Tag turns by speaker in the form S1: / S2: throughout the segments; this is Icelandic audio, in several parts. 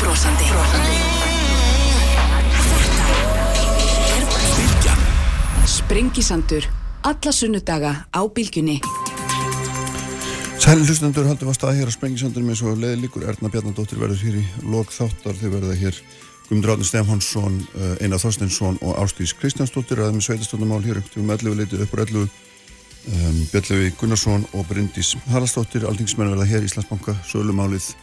S1: brosandi. Þetta er. Sprengisandur. Alla sunnudaga á Bilgjunni.
S2: Sæli hlustendur haldum að staða hér á Sprengisandur með svo leiði líkur Erna Bjarnadóttir verður hér í lok þáttar þeir verða hér Guðmundur Átni Stefánsson, uh, Einar Þorsteinsson og Ástís Kristjánsdóttir aðeins með sveitastofnumál hér um 11 leitið uppur 11 um, Björnlefi Gunnarsson og Bryndís Haraldsdóttir Aldingsmenn verða hér í Íslandsbanka sölumálið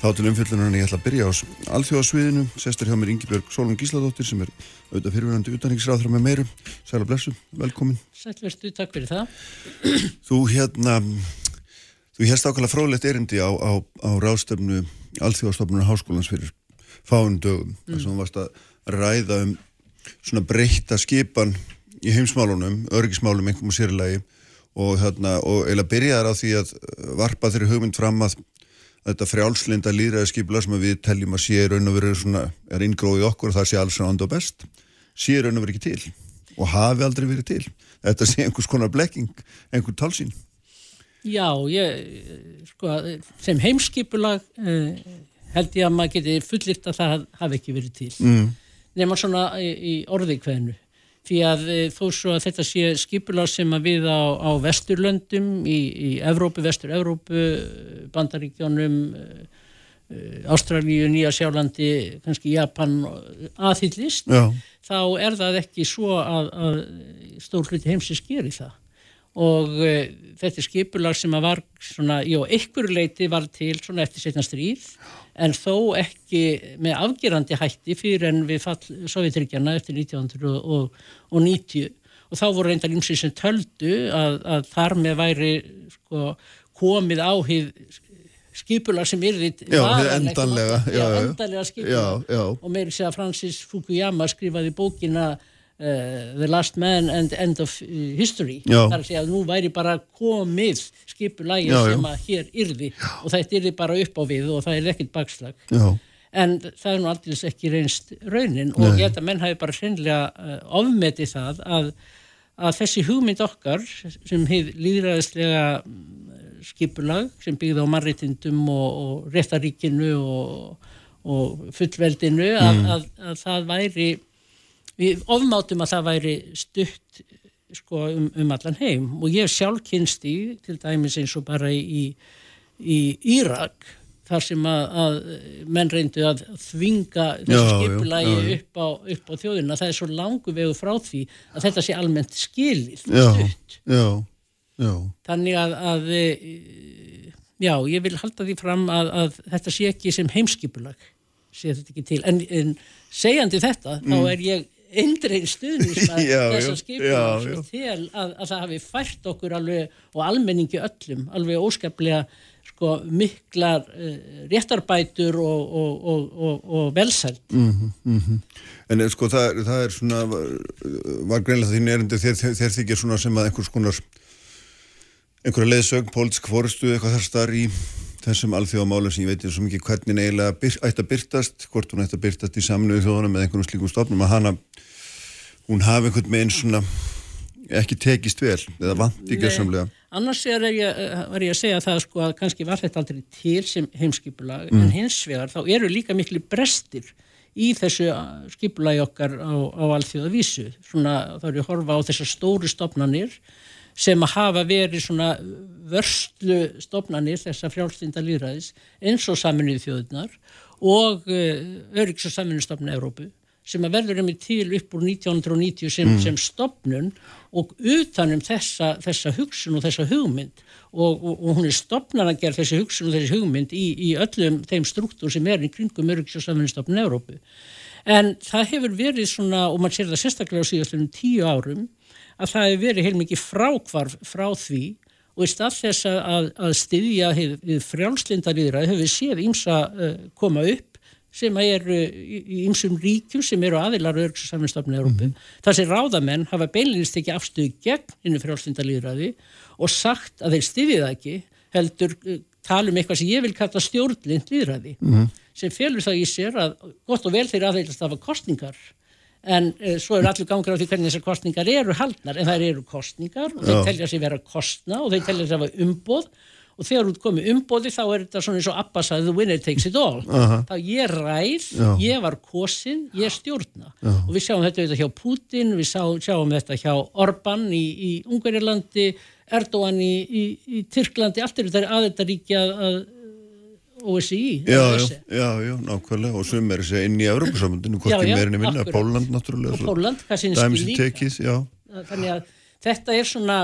S2: þá til umfjöldlunar en ég ætla að byrja á alþjóðasviðinu. Sestur hjá mér Ingi-Björg Solon Gísladóttir sem er auðvitað fyrirverandi utanriksráður með meiru. Sæla blessu, velkomin.
S3: Sælverstu, takk fyrir það.
S2: Þú hérna þú hérst ákvæmlega fróðlegt erindi á, á, á ráðstöfnu alþjóðastofnunar háskólans fyrir fáinn dögum. Mm. þess að hún varst að ræða um svona breytta skipan í heimsmálunum, örgismálum einhverjum sérlegi og, hérna, og eiginlega byrjaðar á því að varpa þeirri hugmynd fram að þetta frjálslinda líðræði skipla sem við teljum að sé raun og verið svona, er inngróðið okkur og það sé alls rand og best, sé raun og verið ekki til og hafi aldrei verið til. Þetta sé einhvers konar blekking, einhver talsín.
S3: Já, ég, sko, sem heimskipulag eh, held ég að maður geti fullirt að það hafi ekki verið til. Mm. Nefnum svona í, í orði hvernu því að e, þó svo að þetta sé skipulag sem að við á, á vesturlöndum í, í Evrópu, vestur-Evrópu bandaríkjónum e, e, Ástralíu, Nýja Sjálandi kannski Japan aðhyllist, þá er það ekki svo að, að stór hluti heimsins gerir það. Og uh, þetta er skipulag sem að var svona, já, ykkur leiti var til svona eftir setna stríð en þó ekki með afgerandi hætti fyrir en við fall Sovjetryggjana eftir 1990 og þá voru reyndar ímsið sem töldu að, að þar með væri sko, komið áhið skipulag sem þitt
S2: endanlega,
S3: endanlega skipulag. og meiri sé að Francis Fukuyama skrifaði bókina the last man and end of uh, history já. þar að segja að nú væri bara komið skipulægi sem að hér yrði já. og þetta yrði bara upp á við og það er ekkit bakslag já. en það er nú aldrei ekki reynst raunin Nei. og ég held að menn hafi bara hreinlega uh, ofmetið það að, að þessi hugmynd okkar sem hefur líðræðislega mm, skipulag sem byggði á marritindum og, og réttaríkinu og, og fullveldinu mm. að, að, að það væri við ofmátum að það væri stutt sko, um, um allan heim. Og ég sjálf kynst í til dæmis eins og bara í, í Írak þar sem að, að menn reyndu að þvinga þessu skipulagi upp upp á þjóðina. Það er svo langu vegu frá því að þetta sé almennt skilið stutt.
S2: já, já.
S3: þannig að, að já, ég vil halda því fram að, að þetta sé ekki sem heimskipulag sé þetta ekki til. En, en segjandi þetta, mm. þá er ég eindrein stuðnismar þess að skipa til að, að það hafi fært okkur alveg og almenningi öllum alveg óskaplega sko, miklar uh, réttarbætur og, og, og, og velsælt mm
S2: -hmm, mm -hmm. En eh, sko það, það er svona var greinlega þín erindi þeir, þeir þykir svona sem að einhvers konar einhverja leiðsögn, pólitísk fórustu eitthvað þar starf í þessum alþjóðamálum sem ég veit svo mikið hvernig eiginlega byr, ætti að byrtast hvort hún ætti að byrtast í samnuðu þjóðunum eða einhvern slíkum stofnum að hana hún hafi einhvern veginn svona ekki tekist vel eða vant í gerðsamlega
S3: annars er ég, var ég að segja það sko að kannski var þetta aldrei til sem heimskipulag mm. en hins vegar þá eru líka miklu brestir í þessu skipulagi okkar á, á alþjóðavísu svona þá eru horfa á þessar stóru stofnanir sem að hafa verið svona vörslu stofnanir þessar frjálfstinda líðræðis eins og saminuði þjóðunar og uh, öryggs- og saminuðstofnun Európu sem að verður um í til upp úr 1990 sem, mm. sem stopnun og utanum þessa, þessa hugsun og þessa hugmynd og, og, og hún er stopnar að gera þessi hugsun og þessi hugmynd í, í öllum þeim struktúr sem er í kringum öryggs- og saminuðstofnun Európu. En það hefur verið svona, og mann sér það sérstaklega á síðastunum tíu árum, að það hefur verið heilmikið frákvarf frá því og í stað þess að, að styðja við frjálslindariðra hefur við séð ímsa uh, koma upp sem eru í ymsum ríkjum sem eru aðilar örgs og saminstofnir Európu. Mm -hmm. Það sem ráðamenn hafa beilinist ekki afstöðu gegn innu frjálslindalíðræði og sagt að þeir styðið það ekki heldur uh, tala um eitthvað sem ég vil kalla stjórnlind líðræði mm -hmm. sem félur það í sér að gott og vel þeir aðeilast af að kostningar en uh, svo er allir gangur á því hvernig þessar kostningar eru haldnar. En það eru kostningar og þeir telja sér vera kostna og þeir telja sér vera umboð. Og þegar út komið umbóði þá er þetta svona eins og Abba sagði the winner takes it all.
S2: Aha.
S3: þá ég ræð,
S2: Já.
S3: ég var kosin ég stjórna. Og við sjáum þetta auðvitað hjá Putin, við sá, sjáum þetta hjá Orban í, í Ungverilandi Erdogan í, í, í Tyrklandi, allt er þetta aðeitaríkja að, að OSI
S2: Já, já, já, já, nákvæmlega. Og sem er þessi inn í Európa-samundinu, hvort
S3: já,
S2: meirinni minna. Póland náttúrulega
S3: og Póland, hvað skil
S2: í
S3: líka.
S2: tekið, já,
S3: þannig að þetta er svona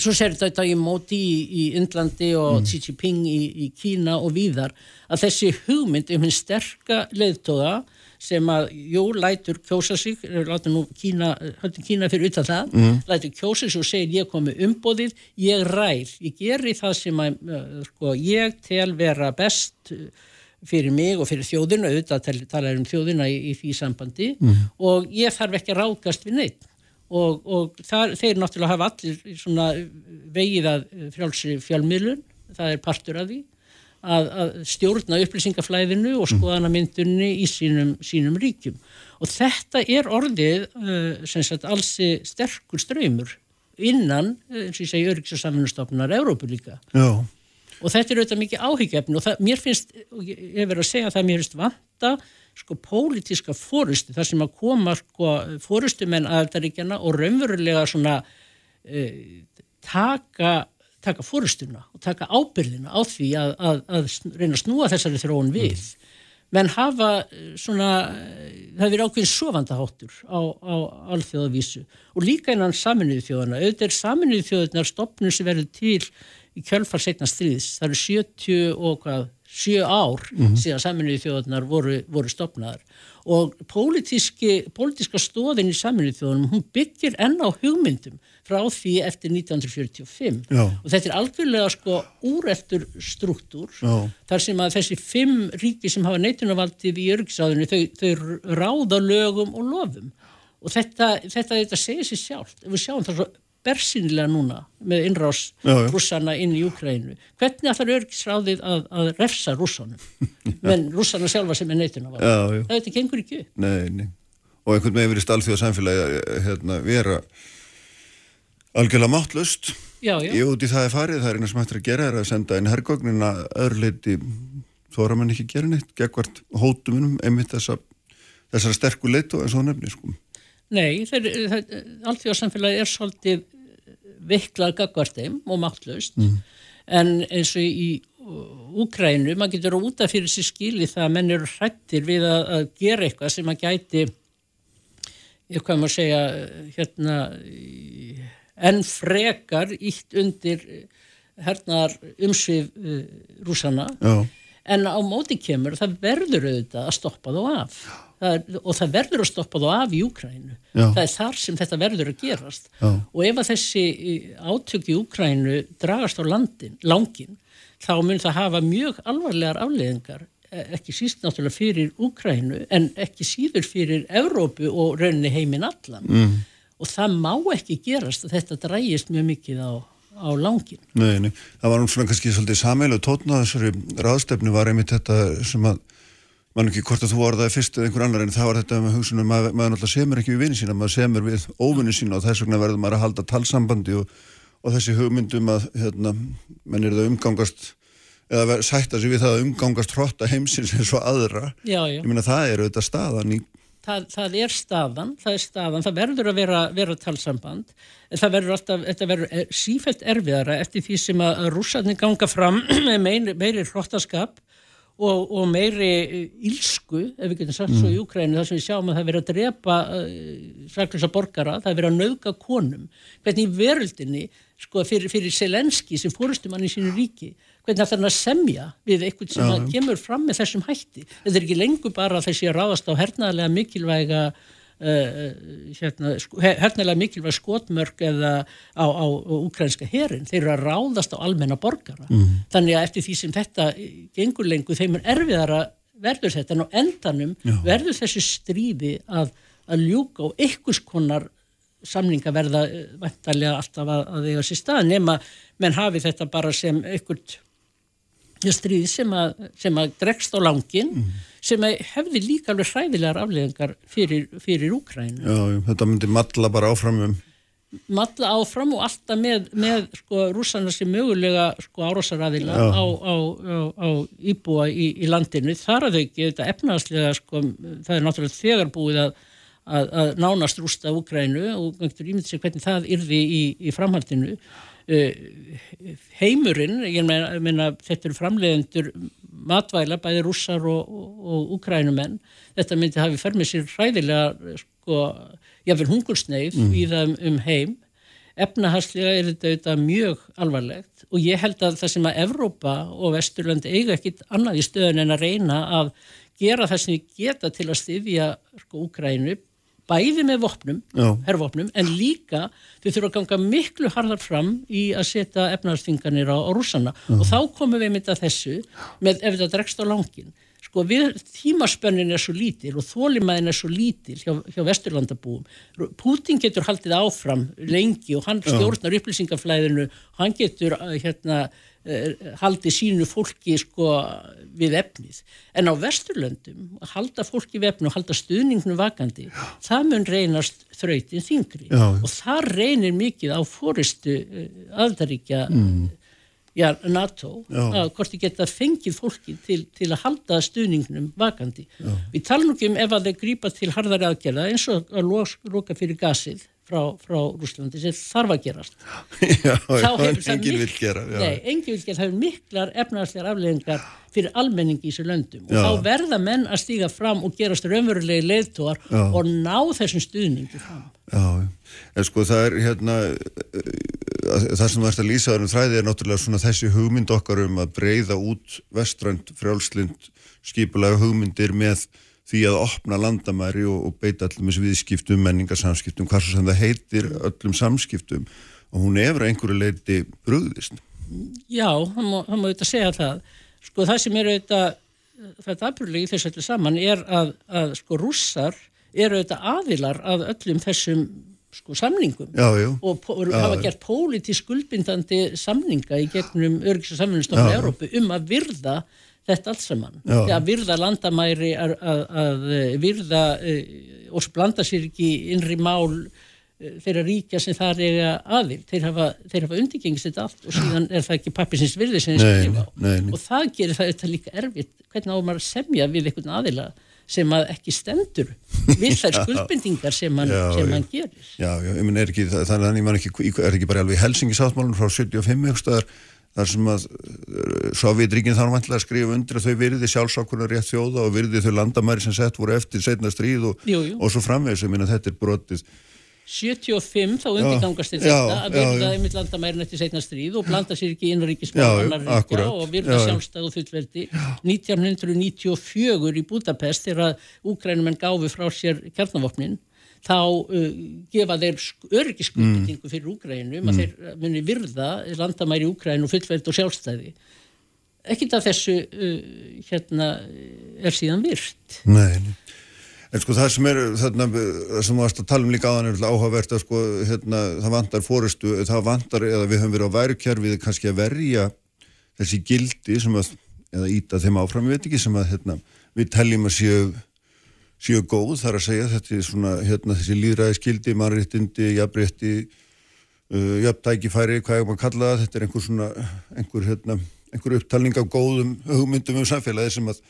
S3: svo sér þetta í móti í, í Indlandi og
S2: Mm.
S3: Xi Jinping í, í Kína og víðar að þessi hugmynd um hinn sterka leiðtóða sem að, jú, lætur kjósa sig, látur nú Kína, höldum Kína fyrir utan það,
S2: Mm.
S3: lætur kjósa sig og segir ég komi umbóðið, ég ræð, ég geri það sem að, uh, sko, ég tel vera best uh, fyrir mig og fyrir þjóðina, auðvitað tel- tala um þjóðina í, í því sambandi og ég þarf ekki að ráðgast við neitt. Og, og þar, þeir náttúrulega hafa allir svona vegið að frjálsri fjálmiðlun, það er partur af því að, að stjórna upplýsingaflæðinu og skoðanamyndunni í sínum, sínum ríkjum. Og þetta er orðið uh, sem sagt allsi sterkur ströymur innan, uh, eins og ég segi, Öryggs og samfunnustofnar Európu líka.
S2: Já,
S3: og þetta er auðvitað mikið áhyggjefni og það, mér finnst, og ég hef verið að segja það, mér finnst vanta sko pólitíska fórustu, þar sem að koma sko fórustumenn aðaldaríkjana og raunverulega svona uh, taka, taka fórustuna og taka ábyrðina á því að, að, að reyna að snúa þessari þróun við. Menn hafa eh, svona, eh, það er ákveðin sofandaháttur á, á alþjóðavísu og líka innan saminuðu þjóðana. Auðvitað er saminuðu þjóðunar stopnum sem verður til í kjölfar setna stríðs. Það eru 70 og hvað, 7 ár síðan saminuðu þjóðunar voru, voru stopnaðar og pólitíski, pólitíska stóðin í saminuðu þjóðunum, hún byggir enn á hugmyndum frá því eftir 1945
S2: Já.
S3: og þetta er algjörlega sko úreltur struktúr
S2: Já.
S3: þar sem að þessi fimm ríki sem hafa neitunavaldið í örgisáðinu þau, þau ráða lögum og lofum. Og þetta, þetta, þetta segir sér sjálft. Ef við sjáum það svo bersýnilega núna með innrás rússana inn í Ukrænu hvernig ætlar örgisráðið að, að refsa rússanum menn rússana sjálfa sem er neitunavaldið
S2: já, já,
S3: það þetta gengur ekki
S2: nei, nei. Og einhvern veginn verið stálþjóða samfélagi hérna, vera algjörlega máttlust ég út í það er farið, það er eina sem hættir að gera er að senda inn hergögnin að öðru leiti þóra mann ekki gera neitt gegvart hótumunum einmitt þessa, þessara sterku leitu eins og þú nefnir sko.
S3: Nei, þeir, þeir, alþjóðarsamfélagi er svolítið viklað gagvarteim og máttlaust. En eins og í Úkrænu, maður getur út af fyrir sér skili það að menn eru hrættir við að, að gera eitthvað sem að gæti ég hvað maður segja hérna enn frekar ítt undir hernaðar umsvið uh, rúsana
S2: já,
S3: en á móti kemur það verður auðvitað að stoppa þá af það og það verður að stoppa þá af í Úkrænu það er þar sem þetta verður að gerast.
S2: Já.
S3: og ef að þessi átök í Úkrænu dragast á landin, langin þá mun það hafa mjög alvarlegar afleðingar eh, ekki síst náttúrulega fyrir Úkrænu en ekki síður fyrir Evrópu og rauninni heiminn allan. Mm. og það má ekki gerast að þetta drægist mjög mikið á, á langin
S2: nei, nei. Það var nú svona kannski svolítið sameilu tótna þessari ráðstefnu var einmitt þetta sem að mann ekki hvort að þú orðaði fyrst eða einhver annar en það var þetta með hugsunum að maður náttúrulega semur ekki við vinni sína, maður semur við óvinni sína og þess vegna verður maður að halda talsambandi og, og þessi hugmyndum að hérna, menn er það umgangast eða sætta sig við það að umgangast hrotta heimsins eins og aðra.
S3: Já, já.
S2: ég meina það er auðvitað staðan í
S3: það, það er staðan, það er staðan, það verður að vera, vera talsamband, það verður alltaf, þetta verður eh, sífælt erfiðara eftir því sem að, rússarnir ganga fram með meiri, meiri hrottaskap og, og meiri eh, ílsku, ef við getum sagt svo í Ukrænu, þar sem við sjáum að það er verið að drepa uh, saklösa borgara, það er verið að nauðga konum, hvernig í veröldinni, sko, fyrir, fyrir Selenski sem fórustumann í sínu ríki, hvernig ætlar hann að semja við eitthvað sem að kemur fram með þessum hætti. Þetta er ekki lengur bara að þessi að ráðast á hernaðlega mikilvæga hérna, sko, her- hernaðlega mikilvæg skotmörk eða á, á, á ukrainska herin. Þeir eru að ráðast á almenna borgara. Þannig að eftir því sem þetta gengur lengur, þeim er erfiðara verður þetta en á endanum verður þessi stríði að, að ljúka og einhvers konar samninga verða vantarlega alltaf að, að eiga sér stað nema menn hafi þetta bara sem einhvert stríð sem að, sem að dregst á langin sem að hefði líka alveg hræðilegar afleðingar fyrir, fyrir Úkrænu.
S2: já, þetta myndi matla bara áfram um.
S3: Matla áfram og alltaf með, með sko rússana sem mögulega sko árásaræðila á, á, á, á íbúa í, í landinu. Þar að þau ekki þetta efnaðslega sko það er náttúrulega þegar búið að, að, að nánast rústa Úgrænu og ímyndið sér hvernig það yrði í, í framhaldinu. uh, heimurinn, ég meina, meina þetta eru framleiðendur matvæla, bæði rússar og, og, og Úgrænumenn þetta myndi hafi fer með sér hræðilega sko jáfnveil hungursneið mm. í það um, um heim efnahagslega er þetta auðvitað mjög alvarlegt og ég held að það sem að Evrópa og Vesturland eiga ekkit annað í stöðun en að reyna að gera það sem við geta til að styðja sko Úkrænu bæði með vopnum, herrvopnum en líka þau þurfa að ganga miklu harðar fram í að setja efnahagsþinganir á, á rússana mm. og þá komum við mynda þessu með ef þetta dregst á langin sko við, tímaspönnin er svo lítil og þólimæðin er svo lítil hjá, hjá vesturlandabúum. Putin getur haldið áfram lengi og hann stjórnar upplýsingaflæðinu hann getur uh, hérna uh, haldið sínu fólki sko við efnið. En á vesturlöndum, halda fólki við efnið og halda stuðningnum vakandi, Já. það mun reynast þrautin þingri Já. og það reynir mikið á fóristu uh, aðdaríkja mm já, NATO, að hvort þið geta fengið fólki til, til að halda stuðningnum vakandi. Já. Við talum ekki um ef að þeir grípa til hardari aðgerða eins og að loka fyrir gasið frá, frá Rúslandi sem þarf að gerast.
S2: Já, enginn vil gera.
S3: Nei, enginn vil gera. Það er miklar efnarslegar afleggingar fyrir almenning í þessu löndum og þá verða menn að stíga fram og gerast raunverulegi leðtóar og ná þessum stuðningu fram.
S2: Já, en sko það er hérna það sem þú ert að lýsa um þræði er náttúrulega svona þessi hugmynd okkar um að breyða út vestrænt frjálslind skipulega hugmyndir með því að opna landamæri og, og beita allum þessu viðskiptum, menningarsamskiptum, hvað svo sem það heitir öllum samskiptum og hún efra einhverju leiti brúðist.
S3: Já, það má, það má auðvitað segja það. Sko það sem er auðvitað, er aðbrúðlega í þessu öllu saman, er að, að sko rússar eru auðvitað aðilar að öllum þessum sko samningum
S2: já, já.
S3: og já, hafa gert pólitísk skuldbindandi samninga í gegnum örgis og samfunnstofnum í Európu um að virða þetta alls saman, að virða landamæri að, að, að virða uh, og blanda sér ekki innri mál uh, þeirra ríkja sem það er aðil, þeir hafa, hafa undirgengist þetta allt og síðan er það ekki pappisins virði sem þeir skrifa á. og það gerir það þetta líka erfitt, hvernig á maður semja við einhvern aðila sem að ekki stendur við þær skuldbindingar sem hann, já, sem hann gerir.
S2: Já, já, ég menn er ekki þannig að mann ekki, er ekki bara alveg helsingisáttmálun frá 75 aukstöðar þar sem að uh, Sovjetríkinn þá vantilega að skrifa undir að þau virði sjálfsákunar rétt þjóða og virði þau landamæri sem sett voru eftir setna stríð og, og svo framvegs, ég minna þetta er brotið.
S3: 75 þá undirgangast þetta að virða einmitt landamærin eftir setna stríð og blanda sér ekki innríkismálanar og virða sjálfstæð og fullverdi 1994 í Budapest þegar Úkrænumenn gáfi frá sér kjarnavopnin þá uh, gefa þeir öryggiskuldingu mm. fyrir Úkrænum um mm. að þeir muni virða landamæri Úkrænu fullverdi og sjálfstæði ekkit að þessu uh, hérna er síðan virt
S2: Nei En sko það sem er, þarna, það sem þú varst að tala um líka aðan er áhugavert að sko, hérna, það vantar fórustu, það vantar, eða við höfum verið á værukjærfið kannski að verja þessi gildi sem að, eða íta þeim áfram, við veit ekki, sem að, hérna, við teljum að séu, séu góð þar að segja, þetta er svona, hérna, þessi líðræðisgildi, mannréttindi, jafnrétti, uh, jafntækifæri, hvað er maður að kalla það, þetta er einhver svona, einhver, hérna, einhver upptalning af góðum hugmyndum um samfélagi sem að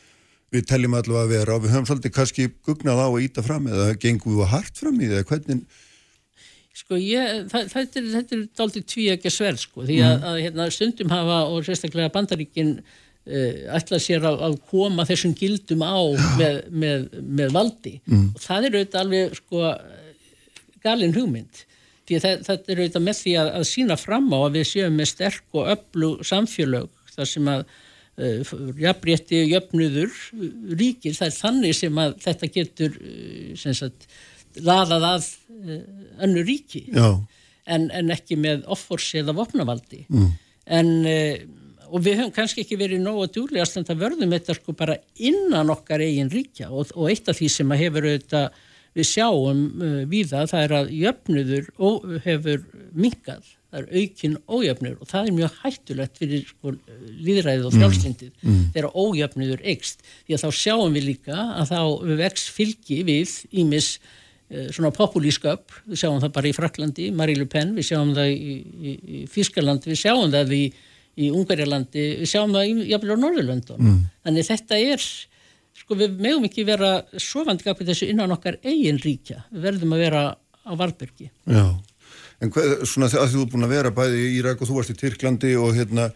S2: við teljum allavega að vera og við höfum svolítið kannski gugnað á að íta fram eða gengum við hart fram í það hvernig
S3: Sko ég, þetta er, er dálítið tví ekki sverð sko því að, mm. að hérna, stundum hafa og sérstaklega bandaríkin uh, ætla sér að, að koma þessum gildum á með, með, með valdi. Mm. og það er auðvitað alveg sko galin hugmynd. Því það er auðvitað með því að, að sína fram á að við séum með sterk og öllu samfélög þar sem að Eh, jafnrétti jöfnuður ríkir, það er þannig sem að þetta getur eh, sem sagt, laðað að eh, önnu ríki. En, en ekki með offorsi eða vopnavaldi. Mm. en og við höfum kannski ekki verið nógu að verðum þetta sko bara innan okkar eigin ríkja og, og eitt af því sem að hefur auðvitað við sjáum uh, við það, það er að jöfnuður hefur minkað það er aukin ójöfnur og það er mjög hættulegt fyrir sko, líðræðið og frjálslindið mm. mm. þegar ójöfnuður eikst því að þá sjáum við líka að þá vex fylgi við ímis eh, svona populísköp, við sjáum það bara í Fraklandi, Marie Le Pen, við sjáum það í, í, í Fískaland, við sjáum það í, í Ungarjalandi, við sjáum það jafnvel á Norðurlöndun. Mm. Þannig þetta er, sko við meðum ekki vera sofandi gafið þessu innan okkar eigin ríkja, við verðum að vera á Valbergi.
S2: Já, en hvað, svona að þú er búin að vera bæði í Írak og þú varst í Tyrklandi og hérna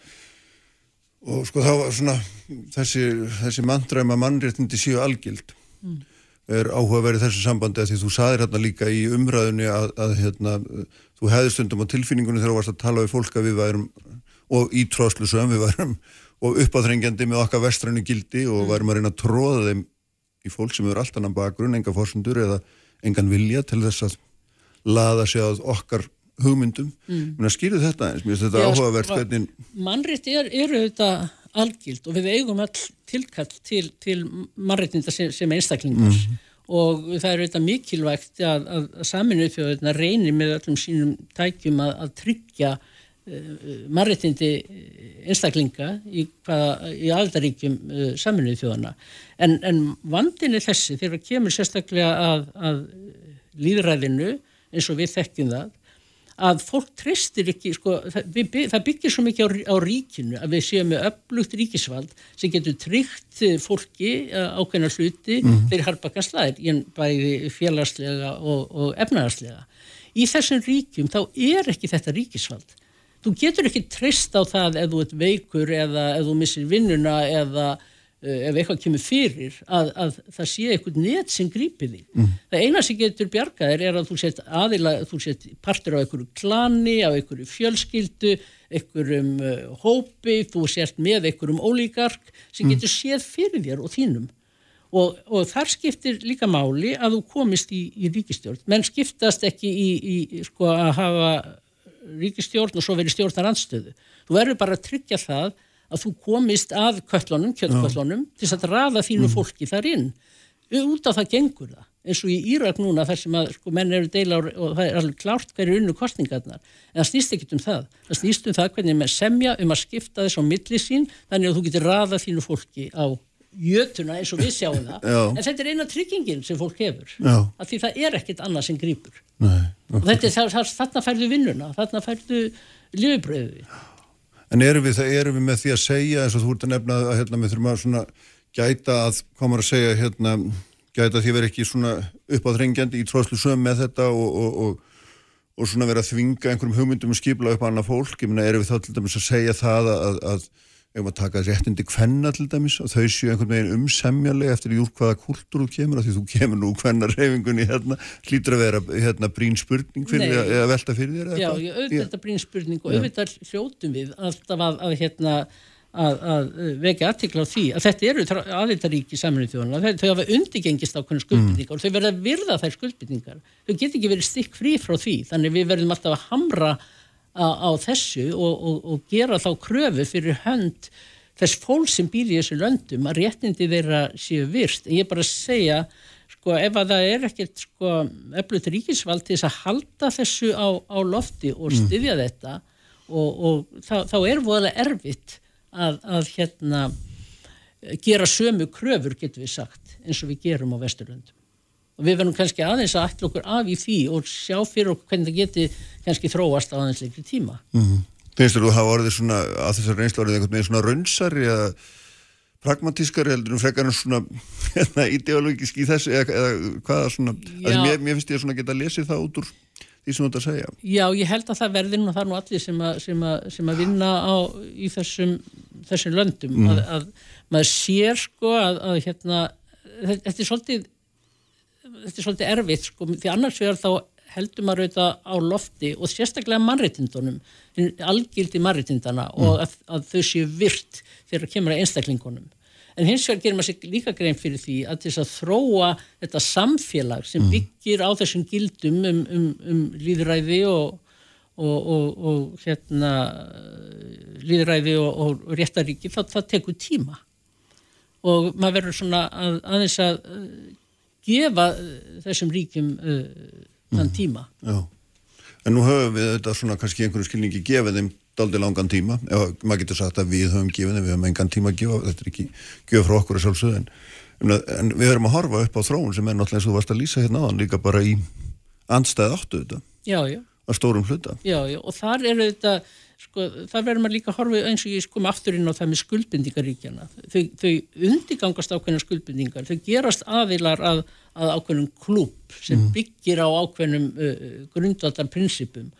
S2: og sko þá var svona þessi, þessi mandræma mannréttindi séu algild mm. er áhugaverið þessu sambandi að því þú saðir hérna líka í umræðunni að, að hérna, þú hefði stundum á tilfinningunni þegar þú varst að tala við fólk að við værum og í tróðslusum við værum og uppáþrengjandi með okkar vestrænu gildi og mm. værum að reyna að tróða þeim í fólk sem eru allt annan bakgrunn, enga fórsundur eða engan vilja til þess að laða sig að okkar hugmyndum mm. skýrðu þetta eins, mér finnst þetta áhugavert hvernig...
S3: Mannrétt er, eru þetta algild og við eigum all tilkall til, til mannréttinda sem, sem einstaklingar mm. og það eru þetta mikilvægt að, að, að saminuð þjóðurna reynir með öllum sínum tækjum að, að tryggja uh, mannréttindi einstaklinga í, í aldaríkjum uh, saminuð þjóðana en, en vandin er þessi þegar kemur sérstaklega að líðræðinu eins og við þekkjum það að fólk tristir ekki, sko, það, það byggir svo mikið á, á ríkinu að við séum með upplugt ríkisvald sem getur tryggt fólki eh, ákveðna hluti mm. fyrir harpakanslæðir, bæði félagslega og, og efnaðarslega. Í þessum ríkjum þá er ekki þetta ríkisvald. Þú getur ekki trist á það ef þú ert veikur eða ef þú missir vinnuna eða Eh, ef eitthvað kemur fyrir að, að það sé eitthvað net sem grýpir því. Mm. Það eina sem getur bjargaðir er að þú sett aðila, þú sett partur á einhverju klani, á einhverju fjölskyldu, einhverjum uh, hópi, þú sett með einhverjum ólíkark sem mm. getur séð fyrir þér og þínum. Og, og þar skiptir líka máli að þú komist í, í ríkistjórn. Menn skiptast ekki í, í sko, að hafa ríkistjórn og svo verið stjórnar anstöðu. Þú verður bara að tryggja það að þú komist að köllunum, kjöldköllunum til þess að rafa þínu mm. fólki þar inn. Út á það gengur það. Eins og í Írak núna þar sem að sko, menn eru deila og það er alveg klárt hverju unnu kostningarnar en það snýst ekkit um það. Það snýst um það hvernig með semja um að skipta þess á milli sín þannig að þú getur rafa þínu fólki á jötuna eins og við sjáum það. Já. en þetta er eina tryggingin sem fólk hefur Já. að því það er ekkit annað sem grýpur og þetta er þarna færðu vinnuna þarna færðu lifibröðu
S2: En erum við, erum við með því að segja eins og þú ert að nefna að hérna, við þurfum að svona gæta að, komur að segja hérna, gæta því að vera ekki svona uppáþrengjandi í tróðslu söm með þetta og, og, og, og svona vera að þvinga einhverjum hugmyndum og skipla upp annað fólk, ég meina erum við þá til dæmis að segja það að, að ef maður taka réttindi hvenna til dæmis og þau séu einhvern veginn umsemjarlega eftir í úr hvaða kultúr þú kemur, því þú kemur nú hvenna reyfingunni hérna, hlýtur að vera hérna brín spurning að velta fyrir þér
S3: Já, auðvitað brín spurning og auðvitað hljótum við alltaf að, að hérna að, að vekja aðtikla á því að þetta eru aðeitaríki saminuð þjóðana þau hafa undirgengist ákveðin skuldbytningar mm. og þau verða að virða þær skuldbytningar þau get ekki verið stikk frí frá því þannig við verðum alltaf að hamra á, þessu og, og, og gera þá kröfu fyrir hönd þess fólk sem býr í þessu löndum að réttindi þeirra séu virst. En ég er bara að segja, sko, ef að það er ekkert, sko, öflut ríkisvald til þess að halda þessu á, á lofti og mm. styðja mm. þetta og, og þá, þá er voðalega erfitt að, að hérna gera sömu kröfur, getur við sagt, eins og við gerum á Vesturlundum og við verðum kannski aðeins að ætla okkur af í því og sjá fyrir okkur hvernig það geti kannski þróast á aðeins leikri tíma
S2: -hmm. Finnst þú að hafa orðið svona að þessar reynslu orðið einhvern veginn svona raunsari eða pragmatískari heldur um frekar en svona hérna, ideológisk í þessu eða, eða hvaða svona mér, mér finnst ég að geta að lesi það út úr því sem þú að segja
S3: Já, ég held að það verði nú það nú allir sem að, sem að, sem að vinna á, í þessum, þessum löndum mm. að, að maður sér sko að hérna þetta er svolítið þetta er svolítið erfitt sko, því annars vegar þá heldur maður auðvitað á lofti og sérstaklega mannreitindunum, algildi mannreitindana mm. og að, að þau séu virt þegar kemur að einstaklingunum. En hins vegar gerir maður sér líka grein fyrir því að þess að þróa þetta samfélag sem mm. byggir á þessum gildum um, um, um líðræði og, og, og, og hérna, líðræði og réttaríki, það, það tekur tíma. Og maður verður svona að, aðeins að gefa eh, þessum ríkjum uh, þann mm. tíma.
S2: Já, en nú höfum við þetta svona kannski einhverju skilningi gefið þeim daldi langan tíma, ef maður getur sagt að við höfum gefið þeim, við höfum engan tíma að gefa, þetta er ekki gefið frá okkur að sjálfsögðu, en, en við erum að horfa upp á þróun sem er náttúrulega eins og þú varst að lýsa hérna áðan líka bara í andstæð áttu þetta
S3: Já, já.
S2: að stórum hluta
S3: Já, já, og þar eru þetta, sko, þar verður maður líka að horfa eins og ég kom aftur inn á það með skuldbindingaríkjana. Þau, þau undigangast ákveðna skuldbindingar, þau gerast aðilar að, að ákveðnum klúb sem byggir á ákveðnum uh, grundvaldan prinsipum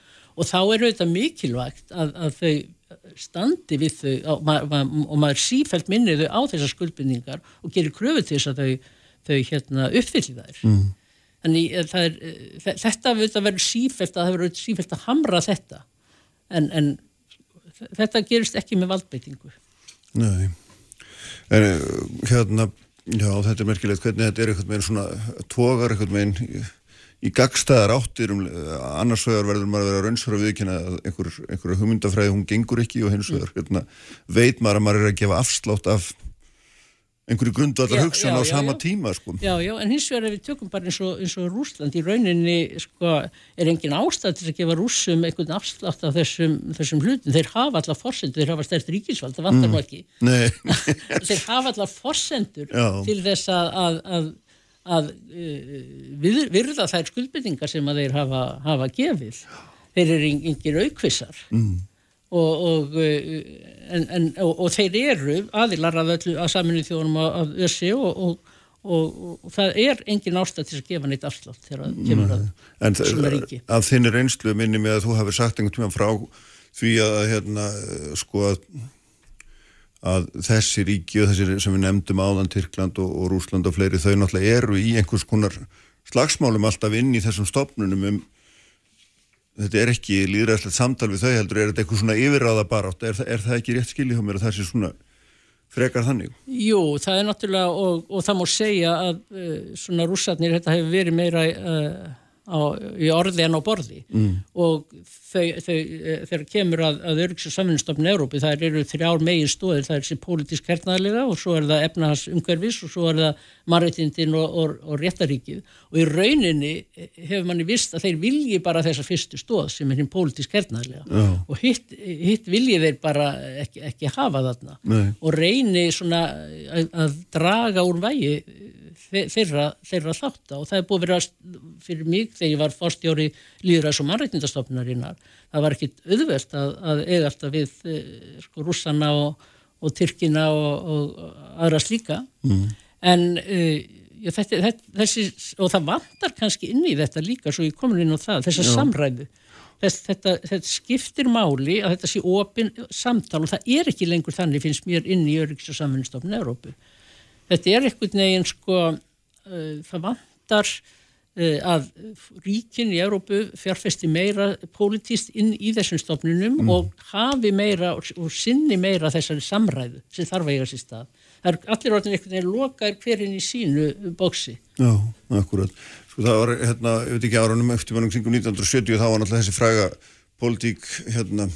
S3: og þá er auðvitað mikilvægt að, að þau standi við þau og, ma ma og maður sífælt minnið þau á þessar skuldbindingar og gerir kröfu til þess að þau, þau hérna, uppfylli þær. Mm. Þannig að er, eh, þetta verður sífælt að það verður sífælt að hamra þetta en, en þetta gerist ekki með valdbeitingu.
S2: Nei, en eh, hérna, já þetta er merkilegt hvernig þetta er eitthvað með svona tógar eitthvað með í, í gagstæðar áttir um, annars vegar verður maður að vera raunsur að viðkynna að einhver, einhverja hugmyndafræði hún gengur ekki og hins vegar hérna, veit maður að maður er að gefa afslátt af einhverju grundvallar hugsun á sama
S3: já.
S2: tíma sko.
S3: Já, já, en hins vegar ef við tökum bara eins og, eins og Rúsland í rauninni sko, er engin ástæð til að gefa rúsum einhvern afslátt af þessum, þessum hlutum, þeir hafa allar forsendur, þeir hafa stærst ríkisvald, það vantar nú mm. ekki þeir hafa allar forsendur já. til þess að, að, að, að uh, við, virða þær skuldbyrningar sem að þeir hafa, hafa gefið þeir eru engin aukvissar mm og, og, eh, en, en, og, og þeir eru aðilar að, að saminu þjónum af össi og og það er engin ástæð til að gefa neitt afslátt þegar það kemur að svona ríki.
S2: En af þinni reynslu minni með að þú hafi sagt einhvern tíma frá því að hérna sko að, að þessi ríki og þessi sem við nefndum áðan Tyrkland og, og Rúsland og fleiri þau náttúrulega eru í einhvers konar slagsmálum alltaf inn í þessum stopnunum um þetta er ekki líðræðslegt samtal við þau heldur, er þetta eitthvað svona yfirráða barátt, er, er það ekki rétt skilji hjá mér að það sé svona frekar þannig?
S3: Jú, það er náttúrulega og, og það mór segja að uh, svona rússatnir, þetta hefur verið meira uh, á, í orði en á borði mm. og þau, þau eh, þegar kemur að, að og samfinnstofn Európi, það eru þrjár megin stóðir, það er þessi pólitísk hernaðlega og svo er það efnahans umhverfis og svo er það marreitindin og, og, og réttaríkið og í rauninni hefur manni vist að þeir vilji bara þessa fyrstu stóð sem er hinn pólitísk hernaðlega oh. og hitt, hitt vilji þeir bara ekki, ekki hafa þarna Nei. og reyni svona að, að draga úr vægi þeirra, þeirra þátt og það er búið að vera fyrir mig þegar ég var fórstjóri líðræðs og mannreitnindastofnarinnar það var ekkit auðvelt að, að eiga alltaf við eh, sko rússana og, og tyrkina og, og aðra slíka mm. en uh, já, þetta, þetta, þessi, og það vantar kannski inn í þetta líka svo ég komin inn á það, þessa já. samræðu Þess, þetta, þetta skiptir máli að þetta sé ofinn samtal og það er ekki lengur þannig finnst mér inn í Öryggs og samfunnstofn Európu þetta er einhvern veginn sko uh, það vantar uh, að ríkin í Európu fjárfesti meira pólitíst inn í þessum stofnunum mm. og hafi meira og, og sinni meira þessari samræðu sem þarf að eiga sér stað. Það er allir orðin einhvern veginn lokaður hverjinn í sínu bóksi.
S2: Já, akkurat. Sko það var, hérna, ég veit ekki árunum eftir mannum kringum 1970 þá var náttúrulega þessi fræga pólitík, hérna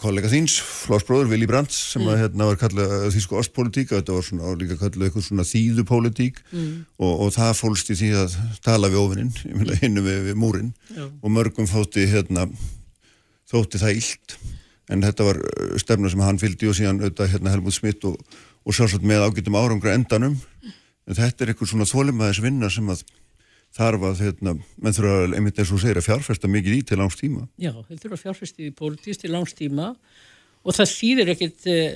S2: kollega þíns, flásbróður Vili Brandt sem mm. hérna var kallað eh, þýsku ostpolitík og þetta var svona, líka kallað eitthvað svona þýðupólitík mm. og, og það fólst í því að tala við ofininn hinnu við, við múrin Já. og mörgum þótti hérna þótti það illt en þetta var eh, stefna sem hann fylgdi og síðan auðvitað hérna Helmut Schmidt og, og sjálfsagt með ágættum árangra endanum en þetta er eitthvað svona þólimaðis vinna sem að þarf að, hérna, menn þurfa að, einmitt eins og segir, að fjárfesta mikið í til langs tíma.
S3: Já, þeir þurfa að fjárfesta í pólitísk til langs tíma og það þýðir ekkit eh,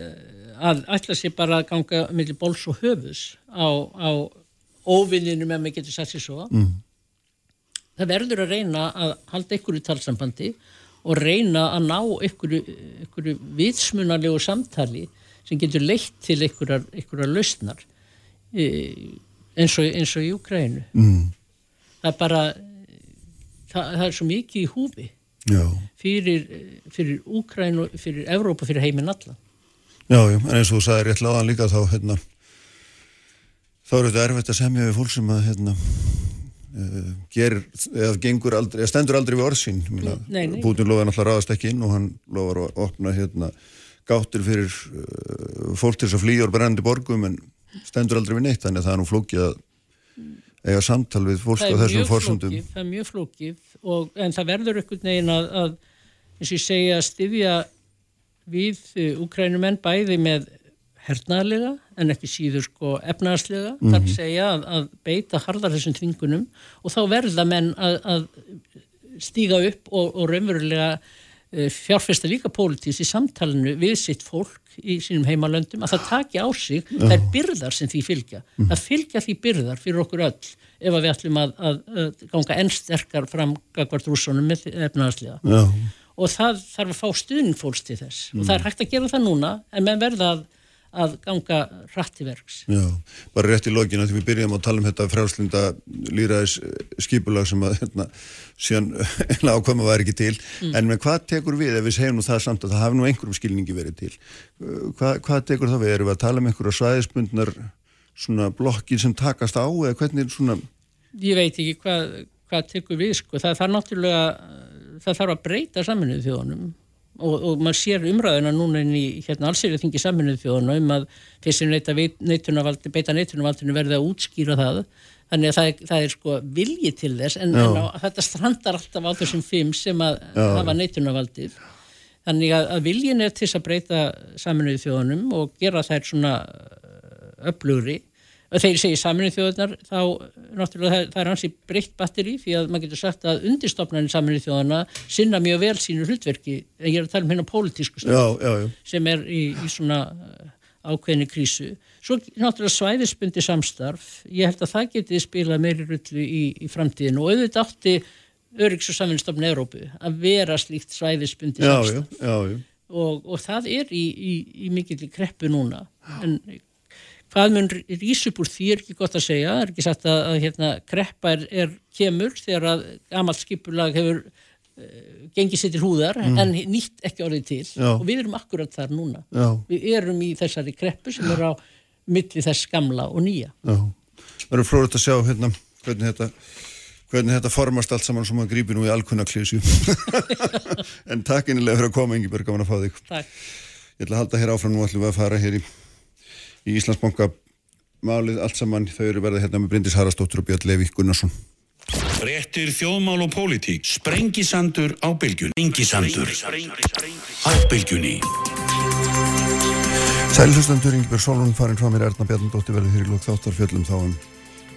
S3: að ætla sér bara að ganga mellir bóls og höfus á, á óvinninu með mig getur satt sér svo. Mm. Það verður að reyna að halda ykkur í talsambandi og reyna að ná ykkur, ykkur vitsmunarlegu samtali sem getur leitt til ykkur að lausnar eh, eins og, eins og í Ukrænu. Mm það er bara það, það er svo mikið í húfi já. fyrir, fyrir Úkræn og fyrir Evrópa, fyrir heiminn alla
S2: Já, já, en eins og þú sagði rétt láðan líka þá hérna þá eru þetta erfitt að semja við fólk sem að hérna uh, gerir, eða aldrei eða stendur aldrei við orðsín Bútin lofaði náttúrulega ráðast ekki inn og hann lofar að opna hérna gáttir fyrir uh, fólk til þess að flýja og brennandi borgum en stendur aldrei við neitt. Þannig að það er nú flókið að eiga samtal við fólk á þessum fórsöndum
S3: það er mjög flókið og, en það verður einhvern veginn að, að eins og ég segja að styðja við Ukrænumenn bæði með hernaðlega en ekki síður sko efnaðslega, mm -hmm. þar segja að, að beita harðar þessum tvingunum og þá verða menn að, að stíga upp og, og raunverulega fjárfesta líka pólitíðs í samtalenu við sitt fólk í sínum heimalöndum að það taki á sig þær byrðar sem því fylgja. Það fylgja því byrðar fyrir okkur öll ef við ætlum að, að, að ganga enn sterkar fram gagvart rúsunum með efnaðslega. Já. Og það þarf að fá stuðning fólks til þess. Og það er hægt að gera það núna en menn verða að, að ganga rætt í verks.
S2: Já, bara rétt í logina því við byrjum að tala um þetta frálslinda líraðis skipulag sem að hérna, síðan ákvæma var ekki til mm. en með hvað tekur við ef við segjum nú það samt að það hafi nú einhverjum skilningi verið til Hva, hvað tekur það við? Erum við að tala um einhverja svæðisbundnar svona blokkir sem takast á eða hvernig svona
S3: Ég veit ekki hvað, hvað tekur við sko, það er náttúrulega það þarf að breyta saminuðu þjóðunum og, og maður sér umræðina núna inn í hérna allsýrið þingi saminuðu þjóðunum um að þessi neitunarvaldi, beita neitunarvaldinu verði að útskýra það. Þannig að það er, það er sko vilji til þess en, en á, þetta strandar alltaf á þessum fimm sem að Já. hafa neitunarvaldið. Þannig að, að viljin er til að breyta saminuðu þjóðunum og gera þær svona öflugri og þegar ég segi saminu þjóðunar þá náttúrulega það, það er hansi breytt batteri því að maður getur sagt að undirstofnarnir saminu þjóðana sinna mjög vel sínu hlutverki. En ég er að tala um hérna pólitísku
S2: stofn
S3: sem er í, í svona uh, ákveðni krísu. Svo náttúrulega svæðisbundi samstarf, ég held að það geti spila meiri rullu í, í framtíðinu og auðvitað átti Öryggs og samfinnstofn Európu að vera slíkt svæðisbundi samstarf
S2: já, já, já,
S3: og, og það er í, í mikill kreppu núna. En Hvað mun rýs upp úr því er ekki gott að segja, er ekki sagt að, að hérna, kreppa er, er kemur þegar að gamalt skipulag hefur uh, gengið sér til húðar mm. en nýtt ekki orðið til Já. og við erum akkurat þar núna. Já. Við erum í þessari kreppu sem er á milli þess gamla og nýja.
S2: Já, það eru fróðilegt að sjá hérna, hvernig þetta hvernig þetta formast allt saman sem að grípi nú í alkunnaklísu en takk innilega fyrir að koma Ingi Berg, gaman að fá þig
S3: Takk
S2: Ég ætla að halda hér áfram, nú ætlum við að fara hér í í Íslandsbanka málið allt saman. Þau eru verða hérna með Bryndis Harastóttur og Björn Levi Gunnarsson.
S4: Réttir þjóðmál og pólitík. Sprengisandur á bylgjunni. Sprengisandur. Á bylgjunni.
S2: Sælhustandur Ingeberg Solon farin frá mér Erna Bjarnadóttir verði þér í lók þáttar fjöllum þá um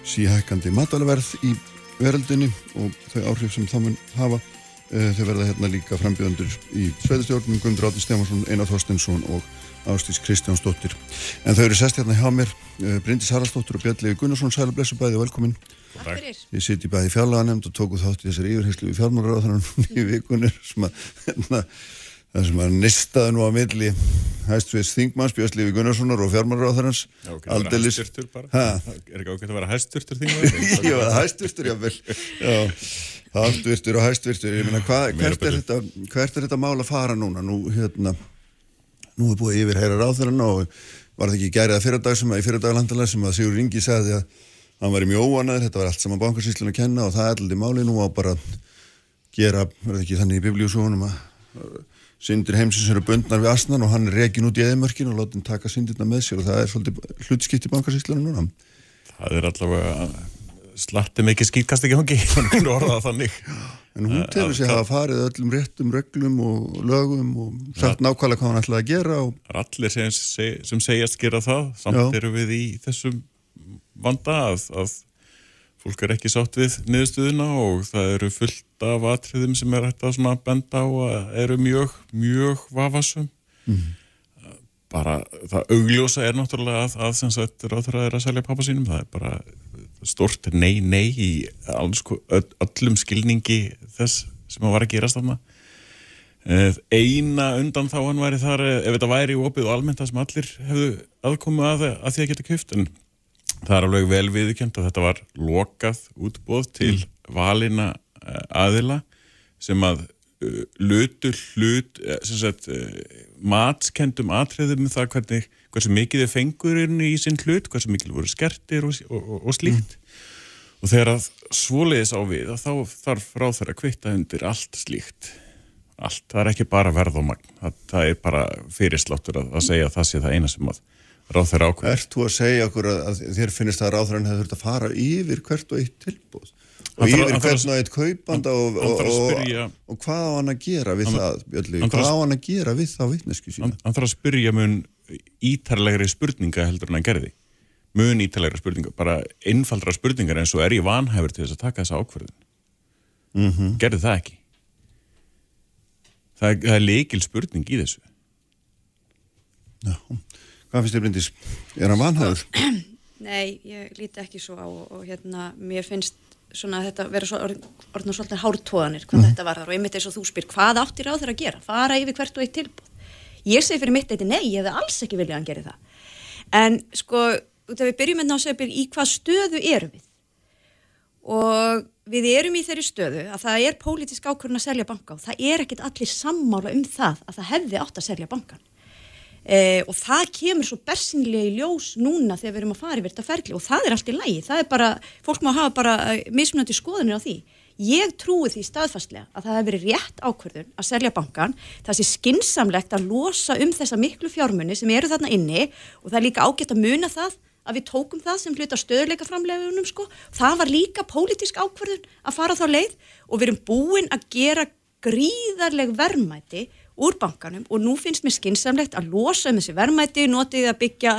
S2: síhækkandi matvælaverð í veröldinni og þau áhrif sem þá mun hafa þau verða hérna líka frambjöðandur í Sveðustjórnum Gundur Átni Stefansson, Einar Þorstensson og Ástís Kristjánsdóttir. En þau eru sest hérna hjá mér, eh, Bryndis Haraldsdóttir og Björnlegi Gunnarsson, sæla blessu bæði og velkomin.
S5: Takk fyrir.
S2: Ég siti bæði í fjárlaganemnd og tóku þátt í þessari yfirheyslu í fjármálaráðanum í vikunir sem að, hérna, það sem að nistaði nú á milli hæstviðs Þingmanns, Björnlegi Gunnarssonar og
S5: var bara. Hæ? Er ekki ákveðt að vera hæsturtur Þingmanns?
S2: Jú, hæsturtur, jável. Já, hæsturtur og hæsturtur. Ég meina, hvert, er þetta, hvert er þetta mál að fara núna? Nú, hérna, nú er búið yfir hæra ráþurinn og var það ekki gærið að fyrirdag sem að í fyrirdaglandalega sem að Sigur Ringi segði að hann var í mjög óanaður, þetta var allt saman bankarsýslun að kenna og það er alltaf máli nú á bara að gera, verður ekki þannig í biblíusónum að syndir heimsins eru bundnar við asnan og hann er rekin út í eðimörkin og láti hann taka syndirna með sér og það er svolítið hlutskipt í bankarsýslunum núna.
S5: Það er allavega slatti mikið skýtkast ekki hongi, þannig að orða það þannig.
S2: En hún eh, telur sig að farið öllum réttum reglum og lögum og sagt nákvæmlega hvað hann ætlaði að gera. Og...
S5: Allir sem, sem segjast gera það, samt Já. eru við í þessum vanda að, að fólk er ekki sátt við niðurstuðuna og það eru fullt af atriðum sem er hægt að benda á að eru mjög, mjög vafasum. Mm. Bara það augljósa er náttúrulega að, að sem sagt það er að selja pappa sínum, það er bara stort nei, nei í alls, öllum skilningi þess sem að var að gerast þarna eh, eina undan þá hann væri þar ef þetta væri í opið og almennt það sem allir hefðu aðkomu að, að því að geta kyft en það er alveg vel viðkjönd að þetta var lokað útbóð til mm. valina eh, aðila sem að uh, lutu hlut sagt, uh, matskendum atriðum um það hvernig hversu mikið þið fengur í sín hlut, hversu mikið voru skertir og, og, og, og slíkt mm. og þegar að svoliðis á við þá þarf ráð þeirra að kvitta undir allt slíkt allt, það er ekki bara verð og magn það, það er bara fyrirsláttur að, að segja að það sé það eina sem að þeirra ákveð
S2: Erst þú að segja okkur að, að þér finnist að þeirra hefur þurft að fara yfir hvert og eitt tilbúð og yfir hvern og eitt kaupanda og, og, og, og hvað á hann að gera við hann, það Björli, hvað á hann að gera við það vittnesku sína?
S5: Hann þarf að spyrja mun ítarlegri spurninga heldur en hann gerði. Mun ítarlegra spurninga, bara einfaldra spurningar eins og er ég vanhæfur til þess að taka þessa ákverðin mm -hmm. gerði það ekki. Það það er leikil spurning í þessu.
S2: Já, hvað finnst þér Bryndís? Er hann vanhæður?
S6: Nei, ég líti ekki svo á og, og hérna, mér finnst svona þetta vera svo orðin svolítið hártóðanir hvað þetta var þar og einmitt eins og þú spyr hvað áttir á þeirra að gera, fara yfir hvert og eitt tilbúð ég segi fyrir mitt eitthvað nei, ég hefði alls ekki viljað að hann geri það. En sko, út af við byrjum hérna að segja í hvað stöðu erum við? Og við erum í þeirri stöðu að það er pólitísk ákvörðun að selja banka og það er ekkit allir sammála um það að það hefði átt að selja bankan e, og það kemur svo bersinlega í ljós núna þegar við erum að fara yfir þetta ferli. Og það er allt í lægi, það er bara fólk má hafa bara eh, mismunandi skoðunir á því. Ég trúi því staðfastlega að það hefði verið rétt ákvörðun að selja bankan það sé skinsamlegt að losa um þessa miklu fjármunni sem eru þarna inni. Og það er líka ágætt að muna það að við tókum það sem hluta stöðleika framlegunum sko. Það var líka pólitísk ákverðun að fara þá leið. Og við erum búin að gera gríðarleg verðmæti úr bankanum og nú finnst mér skinsamlegt að losa um þessi verðmæti, notið að byggja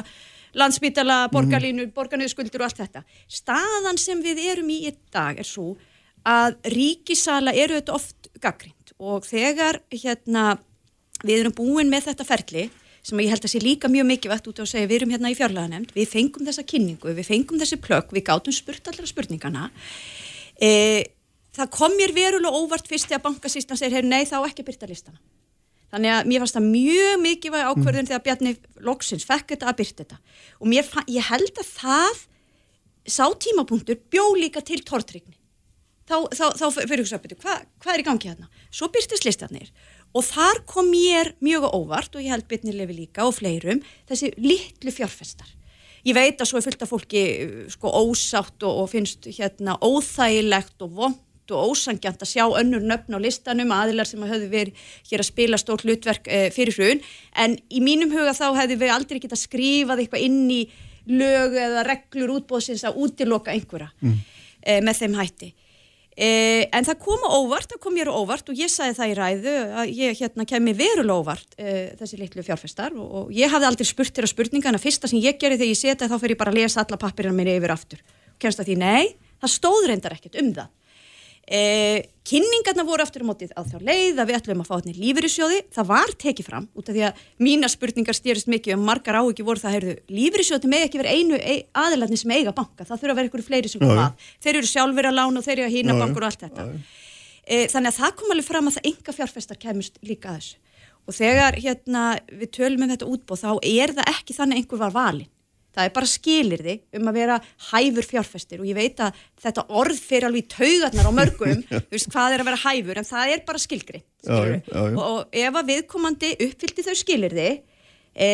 S6: landsmítala, borgarlínur, mm. borgarniðskuldur og allt þetta. Staðan sem við erum í í dag er svo að ríkisala eru þetta oft gaggrind og þegar hérna, við erum búin með þetta ferli sem ég held að sé líka mjög mikilvægt út á að segja við erum hérna í fjárlæðanemnd, við fengum þessa kynningu, við fengum þessi plögg, við gátum spurt allra spurningana e, það kom mér verulega óvart fyrst þegar bankasýstan segir, hey, nei þá ekki byrta listana þannig að mér fannst það mjög mikilvæg ákverðin mm. þegar Bjarni Lóksins fekk þetta að byrta þetta og mér, ég held að það sá tímapunktur bjó líka til tortrygni þá, þá, þá fyrir þú að byrja, hvað hva er í gangi hérna? Svo byrtist listanir og þar kom mér mjög óvart og ég held bitnilefi líka og fleirum þessi litlu fjárfestar. Ég veit að svo er fullt af fólki sko ósátt og, og finnst hérna óþægilegt og vond og ósangjant að sjá önnur nöfn á listanum aðilar sem hafði verið hér að spila stórt hlutverk e, fyrir hrun. En í mínum huga þá hefði við aldrei getað skrifað eitthvað inn í lög eða reglur útbóðsins að útiloka einhverja mm. e, með þeim hætti. Eh, en það kom óvart, það kom mér óvart og ég sagði það í ræðu að ég hérna kemi verulega óvart eh, þessi litlu fjárfestar og, og ég hafði aldrei spurt þér að spurningana, fyrsta sem ég gerði þegar ég setja þá fer ég bara að lesa alla pappirina mér yfir aftur. Og kemst að því nei, það stóð reyndar ekkert um það Eh, kynningarna voru aftur á mótið á þá leið að við ætlum að fá hérna lífyrísjóði það var tekið fram út af því að mína spurningar styrist mikið og margar á ekki voru það heyrðu, lífyrísjóði með ekki verið einu e aðilarni sem eiga banka, það þurfa að vera einhverju fleiri sem koma að, þeir eru sjálfur að lána og þeir eru að hýna bankur og allt þetta. Eh, þannig að það kom alveg fram að það enga fjárfestar kemust líka að þessu. Og þegar hérna, við tölum um þetta útbóð þá er það ekki þannig einhver var valin það er bara skilir þig um að vera hæfur fjárfestir og ég veit að þetta orð fyrir alveg í taugarnar á mörgum veist, hvað er að vera hæfur en það er bara skilgri og, og ef að viðkomandi uppfyldi þau skilir þig e,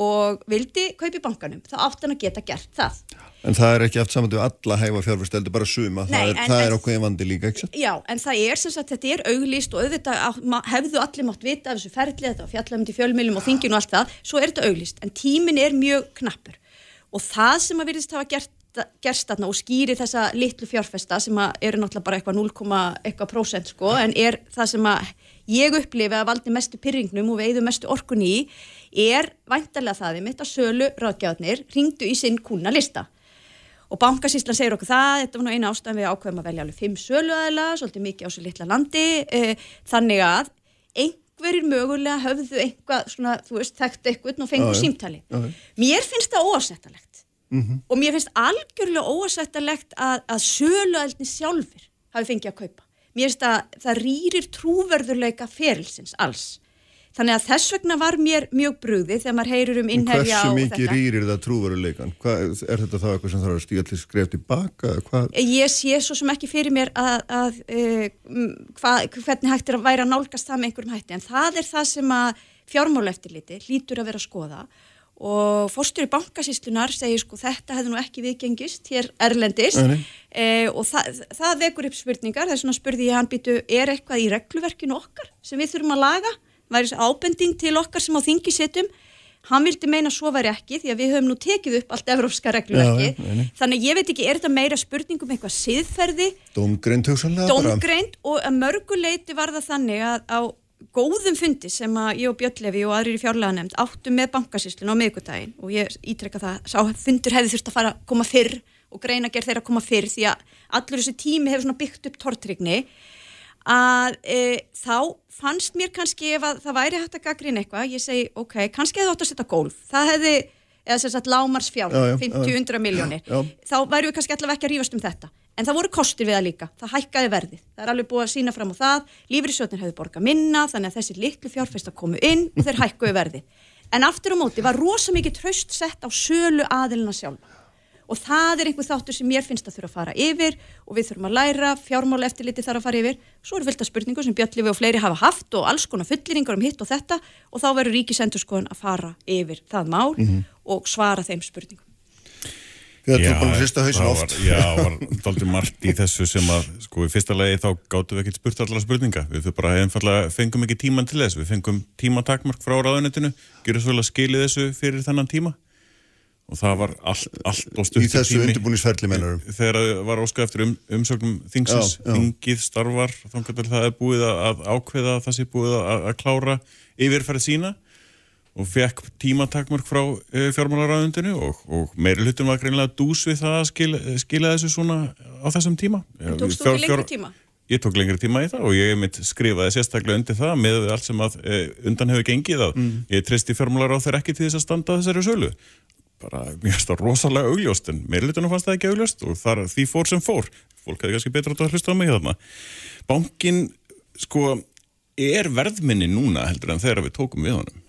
S6: og vildi kaupi bankanum þá átt hann að geta gert það.
S2: En það er ekki aft saman til alla hæfa fjárfæst, heldur bara suma, Nei, það er, en, er okkur vandi líka, ekki?
S6: Já, en það er sem sagt, þetta er auglýst og auðvitað hefðu allir mátt vita af þessu ferli, þetta fjallum til fjölmjölum og þinginu og allt það, svo er þetta auglýst, en tímin er mjög knappur og það sem að virðist hafa gert, gerst þarna og skýri þessa litlu fjárfesta sem að eru náttúrulega bara eitthvað 0,1% sko en er það sem að ég upplifi að valdi mestu pyrringnum og veiðu mestu orkun í er væntalega það við mitt að sölu ráðgjáðnir ringdu í sinn kuna lista. Og bankasýslan segir okkur það, þetta var nú eina ástæðan við ákveðum að velja alveg fimm söluæðila, svolítið mikið á svo litla landi, eh, þannig að einhverjir mögulega höfðu einhvað svona, þú veist, þekkt eitthvað og fengu símtali. Mér finnst það óasettalegt mm -hmm. og mér finnst algjörlega óasettalegt að, að söluældni sjálfur hafi fengið að kaupa. Mér finnst að það rýrir trúverðurleika ferilsins alls Þannig að þess vegna var mér mjög brúði þegar maður heyrir um innherja á þetta.
S2: Hversu mikið rýrir það trúveruleikan? Er þetta þá eitthvað sem þarf að stíða til skref tilbaka?
S6: Ég sé svo sem ekki fyrir mér að, að uh, hva, hvernig hægt er að væra nálgast það með einhverjum hætti. En það er það sem að fjármáleftiliti hlýtur að vera að skoða og fórstur í bankasýslunar segir sko þetta hefði nú ekki viðgengist hér erlendist uh, og það, það vekur upp spurningar. Þess vegna spurði ég hann býtu er eitthvað í regluverkinu okkar sem við þurfum að laga? Væri ábending til okkar sem á þingi setjum hann vildi meina svo væri ekki því að við höfum nú tekið upp allt evrópska regluverki Já, þannig ég veit ekki, er þetta meira spurningum eitthvað siðferði?
S2: Dómgreind
S6: og mörguleiti var það þannig að á góðum fundi sem að ég og Björnlefi og aðrir í fjárlega nefnd áttu með bankasýslun á miðgudaginn og ég ítrekka það, sá fundur hefði þurft að fara að koma fyrr og greina gerð þeirra að koma fyrr því að allur þessi tími hefur svona byggt upp tortrygni að e, þá fannst mér kannski ef að það væri hægt að gaggrina eitthvað, ég segi ok, kannski hefði átt að setja gólf, það hefði eða sem sagt lámars fjár,
S2: Já, já,
S6: 50-100 miljónir, þá væri við kannski allavega ekki að rífast um þetta, en það voru kostir við það líka. Það hækkaði verðið, það er alveg búið að sína fram á það, lífriðsjóðnir hefði borgað minna þannig að þessi litlu fjárfesta komu inn og þeir hækkuði verðið, en aftur á móti var rosa mikið tröst sett á sölu aðilina sjálfa og það er einhver þáttur sem mér finnst að þurfa að fara yfir og við þurfum að læra, fjármála eftirliti þarf að fara yfir svo eru fylgta spurningu sem Björnlifi og fleiri hafa haft og alls konar fulliringar um hitt og þetta og þá verður ríkisendurskoðun að fara yfir það mál og svara þeim spurningum
S2: hausin
S5: það
S2: oft.
S5: var, Já, það var daldi margt í þessu sem að, sko, í fyrsta lagi þá gáttum við ekkert spurt allar spurninga. Við fyrir bara einfallega fengum ekki tíman til þess. Við fengum tímatakmark frá ráðunetinu, gerum svo vel að skilið þessu fyrir þennan tíma og það var allt, allt og
S2: Í
S5: stuttur
S2: þessu undirbúningsferli mennarum.
S5: Þegar það var óskað eftir um, umsögnum þingsins,
S2: Já, já.
S5: þingið starfar, þannig að það er búið að, að ákveða að það sé búið að, að klára yfirferð sína og fekk tímatakmörk frá uh, fjármálaráðundinu og, og meiri hlutum var greinlega dús við það að skila, skila þessu svona á þessum tíma.
S6: En tókst þú ekki lengri tíma?
S5: Ég tók lengri tíma í það og ég mitt skrifaði sérstaklega undir það með allt sem að uh, undan hefur gengið að
S2: Mm.
S5: ég treysti fjármálaráð þeir ekki til þess að standa að þessari sölu. Bara, finnst það rosalega augljóst en meiri hlutunum fannst það ekki augljóst og þar, því fór sem fór. Fólk hefði kannski betra að hlusta á mig þarna. Bankin, sko, er verðminni núna heldur en þegar við tókum við honum.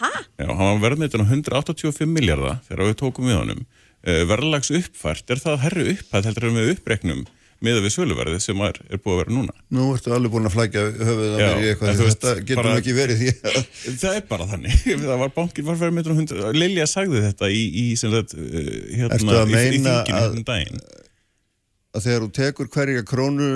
S6: Hæ?
S5: Já, hann var verðmyndin á 185 miljardar þegar við tókum við honum. Uh, verðlags uppfært, er það herri upphæð heldur en við uppreiknum með við söluverðið sem er, er búið að vera núna?
S2: Nú ertu alveg búin að flækja höfuð að mér í eitthvað.
S5: þú veist,
S2: Þetta getur ekki verið því að
S5: Það er bara þannig. það var bankin var verðmyndin á 100... Lilja sagði þetta í, í sagt, uh, hérna,
S2: að
S5: í, þinginu
S2: að-
S5: hérna um daginn.
S2: að þegar þú tekur hverja krónu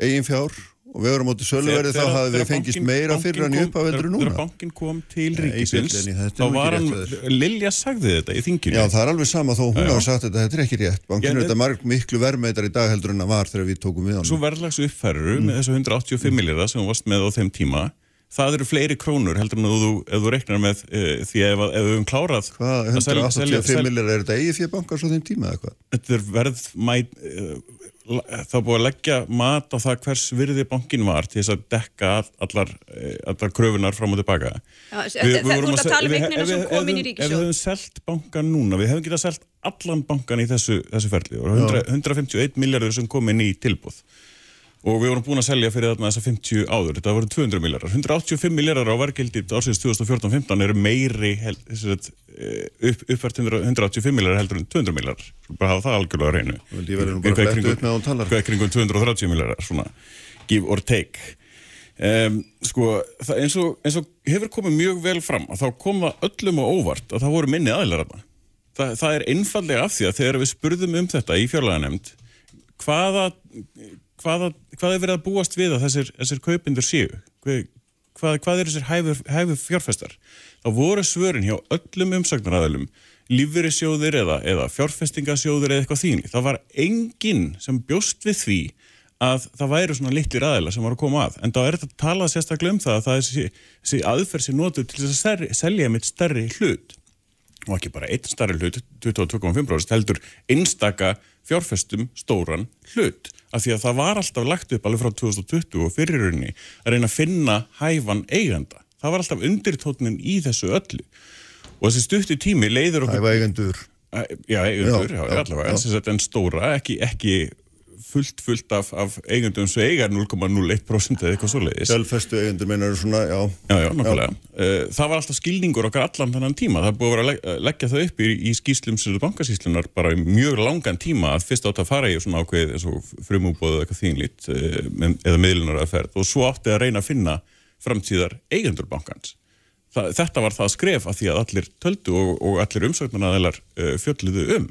S2: eigin fjár og við erum á móti söluverði þá hafði við fengist meira fyrir hann í
S5: bankinn
S2: upp af
S5: kom-
S2: heldur en
S5: Þegar
S2: núna.
S5: bankin kom til ríkisins, þá var hann. Lilja sagði þetta í þinginu.
S2: Já, það er alveg sama þó hún hafa sagt þetta, þetta er ekki rétt. Bankinu er þetta marg miklu verðmeitar í dag heldur en það var þegar við tókum við
S5: Svo
S2: hann.
S5: verðlags uppfæruru
S2: Mm.
S5: með þessu 185 miljardar sem þú varst með á þeim tíma það eru fleiri krónur heldur en þú, ef þú reiknar með uh, því ef, að- ef við höfum klárað
S2: Hvað,
S5: að selja- selja-
S2: 185
S5: selja-
S2: millir, er þetta eigið fyrir bankar svo þeim tíma eða hvað?
S5: Þetta er verð er búið að leggja mat á það hvers virði bankin var til þess að dekka all- allar, uh, allar kröfunar fram og tilbaka
S6: Já, þe- þe- þú
S5: vorum
S6: ert að
S5: se-
S6: tala um eignina sem
S5: við-
S6: kom inn í ríkissjóð.
S5: Ef við höfum selt bankan núna, við hefum getað selt allan bankan í þessu, þessu ferli og 100, 151 miljardur sem kom inn í tilbúð og við vorum búin að selja fyrir þarna þessa 50 áður, þetta voru 200 miljardar 185 miljardar á verkildi ársins 2014-15 eru meiri hel, sagt, eh, upp, uppvært 100 185 miljardar heldur en 200 miljardar bara hafa það algjörlega á reynu Eitthvað kringum-
S2: að
S5: kringum 230 miljardar svona, give or take. Um, sko, það, eins, og, eins og hefur komið mjög vel fram að þá kom það öllum á óvart að það voru minni aðilar þarna. Þa, það er einfallega af því að þegar við spurðum um þetta í fjárlaganemnd hvaða, hvaða, hvað er verið að búast við að þessir, þessir kaupindur séu? Hvað, hvað, hvað er þessir hæfur, hæfur fjárfestar? Þá voru svörin hjá öllum umsagnaræðilum lífverðisjóðir eða, eða fjárfestingasjóðir eða eitthvað þín það var enginn sem bjóst við því að það væru svona litlir aðila sem var að koma að. En þá er þetta að tala sérstaklega um það að það er þessi, aðferð sem notuð til þess að selja mitt stærri hlut. Og ekki bara einn starri hlut 22,5% heldur einstaka fjárfestum stóran hlut af því að það var alltaf lagt upp alveg frá 2020 og fyrirrunni að reyna að finna hæfan eiganda. Það var alltaf undirtótnin í þessu öllu. Og þessi stutti tími leiður okkur
S2: Æfa eigendur.
S5: Já, eigendur, já,
S2: Já,
S5: já, allavega, en stóra, ekki, ekki fullt, fullt af, af eigendum sem eigar 0,01% eða eitthvað svoleiðis.
S2: Sjálfestu eigendur meinar svona, já.
S5: Já, já, nokkulega. Uh, það var alltaf skilningur okkar allan þennan tíma. Það búið að vera að legg- leggja það upp í, í skýslum sem bankasýslunar bara í mjög langan tíma að fyrst átt að fara í svona ákveð eins og frumúbóðu eitthvað þínlít uh, eða miðlunar að ferð og svo átti að reyna að finna framtíðar eigendur bankans. Það, þetta var það skref að því að allir töldu og, og allir umsögnanaðilar uh, fjölluðu um.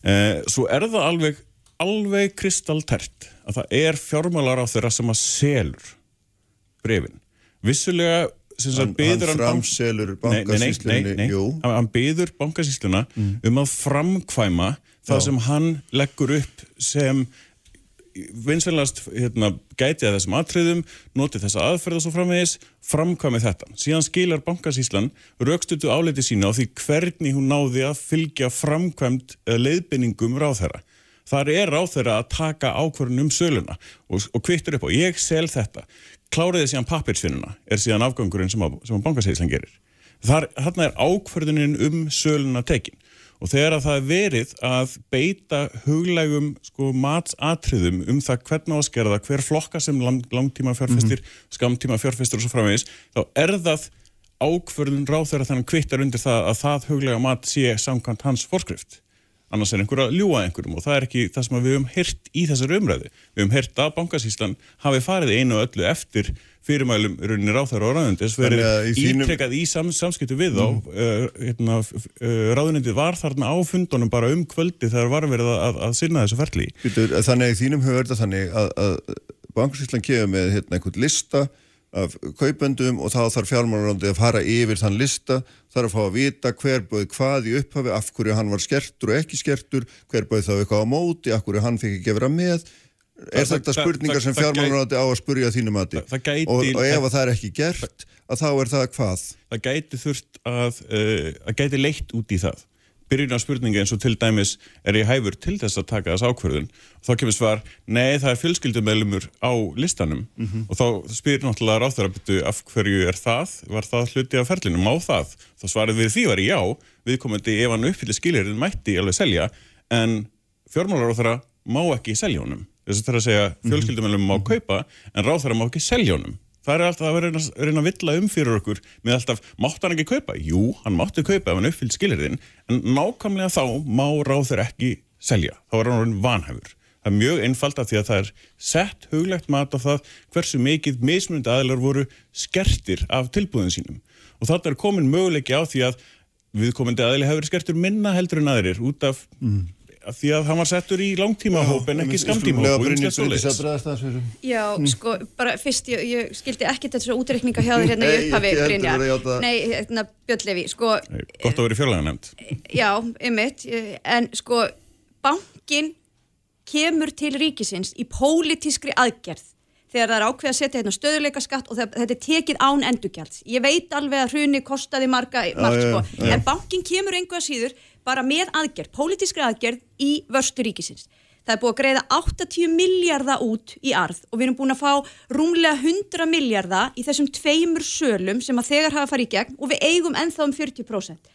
S5: Uh, svo er það alveg, alveg kristaltært að það er fjármálar á þeirra sem að selur brefin. Vissulega sem
S2: Hann- hann framselur jú.
S5: Hann, byður bankasýsluna um að framkvæma það
S2: Já.
S5: sem hann leggur upp sem vinsvelnast hérna, gæti að þessum atriðum, noti þessa aðferð og svo framvegis, framkvæmi þetta. Síðan skilar bankasíslan raukstutu áleiti sína á því hvernig hún náði að fylgja framkvæmt leiðbyningum ráðherra. Þar er ráðherra að taka ákvörðun um söluna og, og kvittur upp á ég sel þetta. Kláriði síðan pappirsvinnuna er síðan afgangurinn sem að, að bankasíslan gerir. Þar er ákvörðunin um söluna tekinn og þegar að það er verið að beita huglægum sko, matsatriðum um það hvernig áskerða hver flokka sem lang, langtíma fjárfestir, mm -hmm. skamtíma fjárfestir og svo framvegis, þá er það ákverðun ráð þegar þannig kvittar undir það að það huglega mat sé samkvæmt hans forskrift annars er einhver að ljúa einhverjum og það er ekki það sem við höfum hirt í þessar umræðu. Við höfum hirt að bankasíslan hafi farið einu og öllu eftir fyrirmælum rauninni ráþæra og ráðunendis verið ítrekkað í sam, samskiptu við þá mm. uh, hérna, uh, ráðunendið var þarna á fundunum bara um kvöldi þegar var verið að, að, að sinna þessu ferli.
S2: Þannig þínum höfur þetta þannig að, að bankasíslan kemur með hérna, einhvern lista af kaupendum og þá þarf fjármálurandi að fara yfir þann lista, þarf að fá að vita hver bauð hvað í upphafi, af hverju hann var skertur og ekki skertur, hver bauð þá eitthvað á móti, af hverju hann fikk ekki að vera með. Er það, þetta spurningar það, sem fjármálurandi á að spurja þínu mati? Og, og ef það er ekki gert, að þá er það hvað?
S5: Það gæti þurft að, uh, að gæti leitt út í það byrjun á spurningi eins og til dæmis er ég hæfur til þess að taka þess ákverðun og þá kemur svar, nei það er fjölskyldumælumur á listanum. Mm -hmm. og þá spyrir náttúrulega ráþarabittu af hverju er það, var það hluti af ferlinum? Á það, þá svarið við því var já viðkomandi ef hann uppfyllir skiljurinn mætti alveg selja, en fjármálaráþara má ekki selja honum. Þess að það er að segja mhm. fjölskyldumælum má kaupa en ráþara má ekki selja honum það er alltaf að vera að reyna að villa um fyrir okkur með alltaf, mátt hann ekki kaupa? Jú, hann mátti kaupa ef hann uppfyllt skilirinn en nákvæmlega þá má ráður ekki selja, þá er hann vanhæfur. Það er mjög einfalt af því að það er sett huglegt mat á það hversu mikið mismunandi aðlar voru skertir af tilbúðin sínum. Og þetta er komin möguleiki á því að viðkomandi aðli hefur skertur minna heldur en aðrir út af mm því að hann var settur í langtíma hóp en ekki skamtíma hóp
S6: Já, mm. sko, bara fyrst ég, ég skildi ekki þetta svona útreikninga hjá þér hérna í upphafi Brynja, nei, hérna Björnlefi, sko
S5: Gott að vera í fjörlega nefnd
S6: Já, ymmit, en sko bankin kemur til ríkisins í pólitískri aðgerð þegar það er ákveð að setja hérna stöðuleika skatt og þetta er tekið án endurgjalds. Ég veit alveg að hruni kostaði marga, marg, sko. en bankin kemur einhverja síður bara með aðgerð, pólitískri aðgerð í vörstu ríkisins. Það er búið að greiða 80 miljardar út í arð og við erum búin að fá rúmlega 100 miljardar í þessum tveimur sölum sem að þegar hafa farið í gegn og við eigum ennþá um 40%.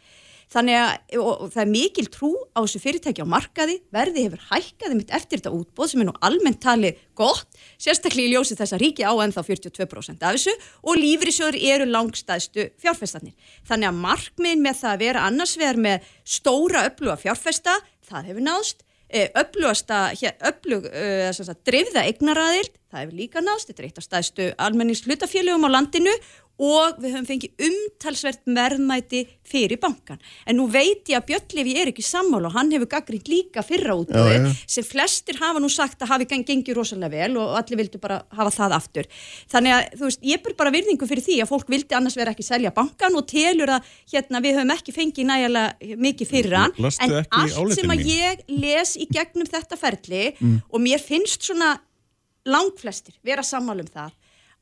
S6: Þannig að og, og það er mikil trú á þessu fyrirtæki á markaði, verði hefur hækkaði mitt eftir þetta útbóð sem er nú almennt talið gott, sérstaklega í ljósi þess að ríki á ennþá 42% af þessu og lífrisjóður eru langstæðstu fjárfestanir. Þannig að markminn með það að vera annars vegar með stóra öfluga fjárfesta, það hefur náðst, eh, öflugasta, öflug, uh, dreifða eignaræðild, það hefur líka náðst, þetta er eitt af stæðstu almennings hlutafélögum á landinu og við höfum fengið umtalsvert merðmæti fyrir bankan. En nú veit ég að Björnlefi er ekki sammála og hann hefur gaggrínt líka fyrra út já, já. sem flestir hafa nú sagt að hafi gengið rosalega vel og allir vildu bara hafa það aftur. Þannig að þú veist, ég ber bara virðingu fyrir því að fólk vildi annars vera ekki selja bankan og telur að hérna við höfum ekki fengið nægilega mikið fyrir hann. En allt sem að ég les í gegnum þetta ferli mm. og mér finnst svona langflestir vera sammála um það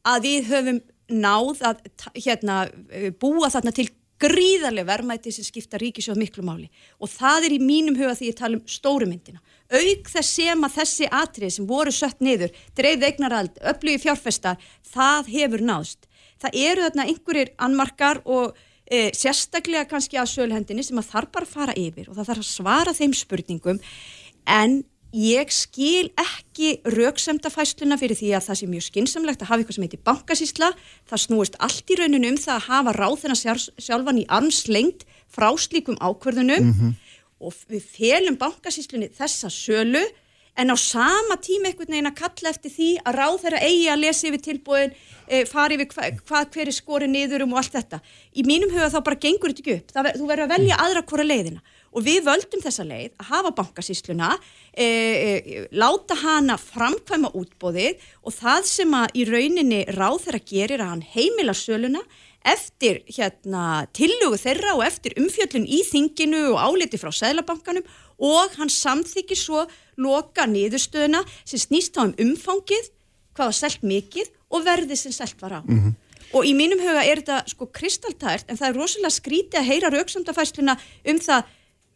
S6: að við höfum náð að hérna, eh, búa þarna til gríðarlega verðmæti sem skipta ríkisjóð miklu máli og það er í mínum huga því ég tala um stórumyndina. Auk þess sem að þessi atrið sem voru sött niður, dreifð eignarald, öflugi fjárfesta, það hefur náðst. Það eru þarna einhverjir anmarkar og e, sérstaklega kannski að sölhendinni sem að þarf bara að fara yfir og það þarf að svara þeim spurningum en ég skil ekki rauksemdafæsluna fyrir því að það sé mjög skinsamlegt að hafa eitthvað sem heitir bankasísla það snúist allt í rauninu um það að hafa ráð þennan sjálfan í armslengt frá slíkum ákverðunum mm -hmm. og við felum bankasíslunni þessa sölu en á sama tíma einhvern veginn að kalla eftir því að ráð þeirra eigi að lesa yfir tilbúin e, fari yfir hvað hva, hver er skori niður um og allt þetta. Í mínum huga þá bara gengur þetta ekki upp. Það, þú verður að velja aðra hvora leiðina og við völdum þessa leið að hafa bankasísluna, e, e, láta hana framkvæma útbóðið og það sem að í rauninni ráð þeirra gerir að hann heimila söluna eftir hérna tillugu þeirra og eftir umfjöllun í þinginu og áliti frá Sæðlabankanum og hann samþykir svo loka niðurstöðuna sem snýst á um umfangið, hvað var selt mikið og verðið sem selt var á. Og í mínum huga er þetta sko kristaltært en það er rosalega skrítið að heyra rauksamdafæsluna um það,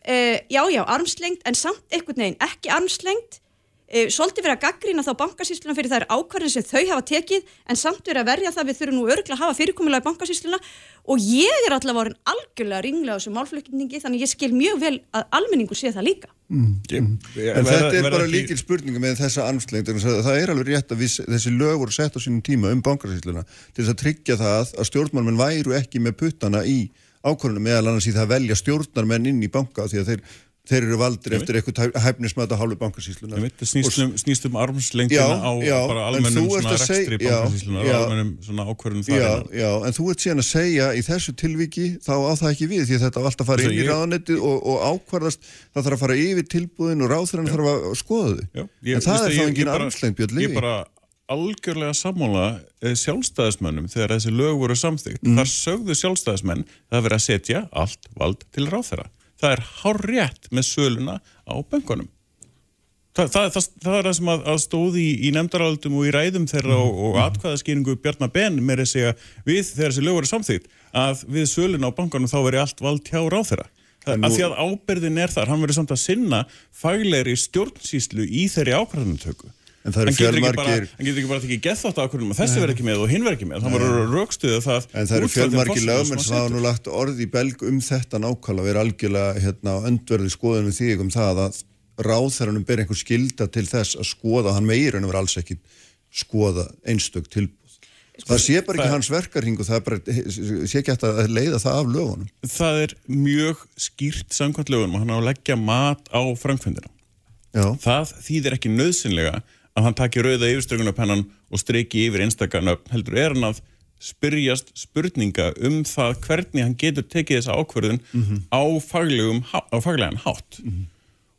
S6: uh, já já, armslengt en samt einhvern veginn ekki armslengt Uh, svolítið verið að gaggrina þá bankasýsluna fyrir þær ákvarðin sem þau hafa tekið en samt verið að verja það við þurfum nú örgulega að hafa fyrirkomulega í bankasýsluna. Og ég er allavega vorin algjörlega ringlega á þessu málflutningi þannig ég skil mjög vel að almenningu sé það líka.
S2: En þetta er bara líkil spurninga með þessa armslengt það er alveg rétt að við, þessi lög voru sett á sínum tíma um bankasýsluna til þess að tryggja það að stjórnmálmenn væru ekki með puttana í ákvörðunum meðal annars í það að velja stjórnarmenn inn í banka því að þeir þeir eru valdir eftir eitthvað hæfnismæta hálfu bankasýsluna
S5: snýst um, snýst um armslengtina á
S2: já,
S5: bara almennum rekstri bankasýsluna og almennum það
S2: já, já, en þú ert síðan að segja í þessu tilviki þá á það ekki við því þetta var alltaf að fara inn í ráðanetti og, og ákvarðast það þarf að fara yfir tilbúðin og ráðþrann þarf að skoða þau. En það er þá engin armslengt björn
S5: Ég bara algjörlega sammála sjálfstæðismönnum þegar þessi lög voru samþygt
S2: Mm.
S5: þar sögðu sjálfstæðismenn það verið að setja allt vald til ráðherra. Það er hár rétt með söluna á böngunum það, það, það, það er það sem að, að stóði í, í nefndaraldum og í ræðum þeirra og, og atkvæðaskýringu Bjarnar Ben með að segja við þegar þessi lög voru samþygt að við söluna á böngunum þá veri allt vald hjá ráðherra. Það,
S2: nú-
S5: að því að ábyrðin er þar, hann verður samt að sinna faglegri stjórnsýslu í þeirri ákvarðanutöku
S2: En það eru
S5: Hann getur ekki bara-
S2: fjölmargir-
S5: hann getur ekki gett þátt ákvörðum og þessi verður ekki með og hinn verður ekki með, það verður raukstuðið það
S2: En það eru
S5: út frá þeim
S2: fjölmargi
S5: forsendum
S2: lögmenn
S5: sem
S2: hafa nú lagt orð í belg um þetta nákvæmlega og er algjörlega hérna, á öndverði skoðun við þig um það að ráðherranum ber einhver skilda til þess að skoða, hann meir en verður alls ekki skoða einstök tilbúð. Það sé bara ekki
S5: það-
S2: hans verkarhing og það er bara, sé ekki hægt að leiða það af lögunum.
S5: Það er mjög skýrt samkvæmt lögunum og hann á að leggja mat á framkvæmdina.
S2: Já,
S5: það þýðir ekki nöðsynlega að hann taki rauða yfirstökunarpennan og streiki yfir einstakarnöfn heldur er hann að spyrjast spurninga um það hvernig hann getur tekið þessa ákvörðun á, faglegum, á faglegan hátt.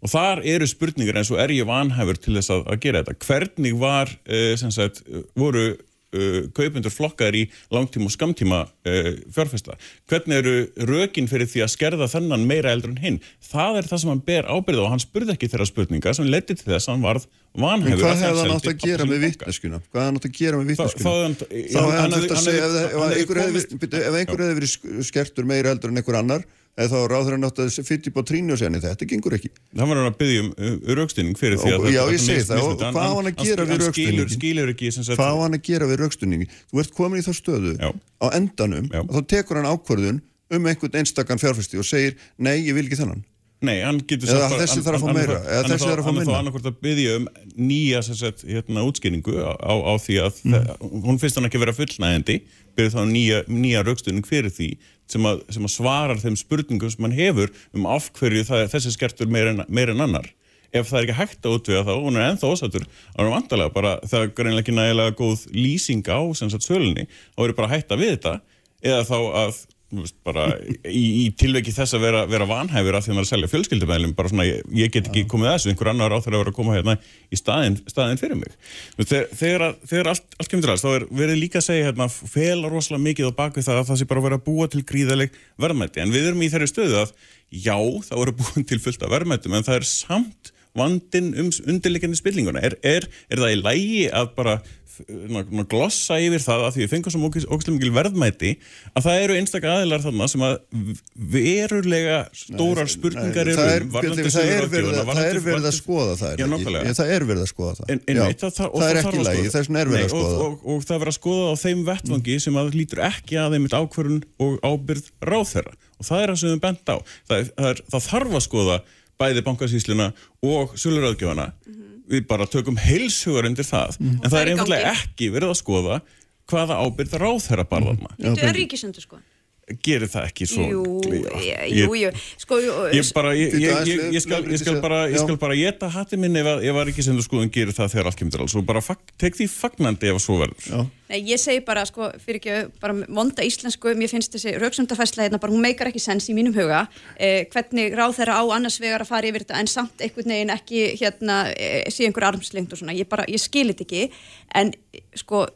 S5: Og þar eru spurningar eins og er ég vanhæfur til þess að, að gera þetta? Hvernig var uh, sem sagt, voru uh, kaupendur flokkar í langtíma og skamtíma uh, fjárfesta? Hvernig eru rökin fyrir því að skerða þennan meira eldur en hinn? Það er það sem hann ber ábyrð á. Og hann spurði ekki þeirra spurninga sem leti til þess að hann varð
S2: en
S5: vanhæfur
S2: hvað hefði hann átt að gera með
S5: banka.
S2: vitneskuna? Hvað hefði hann átt að gera með
S5: hann-
S2: Þá hefði hann
S5: hann
S2: þurft að segja, ef,
S5: hann
S2: einhver hefði, verið sk- skertur meira eldur en einhver annar, eða þá ráður hann átt að fytti upp á trínu og segja, "Nei, þetta gengur ekki.
S5: Það var hann að byggja um uh, raukstinning fyrir því að
S2: já, ég segi það. Hvað á hann að gera við
S5: hann sagt,
S2: Hvað hann að gera við raukstunningi? Þú ert komin í þá stöðu á endanum og þá tekur hann ákvörðun um einhvern einstakann fjárfesti og segir, nei, ég vil ekki þennan.
S5: Nei, hann getur sagt bara-
S2: þessi þarf að fá meira, eða þessi
S5: þá-
S2: þarf að fá
S5: Hann er þá
S2: minna.
S5: annarkvort að byggja um nýja sagt, hérna, útskýringu á, á, á því að
S2: Mm.
S5: hún finnst hann ekki vera fullnægandi byrja þá nýja, nýja raukstunning fyrir því sem að, sem að svarar þeim spurningum sem hann hefur um af hverju það, er þessi skertur meir en, meir en annar ef það er ekki hægt að útvega þá hún er ennþá ósættur þá er hann vandalega bara, það er greinlega ekki nægilega góð lýsing á sölunni þá er bara hægt að við þetta eða þá að bara, í, í tilveiki þess að vera, vera vanhæfur af því að maður að selja fjölskyldumæðlum bara svona, ég, ég get ekki komið að þessu. Einhver annar á þeirra að vera að koma hérna í staðin, staðin fyrir mig. Þegar, þegar, þegar allt, allt kemur til alls þá er verið líka að segja hérna, fela rosalega mikið á bakvið það að það sé bara að búa til gríðaleg verðmætti en við erum í þeirri stöðu að já, það voru búin til fullt af verðmættum en það er samt vandin um undirleikandi spillinguna er, er, er það í lægi að bara glossa yfir það að því við fengum svo ógislega mikil verðmæti að það eru einstaklega aðilar þarna sem að verulega stórar spurningar
S2: það er,
S5: eru um varðandi
S2: Bjarni, það er verið, að- það er skoða það, er það er verið að skoða það.
S5: En,
S2: Já.
S5: einmitt, það, það,
S2: það er ekki lægi,
S5: skoða.
S2: þess vegna er verið að skoða
S5: og, og, og það er verið að skoða á þeim vettvangi sem að lítur ekki að þeim ákvörun og ábyrð ráðherra og það er það sem við bent á það, er, það, er, það þarf að skoða bæði bankasýsluna og söluráðgjöfana við bara tökum heilsugar undir það. En það
S6: er
S5: einfallega ekki verið að skoða hvaða ábyrð ráðherra barðarna
S6: Þetta er ríkisendur sko.
S5: Gerir það ekki svo
S6: Jú, jú, jú. Sko,
S5: Ég, bara, ég, ég, ég, ég, skal, ég skal bara ég skal bara geta hatti minn ef að, ef að ríkisendur skoðun gerir það þegar allt kemur og bara fag, tek því fagnandi ef að svo verður
S2: Já.
S6: Nei, ég segi bara, sko, fyrir ekki bara vonda íslensku, mér finnst þessi rauksumdafærsla hérna bara, hún meikar ekki sens í mínum huga eh, hvernig ráð þeirra á annars vegar að fara yfir þetta en samt einhvern veginn ekki hérna, eh, sé einhver armslengt og svona, ég bara, ég skil þetta ekki en sko,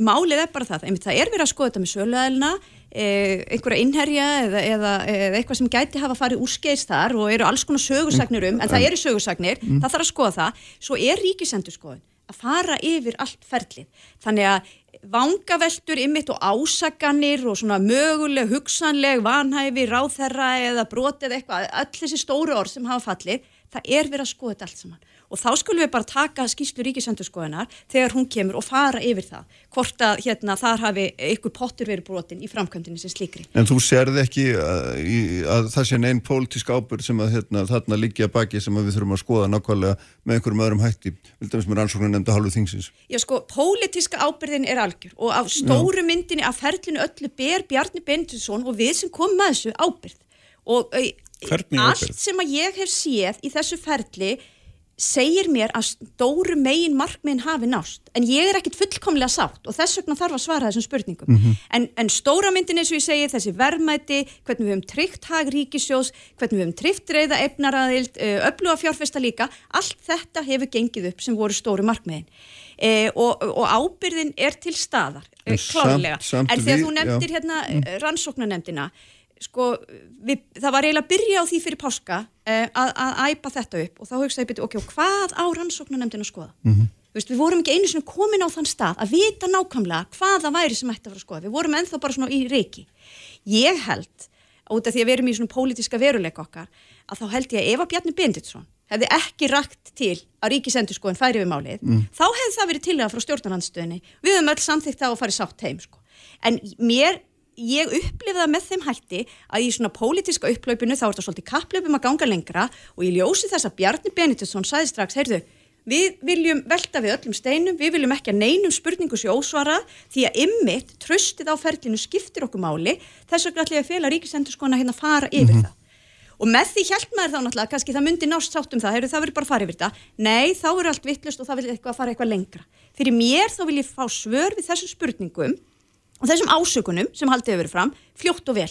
S6: málið er bara það, einmitt það er verið að skoða þetta með söluðælina, eh, einhverja innherja eða, eða, eða eitthvað sem gæti hafa farið úrskeiðst þar og eru alls konar sögursagnir um, en það eru sögursagnir, það þarf að skoða það, svo er ríkisendurskoðun að fara yfir allt ferlið. Þannig að vangaveltur ymmit og ásaganir og svona möguleg, hugsanleg, vanhæfi, ráþerra eða brotið eitthvað, öll þessi stóru orð sem hafa fallið, það er verið að skoða þetta allt saman og þá skulum við bara taka skýslu ríkisendurskoðunar þegar hún kemur og fara yfir það hvort að hérna, þar hafi ykkur pottur verið brotin í framkvæmdini sem slikri.
S2: En þú sérði ekki að, að það sé einn pólitísk ábyrg sem að hérna, þarna liggja baki sem við þurfum að skoða nákvæmlega með einhverjum öðrum hætti, vildum sem er ansóknar nefnda hálfu þingsins.
S6: Já sko, pólitíska ábyrgin er algjör og af stóru Já. myndinni af ferlinu öllu ber Bjarni Bendilsson og við sem komum að þessu ábyrg og allt sem að ég hef séð í þessu ferli segir mér að stóru megin markmiðin hafi nást, en ég er ekkit fullkomlega sátt og þess vegna þarf að svara þessum spurningum mm -hmm. en, en stóra myndin eins og ég segi þessi verðmæti, hvernig við höfum tryggt hag ríkisjós, hvernig við höfum tryggt reyða efnaraðild, öfluga fjárfesta líka allt þetta hefur gengið upp sem voru stóru markmiðin e, og, og ábyrðin er til staðar e, klárlega, samt, samt en þegar við, þú nefndir já. hérna mm. rannsóknanemdina sko, við, það var eiginlega að byrja á því fyrir páska eh, að, að æpa þetta upp og þá hugsaði byrju, ok, hvað á rannsóknunemndin að skoða? Mm -hmm. Vist, við vorum ekki einu svona komin á þann stað að vita nákvæmlega hvaða væri sem ætti að fara að skoða. Við vorum enþá bara svona í reiki. Ég held, út af því að við erum í svona pólitiska veruleika okkar, að þá held ég að Eva Bjarni Binditsson hefði ekki rægt til að ríkisendur skoðin færi við málið, mm. þá hefði það verið til að frá stjórnarlandstöðinni. Við höfum öll samþygt það og farið sátt heim sko. En mér ég upplifði það með þeim hætti að í svona pólitiska upplaupinu þá er þetta svolítið kapplaupum að ganga lengra og ég ljósi þess að Bjarni Benediktsson sæði strax, heyrðu, við viljum velta við öllum steinum, við viljum ekki að neinum spurningu sér ósvara því að ymmit, tröstið á ferlinu skiptir okkur máli, þess vegna ætla ég að fela ríkisendur skona hérna að fara yfir mm -hmm. það. Og með því hjælt maður þá náttúrulega kannski það myndi nást sátt um það, heyrðu það verður bara að fara yfir þetta. Nei, þá er allt vittlust og það vil eitthvað fara eitthvað lengra. Fyrir mér þá vil ég fá svör við þessum spurningum og þessum ásökunum sem haldið verið fram fljótt og vel.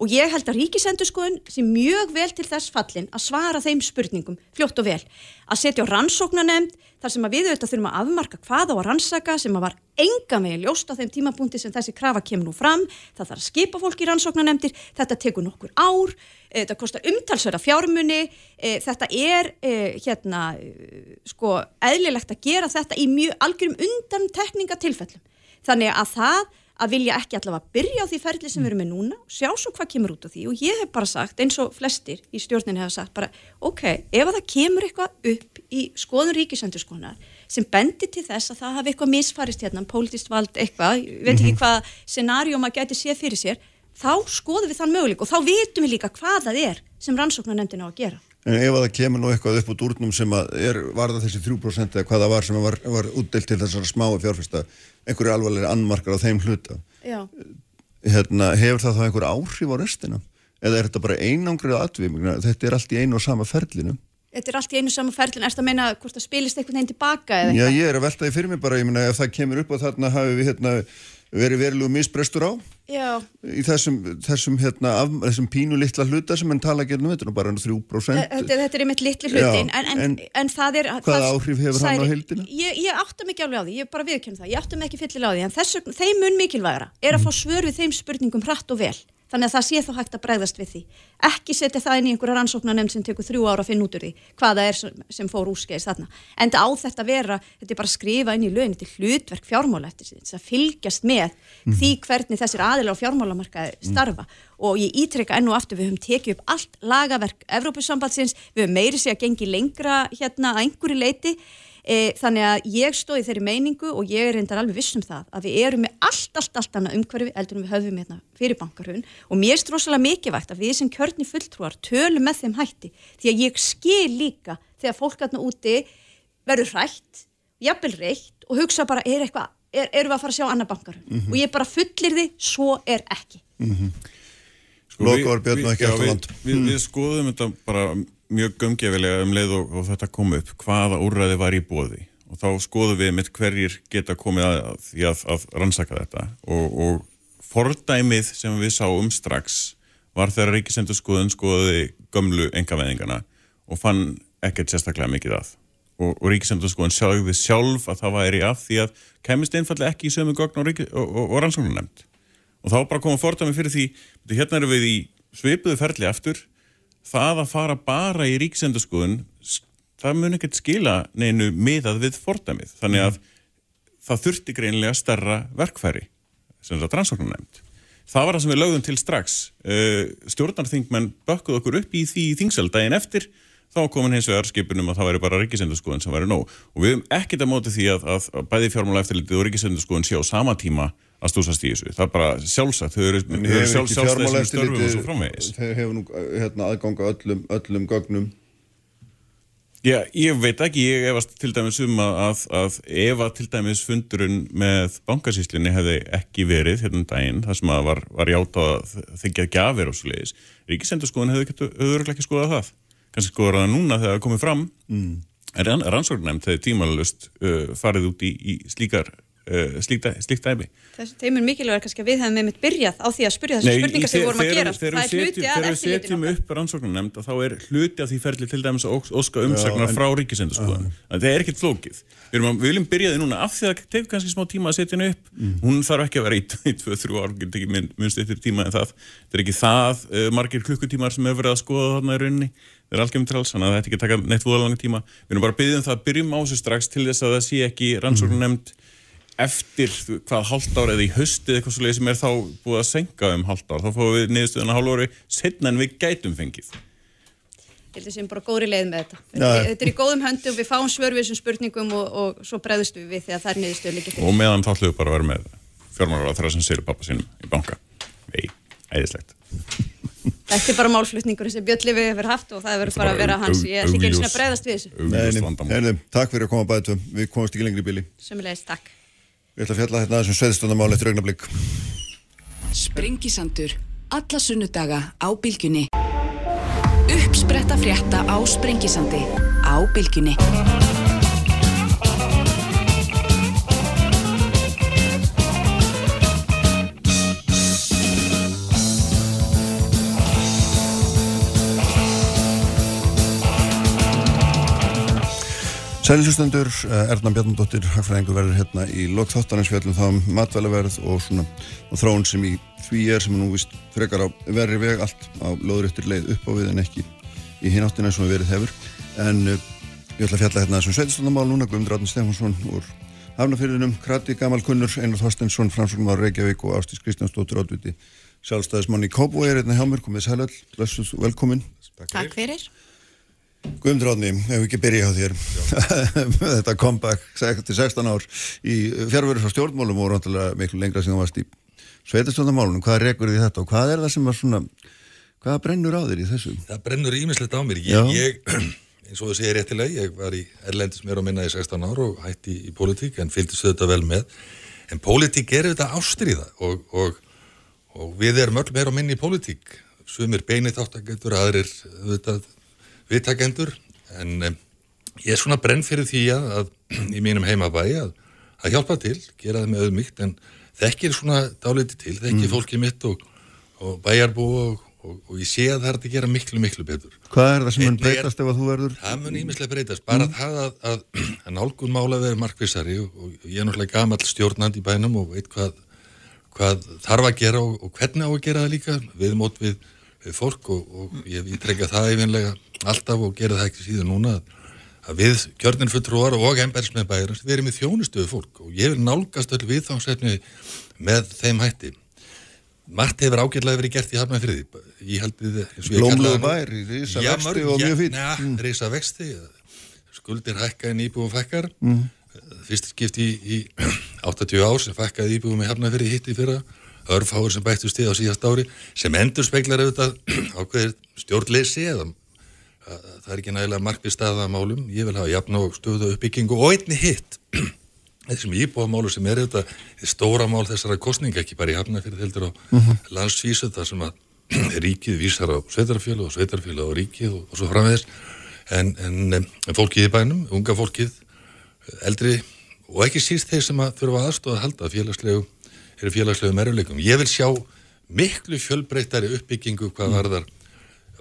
S6: Og ég held að ríkisendurskoðun sé mjög vel til þess fallin að svara þeim spurningum fljótt og vel. Að setja á rannsóknanemnd þar sem að við auðvitað þurfum að afmarka hvað á að rannsaka sem að var enga með ljóst á þeim tímapunkti sem þessi krafa kemur nú fram. Það þarf að skipa fólk í rannsóknanemndir þetta tekur nokkur ár. Eh, þetta kostar umtalsverða fjármunni eh, þetta er eh, hérna sko eðlilegt að gera þetta í mjög algjörum undan tekningatilfellum þannig að það að vilja ekki allavega byrja á því ferli sem við erum með núna sjá svo hvað kemur út á því og ég hef bara sagt eins og flestir í stjórninni hefa sagt bara ok, ef að það kemur eitthvað upp í skoðun ríkisendurskonar sem bendir til þess að það hafi eitthvað misfarist hérna, pólitist vald eitthvað, ég veit ekki mhm. hvað scenarjum að geti séð fyrir sér, þá skoðum við þann möguleik og þá vitum við líka hvað það er sem rannsóknar nefndin á að gera.
S2: En ef það kemur nú eitthvað upp út úrnum sem er, var það þessi 3% eða hvað það var sem var, var útdelt til þessar smáa fjárfesta, einhverju alvarlega annmarkar á þeim hluta, hérna, hefur það þá einhver áhrif á restina? Eða er þetta bara einangrið aðvim? Þetta er allt í einu og sama ferlinu?
S6: Þetta er allt í einu og sama ferlinu, er þetta að meina hvort það spilist einhvern veginn tilbaka eða
S2: eitthvað? Já, ég er að velta því fyrir mig bara, ég meina ef það kemur upp og þarna hafi við hérna verið verilegu misbrestur á
S6: Já.
S2: í þessum, þessum, hérna, af, þessum pínu litla hluta sem enn tala ekki um þetta er bara 3%
S6: Þetta, þetta er einmitt litli hlutin en, en, en, það er
S2: Hvaða áhrif hefur særi, hann á heildina?
S6: Ég, ég átta mikið alveg á því, ég bara viðkjörn það ég átta mikið fyllilega á því, en þess, þeim mun mikilvægra er að fá svör við þeim spurningum hratt og vel Þannig að það sé þá hægt að bregðast við því. Ekki setja það inn í einhverja rannsóknarnemnd sem tekur þrjú ára að finna út úr því hvaða er sem fór úrskeiðis þarna. En það á þetta vera, þetta er bara að skrifa inn í lögin, þetta er hlutverk fjármála eftir þess að fylgjast með mm. því hvernig þessir aðilar á fjármálamarkaði mhm. starfa. Mm. Og ég ítrykka enn og aftur, við höfum tekið upp allt lagaverk Evrópusambandsins, við höfum meiri sig að gengi lengra hérna að einhverju leiti E, þannig að ég stóði þeirri meiningu og ég er reyndar alveg vissum það að við erum með allt, allt, allt annað umhverfi eldur en við höfum hérna fyrir bankarhun og mér er strósalega mikilvægt að við sem kjörni fulltrúar tölum með þeim hætti því að ég skil líka þegar fólk aðna úti verður hrætt, jafnvel reitt og hugsa bara er eitthvað, er, erum við að fara að sjá annað bankarhun mm -hmm. og ég bara fullir því, svo er ekki.
S2: Mm -hmm. Sko, Lokavar björn og ekki eftir land.
S5: Við, við, við skoðum þetta bara mjög gömgefilega um leið og, og þetta kom upp hvaða úrræði var í bóði og þá skoðum við mitt hverjir geta komið að, að, að, rannsaka þetta. Og, og fordæmið sem við sáum strax var þegar Ríkisendur skoðun skoðuði gömlu engaveðingana og fann ekkert sérstaklega mikið að. Og, og ríkisendurskoðun sagði sjálf að það væri af því að kemist einfallega ekki í sömu gögn og, rannsóknar nefnd og þá bara koma fordæmi fyrir því hérna erum við í svipuðu ferli aftur það að fara bara í ríkisendurskoðun það mun ekkert skila neinu miðað við fordæmið. Þannig að það þurfti greinilega stærra verkfæri sem þetta rannsóknar nefnd það var það sem við lögðum til strax. Uh, stjórnarþingmenn bökkuð okkur upp í því þingsal daginn eftir. Þá komin hins vegar skipunum að það væri bara ríkisendurskoðun sem væri nóg. Og við höfum ekkert að móti því að, að, að bæði fjármála eftirlitið og ríkisendurskoðun sé á sama tíma að stúsast í þessu, það er bara sjálfsagt. Þau eru, þau eru sjálf, sjálfstæðis sem störfum og svo framvegis.
S2: þeir hefur nú hérna, aðganga öllum, öllum gögnum.
S5: Já, ég veit ekki, ég efast til dæmis um að, að, ef að til dæmis fundurinn með bankasýslinni hefði ekki verið hérna um daginn, það sem að var, var játa að þykja gjafir og svo leiðis, Ríkisendurskoðun hefði hefði ekki skoðað það, kannski skoðað það núna þegar það komið fram, mm. en rann, rannsóknarnefnd hefði tímalust uh, farið út í, í slíkar, uh, slíkt, slíkt dæmi.
S6: Þessi teimur mikilvæg er kannski að við hefum einmitt byrjað á því að spyrja þessu spurningar sem við vorum að gera.
S5: Þegar við setjum, þegar við setjum upp rannsóknarnemnd þá er hluti af því ferli til dæmis að óska umsagnar
S2: en-
S5: frá ríkisendurskoðan. Það er ekkert flókið. Við, erum að, við viljum byrja því núna af því að það tegur kannski smá tíma að setja henni upp. Hún þarf ekki að vera í 2-3 ár, getur ekki mun- munst eftir tíma en það. Það er ekki það uh, margir klukkutímar sem hefur verið að skoða þarna í rauninni. Það er algjörn trals, þannig að þetta ekki taka neitt voða langa tíma. Við erum bara að byggja um það að byrjum á þessu strax til þess að það sé ekki rannsóknarnemnd eftir hvað hálft ár eða í haustið eitthvað svo sem er þá búið að senka um hálft ár þá fáum við niðurstöðuna hálf ári setna en við gætum fengið
S6: Ég held að sem bara góðri leið með þetta.
S2: Já.
S6: Þetta er í góðum höndum, við fáum svör við þessum spurningum og, og svo bregðust við við að það er niðurstöðu líka fyrir.
S5: og meðan þá ætlum við bara að vera með fjármálar á þeirra sem sér pappa sínum í banka Vei, æðislegt
S6: Þetta er bara málflutningur sem Björn Lifi hefur haft og það verður bara að vera hans. Ég ætla ekki eins og að bregðast við þessu.
S2: Heyrðu, takk fyrir að koma bæðu við komumst ekki lengri í bíli
S6: Sömulegis, takk.
S2: Við ætla að fjalla hérna þessum sveðstundamál eftir augnablík
S1: Sprengisandur. Alla sunnudaga á bylgjunni. Uppspretta frétta á Sprengisandi. Á bylgjunni.
S2: Sælilustendur, Erna Bjarnadóttir Hagfræðingur verður hérna í lok þáttanins fjallum þá um matvælaverð og svona og þróun sem í því er sem nú vist frekar á verri veg. Allt á lóðréttir leið upp á við en ekki í hináttina sem við verið hefur. En uh, ég ætla að fjalla hérna þessum sveitstundamál núna. Guðmundur Átni Stefansson úr Hafnafyrðinum, Krati Gamal Kunnur, Einar Þorstensson, Framsóknum á Reykjavík og Ástís Kristjánsdóttir Átviti sjálfstæðismann í Kópú er hérna hjá mér, komið sælöll, Átni, ef við ekki byrja hjá þér þetta comeback til 16 ár í fjárveru frá stjórnmálum og randilega miklu lengra sem þú varst í sveitastjórnmálunum, hvað rekur því þetta og hvað er það sem var svona hvað brennur á þér í þessu?
S7: Það brennur ímislegt á mér. Ég, ég, eins og þú segir réttilega, ég var í erlendis mér á minna í 16 ár og hætti í, í pólitík en fylgdist þetta vel með. En pólitík er þetta ástriða og, og, og við erum öll meira á minni í pólitík. Sumir aðrir auðvitað viðtakendur en um, ég er svona brenn fyrir því að, að í mínum heimabæi að, að hjálpa til, gera það með auðmygt en þekkir svona dálítið til, þekkir fólkið mitt og, og bæjarbú og, og, og ég sé að það er að gera miklu, miklu betur.
S2: Hvað er það sem mun breytast ef að þú verður?
S7: Það mun ímislega breytast, bara það að, að, að nálgun mála verið markvissari og, og ég er náttúrulega gamall stjórnand í bænum og veit hvað, hvað þarf að gera og, og hvernig á að gera það líka við mót við, við fólk og, og ég, ég treyka það yfinlega alltaf og gera það ekki síðan núna að, við kjörnin fulltrúar og embærismenn bæjarins við erum í þjónustuðu fólk og ég vil nálgast öll viðfangsefni með þeim hætti Margt hefur ágætlega verið gert í Hafnarfriði ég held við eins og ég
S2: Blómlegur
S7: kallaði hann-
S2: bær, í risa
S7: Já,
S2: vexti og mjög.
S7: Neða, mm. risa vexti, skuldir hækka en íbúum fækkar.
S2: Mm.
S7: Fyrst skipti í, í 80 ár sem fækkaði íbúum í Hafnarfirði hitti fyrra, örfáur sem bættust í á síðast ári, sem endur speiklar auðvitað ákveðir stjórnleysi eða að, það er ekki nægilega markvið staða að málum. Ég vil hafa jafn og stöðu uppbyggingu og einni hitt. Þessum íbúamálu sem er auðvitað stóra mál þessara kostninga, ekki bara í Hafnarfirði heldur á landsvísu þar sem að ríkið vísar á sveitarfjölu og sveitarfjölu og ríkið og, og svo framvegis en, en, en fólkið í bænum, unga fólkið eldri og ekki síst þeir sem að þurfa aðstóða að halda félagslegu, eru félagslegu meruleikum. Ég vil sjá miklu fjölbreytari uppbyggingu hvað varðar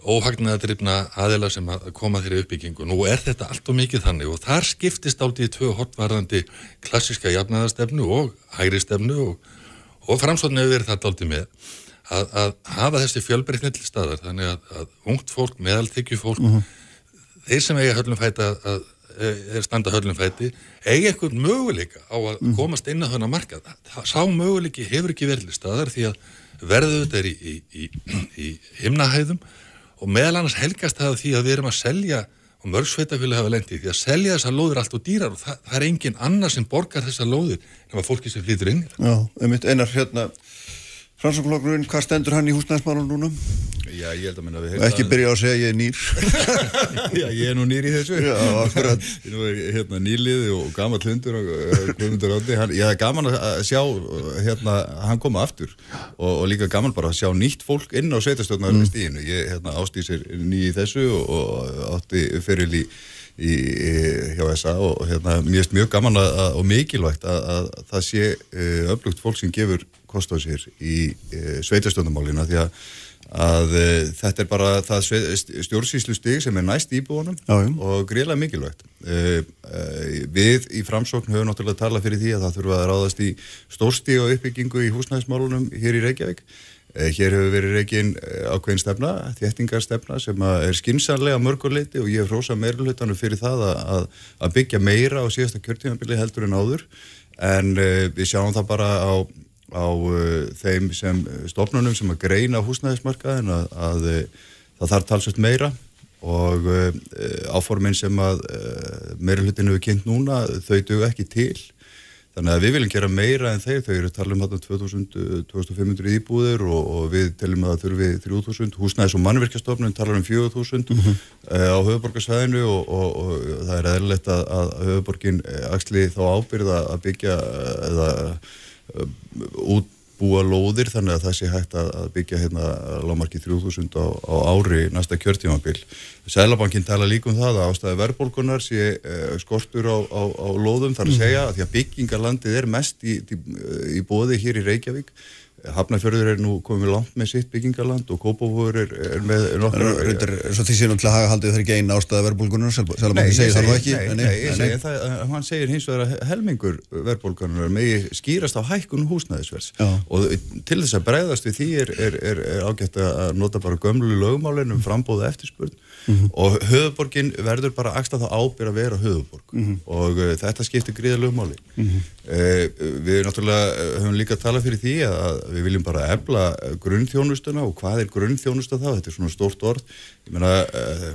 S7: óhagnaðadrifna aðila sem að koma þeirri uppbyggingu. Nú er þetta allt og mikið þannig og þar skiptist aldrei í tvö hotvarðandi klassiska jafnaðarstefnu og hægri stefnu og, og framsóknu hefur verið þetta aldrei með að, að hafa þessi fjölbreytni til staðar þannig að, að ungt fólk, meðaltekju fólk, mm -hmm. þeir sem eiga höllum fæti að, að er standa höllum fæti, eiga eitthvað möguleika á að mm. komast inn á þennan markað. Sá möguleiki hefur ekki verið til staðar því að verðu þetta er í, í, í, í himnahæðum og meðal annars helgast það því að við erum að selja og mörg sveitafjölu hafa lendið því að selja þessar lóðir allt og dýrar og það, það er engin annar sem borgar þessar lóðir en að fólki sem flytur inn
S2: Já, einmitt einar hérna Fransaflokkurinn, hvað stendur hann í húsnæðismálun núna?
S8: Já, ég held að minna við
S2: Ekki byrja á að segja ég er nýr.
S8: Já, ég er nú nýr í þessu.
S2: Já, akkurat.
S8: Nú er hérna nýliði og gammal hundur og hundur átti Já, það er gaman að sjá hérna, hann koma aftur. Og, og líka gaman bara að sjá nýtt fólk inn á sveitastöðnar mm. stíðinu Ég hérna, ástýsir nýj í þessu og, og átti feril í í, hjá SA og hérna, mér finnst mjög gaman að, að, og mikilvægt að, að það sé uh, öflugt fólk sem gefur kost á sér í uh, sveitastöndumálina því að uh, þetta er bara það stjórnsýslu stig sem er næst íbúanum og greiðlega mikilvægt. Við í framsókn höfum náttúrulega talað fyrir því að það þurfa að ráðast í stórstíg og uppbyggingu í húsnæðismálunum hér í Reykjavík. Eh, hér hefur verið reygin eh, ákveðin stefna, þéttingarstefna sem er skinsanlega mörguleiti og ég hef hrósað meirulhutanum fyrir það að, að byggja meira á síðasta kjörtímanbili heldur en áður. En uh, við sjáum það bara á, á uh, þeim sem stofnunum sem að greina húsnæðismarkaðin að, að uh, það þarf talsvægt meira og áforminn sem að meirulhutinu er kynnt núna þau dög ekki til Þannig að við viljum gera meira en þeir, þau eru að tala um þarna 2500 íbúðir og, og við telum að það þurfi 3000, húsnæðis og mannverkjastofnun talar um 4000 mm -hmm. uh, á höfuborgarsvæðinu og, og, og það er eðlilegt að, að höfuborgin axli þá ábyrða að byggja eða uh, út búa lóðir þannig að það sé hægt að byggja hérna lámarki 3000 á, á ári næsta kjörtímabil. Sælabankin tala líka um það að ástæði verðbólkunar sé eh, skortur á, á, á lóðum þar að mhm. segja að því að byggingarlandið er mest í, í, í bóði hér í Reykjavík Hafnarfjörður er nú komið langt með sitt byggingarland og Kópavóður er, er með nokkru...
S2: Rundar, svo því sé náttúrulega haga haldið það ekki eina ástæða verðbólgunar, Sælabankin segir það nú ekki.
S8: Nei, nei, nei, nei það, hann segir hins vegar að helmingur verðbólgunar megi skýrast á hækkun húsnæðisvers og til þess að breyðast við því er, er, er ágætt að nota bara gömlu lögmálinn um frambóða eftirspurn mm -hmm. og höfuborgin verður bara axta þá ábyrg að vera höfuborg mm -hmm. og uh, þetta skiptir gríða lögmáli. Mm -hmm. uh, við náttúrulega höfum líka að tala fyrir því að við viljum bara efla grunnþjónustuna og hvað er grunnþjónusta þá? Þetta er svona stórt orð. Ég meina, uh,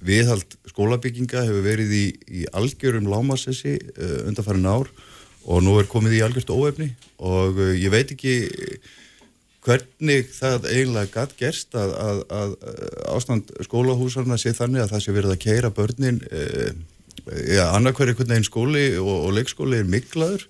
S8: viðhald skólabygginga hefur verið í, í algjörum lámasessi undanfærin ár og nú er komið í algjörst óefni og ég veit ekki hvernig það eiginlega gætt gerst að, að, að ástand skólahúsarna sé þannig að það sé verið að keira börnin, ja, annarkverði einhvern veginn skóli og, og leikskóli er miklaður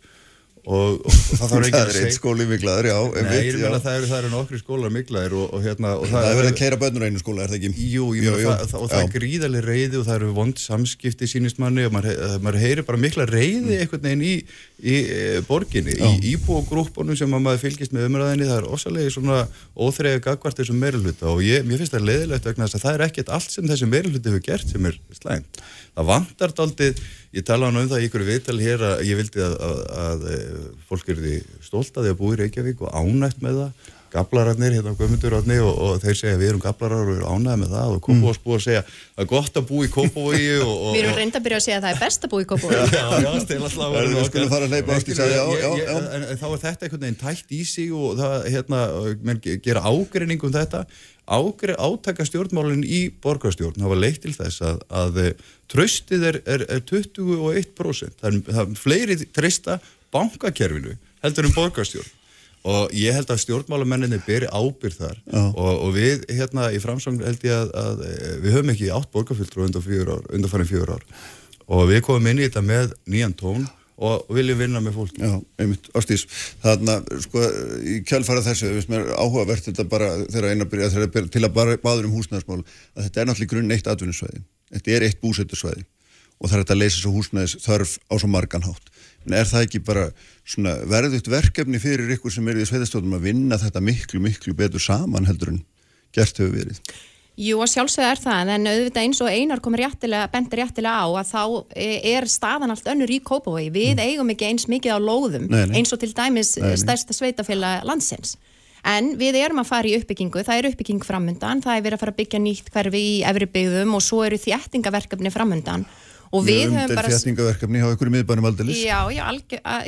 S8: Og, og það þarf ekki
S2: að segja það er eitt skóli miklaður, já,
S8: Nei, veit, já. það eru er nokkri skólar miklaður og, og hérna og
S2: það, það er verið að keira bönnur einu skóla, er það ekki?
S8: Jú, jú, jú, jú. Það, og það er gríðarlega reyði og það eru vond samskipti sínist manni og maður, maður heyrir bara mikla reyði mm. einhvern veginn í, í e, borginni, já. í íbúogrúpunum sem maður fylgist með umræðinni, það er ósalegi svona óþrega gagvart þessum meiruluta og ég, mér finnst það leiðilegt vegna þess að það er ekkert allt sem þessi meiruluti hefur gert sem er slæmt. Það vantar daldið Ég talaði um það í ykkur viðtal hér að ég vildi að, að, að eh, fólk því stolt að því að búi í Reykjavík og ánægt með það, gablararnir hérna á Guðmundurarni og, og þeir segja við erum gablarar og erum ánægt með það. Og Kópavós búið að segja það er gott að búi í Kópavogi
S6: Við erum reynda að byrja að segja að það er best að búi í Kópavogi.
S8: Já, já, stila slá
S2: Við skulum fara að leipa ást í
S8: það En þá er þetta einhvern veginn tætt í sig og það, hérna, gera ágreiningum þetta. Átaka stjórnmálinn í borgarstjórn hafa leitt til þess að, að tröstið er, er, er 21% það er, það er fleiri treysta bankakerfinu heldur um borgarstjórn og ég held að stjórnmálamenninni beri ábyrð þar og, og við hérna í framsóng held ég að, að við höfum ekki átt borgarfylgdur undan, undan farin fjögur ár og við komum inn í þetta með nýjan tón og viljum vinna með fólki.
S2: Já, einmitt, ástís. Þannig að, sko, í kjálfara þessu, við veist mér áhugavert þetta bara þegar eina byrja, þegar til að bara baður um húsnæðismál, að þetta er náttúrulega grunn eitt atvinnusvæði. Þetta er eitt búsettusvæði og það er þetta að leysa svo húsnæðis þörf á svo margan hátt. En er það ekki bara svona verðugt verkefni fyrir ykkur sem er í sveitastóðum að vinna þetta miklu, miklu betur saman heldur en gert hefur verið?
S9: Jú, að sjálfsögða er það, en auðvitað eins og einar komur réttilega, bendir réttilega á að þá e- er staðan allt önnur í Kópavogi. Við eigum ekki eins mikið á lóðum,
S2: Nei, nei.
S9: eins og til dæmis
S2: Nei,
S9: stærsta sveitafélag landsins. En við erum að fara í uppbyggingu, það er uppbygging framundan, það er verið að fara að byggja nýtt hverfi í efri byggðum og svo eru þjættingaverkefni framundan. Og við höfum bara...
S2: þéttingaverkefni hjá ykkur í miðbænum aldeilis.
S9: Já, já,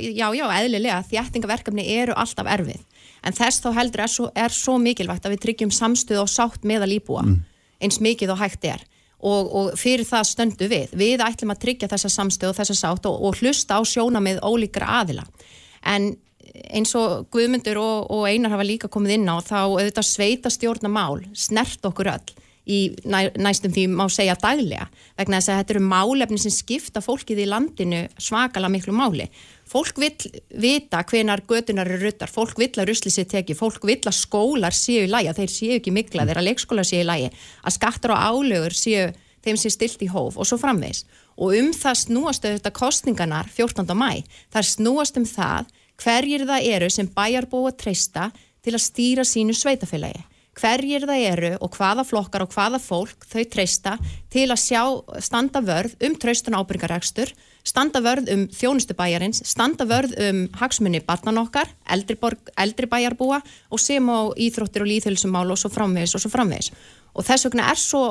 S9: já, já, eðlilega, þjættingaverkefni eru alltaf erfið. En þess þá heldur er svo, er svo mikilvægt að við tryggjum samstuð og sátt meðal íbúa, eins mikið og hægt er. Og, og fyrir það stöndu við. Við ætlum að tryggja þessa samstuð og þessa sátt og, og hlusta á sjónamið ólíkra aðila. En eins og Guðmundur og, og Einar hafa líka komið inn á þá auðvitað sveita stjórnamál snert okkur öll í næ, næstum því má segja daglega vegna þess að þetta eru málefni sem skipta fólkið í landinu svakalega miklu máli. Fólk vill vita hvenar götunar eru ruttar, fólk vill að rusli sér teki, fólk vill að skólar séu í lægi, að þeir séu ekki mikla, þeir að leikskólar séu í lægi, að skattar og álögur séu þeim sé stilt í hóf og svo framvegs. Og um það snúast auðvitað kostninganar 14. mæ, það snúast um það hverjir það eru sem bæjarbúa treysta til að stýra sínu sveitafélagi hverjir það eru og hvaða flokkar og hvaða fólk þau treysta til að sjá, standa vörð um traustun ábyrgarekstur, standa vörð um þjónustu bæjarins, standa vörð um hagsmunni barnan okkar, eldri, borg, eldri bæjarbúa og sem á íþróttir og líðhulsumál og svo framvegis og svo framvegis. Og þess vegna er svo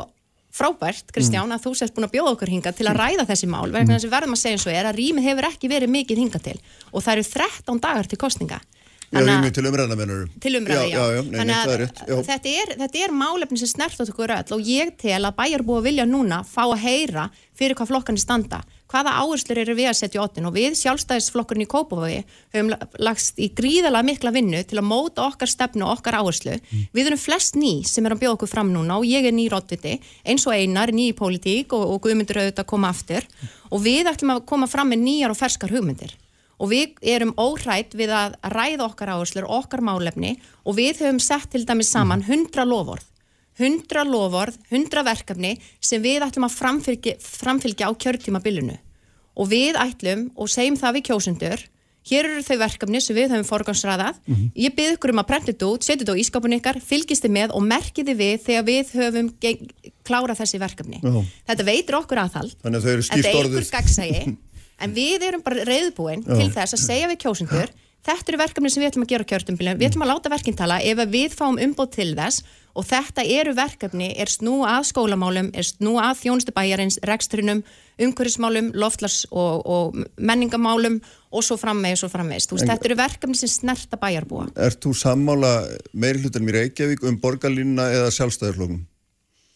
S9: frábært, Kristján, að þú sést búin að bjóða okkur hinga til að ræða þessi mál, vegna þess að við verðum að segja eins og er að rýmið hefur ekki verið mikið hinga til og það eru 13 dagar til kostninga.
S2: Já,
S9: Þannig
S2: rými til umræðna mennur.
S9: til umræði, já.
S2: Já, já, nei,
S9: Þannig að
S2: er rétt. Já.
S9: þetta er, þetta er málefni sem snert á okkur öll og ég tel að bæjarbúa vilja núna fá að heyra fyrir hvað flokkarnir standa. Hvaða áherslur eru við að setja í ottin og við sjálfstæðisflokkurinn í Kópavogi höfum la- lagst í gríðalega mikla vinnu til að móta okkar stefnu og okkar áherslu. Við erum flest ný sem er að bjóða okkur fram núna og ég er ný rótviti eins og einar, ný í pólitík og, og Guðmundur auðvitað að koma aftur og við ætlum að koma fram með nýjar og ferskar hugmyndir og við erum óhrætt við að ræða okkar áherslur, okkar málefni og við höfum sett til dæmis saman 100 lofórð, 100 lofórð 100 verkefni sem við ætlum að framfylgja, framfylgja á kjörtímabilinu. Og við ætlum og segjum það við kjósundur hér eru þau verkefni sem við höfum forgansraðað ég byrð ykkur um að prenta þetta út, setja þetta á ískapun ykkar fylgist þið með og merkið þið við þegar við höfum klárað þessi verkefni.
S2: Já.
S9: þetta veitir okkur aðhald. Þetta er ykkur gagsægi en við erum bara reyðbúin til þess að segja við kjósundur þetta eru verkefni sem við ætlum að gera kjörtumbilum við ætlum að láta verkinn tala ef að við fáum umbóð til þess og þetta eru verkefni er snú að skólamálum er snú að þjónustu bæjarins, reksturinnum umhverfismálum, loftlas og, og menningamálum og svo framvegis og framvegis, þú veist, þetta eru verkefni sem snerta bæjarbúa.
S2: Ert þú sammála meiri hlutan mér Reykjavík um borgarlínuna eða sjálfstæðarflokkum?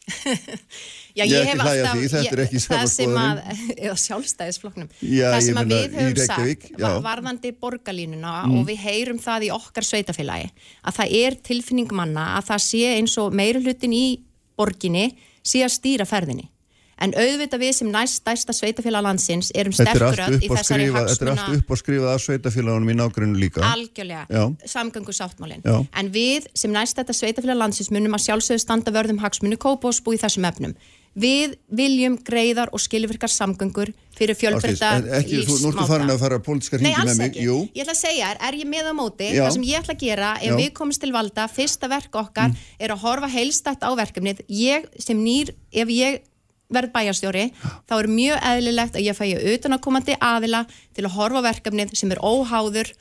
S9: Já,
S2: Ég
S9: hef alltaf,
S2: því, þetta er ekki sama
S9: það sem að,
S2: skoðunin.
S9: eða sjálfstæðisflokknum,
S2: Já,
S9: það sem að
S2: meina,
S9: við höfum sagt,
S2: já.
S9: va- varðandi borgarlínuna
S2: Mm.
S9: og við heyrum það í okkar sveitafélagi, að það er tilfinning manna að það sé eins og meiri hlutin í borginni sé að stýra ferðinni. En auðvitað við sem næst stærsta sveitafélag landsins erum
S2: Þetta er
S9: sterkur
S2: allt
S9: öll í þessari
S2: skrifa, þetta er allt
S9: hagsmuna
S2: upp á skrifað af sveitafélagunum í nágrunnu líka.
S9: algjörlega, samgöngu sáttmálin
S2: Já.
S9: en við sem næst þetta sveitafélag landsins munum að sjálfsögðu standa vörðum hagsmunu kópásbú í þessum efnum við viljum greiðar og skilvirkar samgöngur fyrir fjölbreyta
S2: ekki, þú, nú ertu farin að fara pólitískar
S9: Nei,
S2: hringi með
S9: alls
S2: mig.
S9: ekki.
S2: Jú,
S9: Ég ætla að segja, er, er ég með á móti,
S2: Já.
S9: það sem ég ætla að gera ef
S2: Já. Mm.
S9: við komumst til valda, fyrsta verk okkar er að horfa heilstætt á verkefnið. Ég sem nýr, ef ég verð bæjarstjóri, þá er mjög eðlilegt að ég fæ utanakomandi aðila til að horfa verkefnið sem er óháður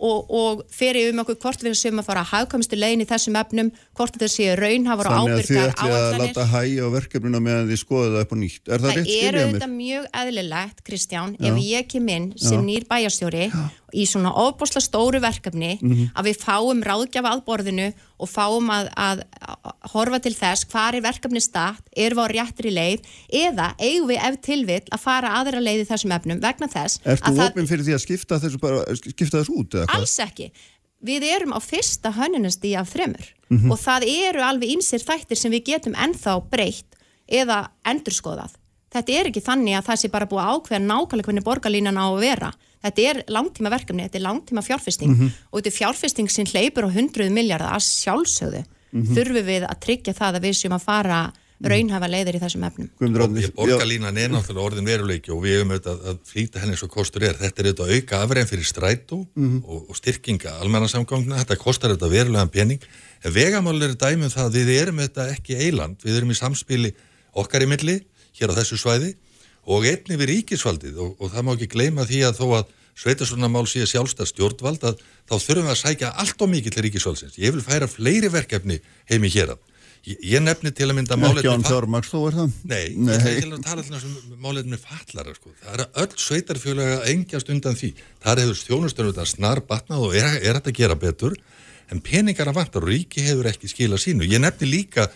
S9: og, og feri um okkur hvort við sem að fara að hagkvæmstu legin í þessum efnum, hvort þeir séu raunhafur og
S2: þannig að þið
S9: ábyrgar
S2: ætli að
S9: áallanir.
S2: láta hægja á verkefnuna meðan þið skoða það upp á nýtt. Er það,
S9: Það
S2: rétt
S9: er
S2: skiljað mér?
S9: auðvitað mjög eðlilegt, Kristján,
S2: Já.
S9: ef ég kem inn sem
S2: Já.
S9: nýr bæjarstjóri í svona ofbúsla stóru verkefni
S2: Mhm.
S9: að við fáum ráðgjafa að borðinu og fáum að, að, að horfa til þess hvar er verkefni statt, erum við á réttri leið eða eigum við ef tilvill að fara aðra leið í þessum efnum vegna þess að
S2: þú
S9: það
S2: opinn fyrir því að skipta þessu, bara, skipta þessu út hvað?
S9: alls ekki. Við erum á fyrsta hönnunasti af þremur
S2: Mhm.
S9: og það eru alveg ýmsir þættir sem við getum ennþá breytt eða endurskoðað. Þetta er ekki þannig að það sé bara búið ákveða nákvæmlega hvernig borgarlínan á að vera. Þetta er langtíma verkefni, þetta er langtíma fjárfesting
S2: Mhm.
S9: og þetta er fjárfesting sem hleypur á hundruð miljardar að sjálfsögðu.
S2: Mhm.
S9: Þurfum við að tryggja það að við séum að fara raunhafa leiðir í þessum efnum.
S7: Borgarlínan er náttúrulega orðin veruleiki og við hefum auðvitað að flýta henni svo kostur er. Þetta er auðvitað auka afræðin fyrir strætó og, og styrkinga almennarsamgangna. Þetta kostar þetta verulegan pening. En vegamál er dæmið það að við erum þetta ekki eiland. Við erum í samspili okkar í milli hér á þessu svæði og einni við ríkisvaldið og, og það má ekki gleyma því að þó að sveitarstjórnarmál sé sjálfstað stjórnvald að þá þurfum við að sækja allt og mikið til ríkisvaldsins. Ég vil færa fleiri verkefni heim í hér Ég, ég nefni til að mynda
S2: ekki
S7: málefni
S2: án
S7: fa-
S2: fjármaks þó er það?
S7: Nei, ég ætla ekki að tala alltaf um málefni fallara sko. Það er að öll sveitarfjölega engjast undan því. Það hefur þjónustunum þetta snar batnað og er, er þetta að gera betur en peningar að vantar og ríki hefur ekki skila sínu. Ég nefni líka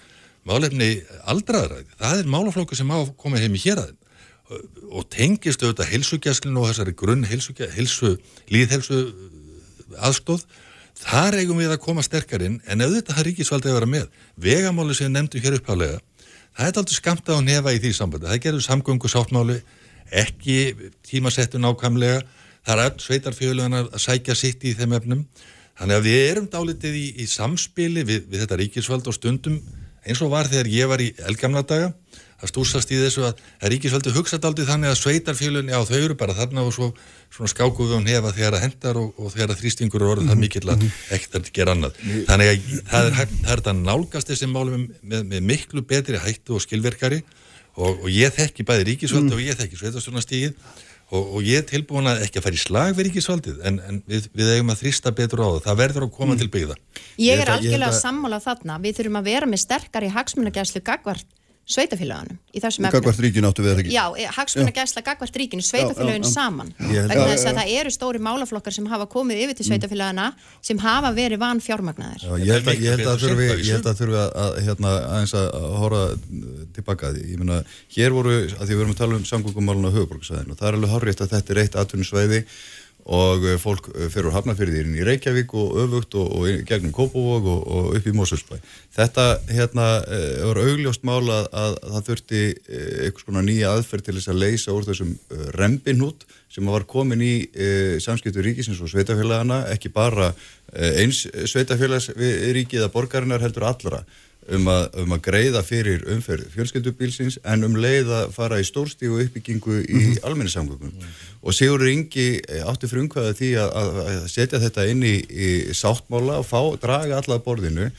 S7: málefni aldraðræði. Það er málaflokku sem á að koma heim í héræðin og tengist auðvitað heilsugjastlinu og þessari grunn heilsu, líðhelsu aðstóð þar eigum við að koma sterkar inn en auðvitað það ríkisvaldið að vera með. Vegamáli sem við nefndum hér upphálega það er aldrei skamta á nefa í því sambandi. Það gerður samgöngu sáttmáli ekki tímasettu nákvæmlega. Það er öll sveitarfjölugan að sækja sitt í þeim efnum. Þannig að við erum dálitið í, í samspili við, við þetta ríkisvald og stundum eins og var þegar ég var í elgamla daga að stúsast í þessu að, að ríkisvaldi hugsa daldið þannig að sveitarfjölun, já þau eru bara þarna og svo svona skákuðu hún hefa þegar það hendar og, og þegar að þrýstingur eru orðið það mikill að ekkert að gera annað. Þannig að það er, það er þetta nálgast þessi málum með, með miklu betri hættu og skilverkari og, og ég þekki bæði ríkisvaldi og ég þekki sveitarstjórnastígið og, og ég er tilbúin að ekki að fara í slag við ríkisvaldið en, en við, við eigum að þrýsta betur á það. Það verður að koma til byggða.
S9: Ég er
S8: að-
S9: algjörlega
S8: að-
S9: sammála þarna. Við þurfum að vera með sterkari hagsmunagæslu gagvart sveitafélagunum í þessum efnum.
S2: Gagvart ríkinu áttu við það ekki?
S9: Já, hagsmunagæsla gagvart ríkinu, sveitafélagin
S2: Já, já, já.
S9: saman.
S8: Ég held
S9: Vegna
S8: að-
S9: þess að það eru stóri málaflokkar sem hafa komið yfir til sveitafélagana sem hafa verið van fjármagnaðir.
S8: Já, ég held að, ég held að þurfi, ég held að þurfi að, að hérna, aðeins að horfa tilbaka. Ég meina, hér voru, að því við erum að tala um samgöngumálun á höfuborgsvæðinu og það er alveg horrið að þetta er eitt atvinnusvæði og eh, fólk eh, fer úr hafnafyrði inn í Reykjavík og öfugt og, og gegnum Kópavog og, og upp í Mosfellsbæ. Þetta hérna eh, var augljóst mál að, að það þurfti eh, einhvers konar nýja aðferð til þess að leysa úr þessum eh, rembinhút sem var komin í samskiptu ríkisins og sveitafélagana, ekki bara eins sveitafélags ríkið að borgarinnar heldur allra um að, um að greiða fyrir umferð fjölskyldubílsins en um leið að fara í stórstígu uppbyggingu í mm almenningssamgöngum. Og Sigur Ingi eh, átti frumkvæða því að, að, setja þetta inn í, í sáttmála og fá, draga alla borðinu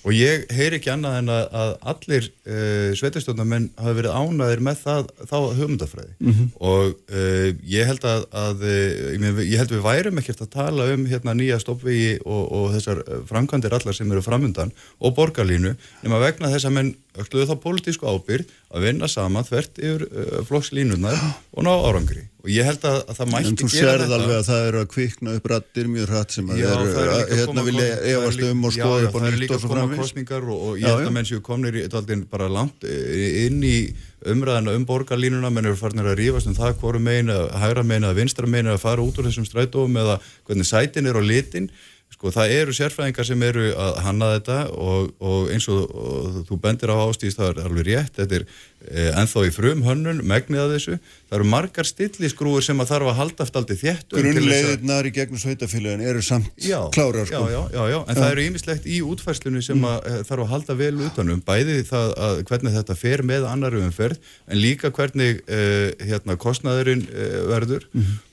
S8: og ég heyr ekki annað en að, að allir uh, sveitastjórnarmenn hafa verið ánaðir með það, þá hugmyndafræði. Og uh, ég held að, að uh, ég, held við værum ekkert að tala um hérna nýja stoppvegi og, og þessar eh, framkvæmdir allar sem eru framundan og borgarlínu nema vegna þess að menn ökluðu þá pólitísku ábyrgð að vinna saman þvert yfir uh, flokkslínunar og ná árangri og ég held að, að það mætti
S2: En þú
S8: gera
S2: sérð alveg að það eru að kvikna upp rattir mjög hratt sem að
S8: Já,
S2: eru
S8: það eru
S2: hérna
S8: það eru
S2: efast um og skoða upp á nýtt og svo
S8: kosningar og, og ég held að menn séu komnir bara langt eh, inn í umræðina um borgarlínuna. Menn eru farnir að rífast um það hvoru hægra megin að vinstra megin að fara út úr þessum strætóum eða hvernig sætin er á litin sko það eru sérfræðingar sem eru að hanna þetta og, og eins og, og þú bendir á ástíðist það er alveg rétt þetta er eh, ennþá í frum hönnun megnið að þessu. Það eru margar stillisgrúur sem að þarf að halda eftir aldrei þétt
S2: Grunnleiðirnar í gegnum sveitafélagin eru samt
S8: Já,
S2: klárar sko.
S8: já, já, já, já, en það eru ýmislegt í útfærslunni sem að mm. þarf að halda vel utanum, bæði það að hvernig þetta fer með annari umferð, en líka hvernig uh, hérna kostnaðurinn uh, verður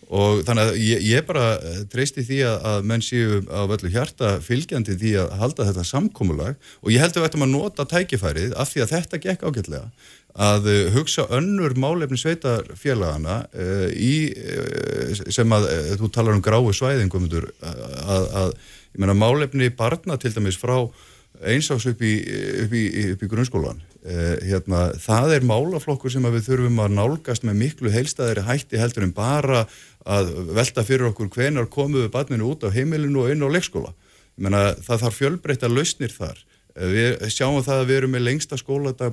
S8: og þannig að ég, ég bara eh, treysti því að, að menn séu á öllu hjarta fylgjandi því að halda þetta samkómulag og ég held að við ættum að nota tækifærið af því að þetta gekk ágætlega að uh, hugsa önnur málefni sveitarfélagana uh, í, uh, sem að uh, þú talar um gráu svæðingum að, að, að meina málefni barna til dæmis frá einsás upp í, upp í, upp í grunnskólan uh, hérna, það er málaflokkur sem við þurfum að nálgast með miklu heilstæðari hætti heldur en bara að velta fyrir okkur hvenar komum við barninu út á heimilinu og inn á leikskóla. Ég meina það þarf fjölbreytta lausnir þar. Eh, Við sjáum það að við erum með lengsta skólata,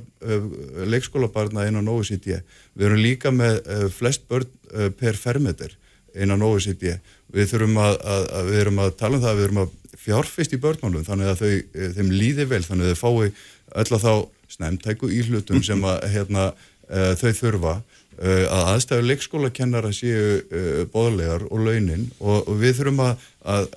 S8: leikskólabarna innan OECD. Við erum líka með eh, flest börn eh, per fermeter innan OECD. Við þurfum að, að, að við erum að tala um það að við erum að fjárfist í börnmálum þannig að þau, eh, þeim líði vel þannig að þau fái öll að þá snemtæku í hlutum sem að hérna, uh, þau þurfa uh, að aðstæðu leikskólakennara séu uh, bóðlegar og launin og, og við þurfum að, að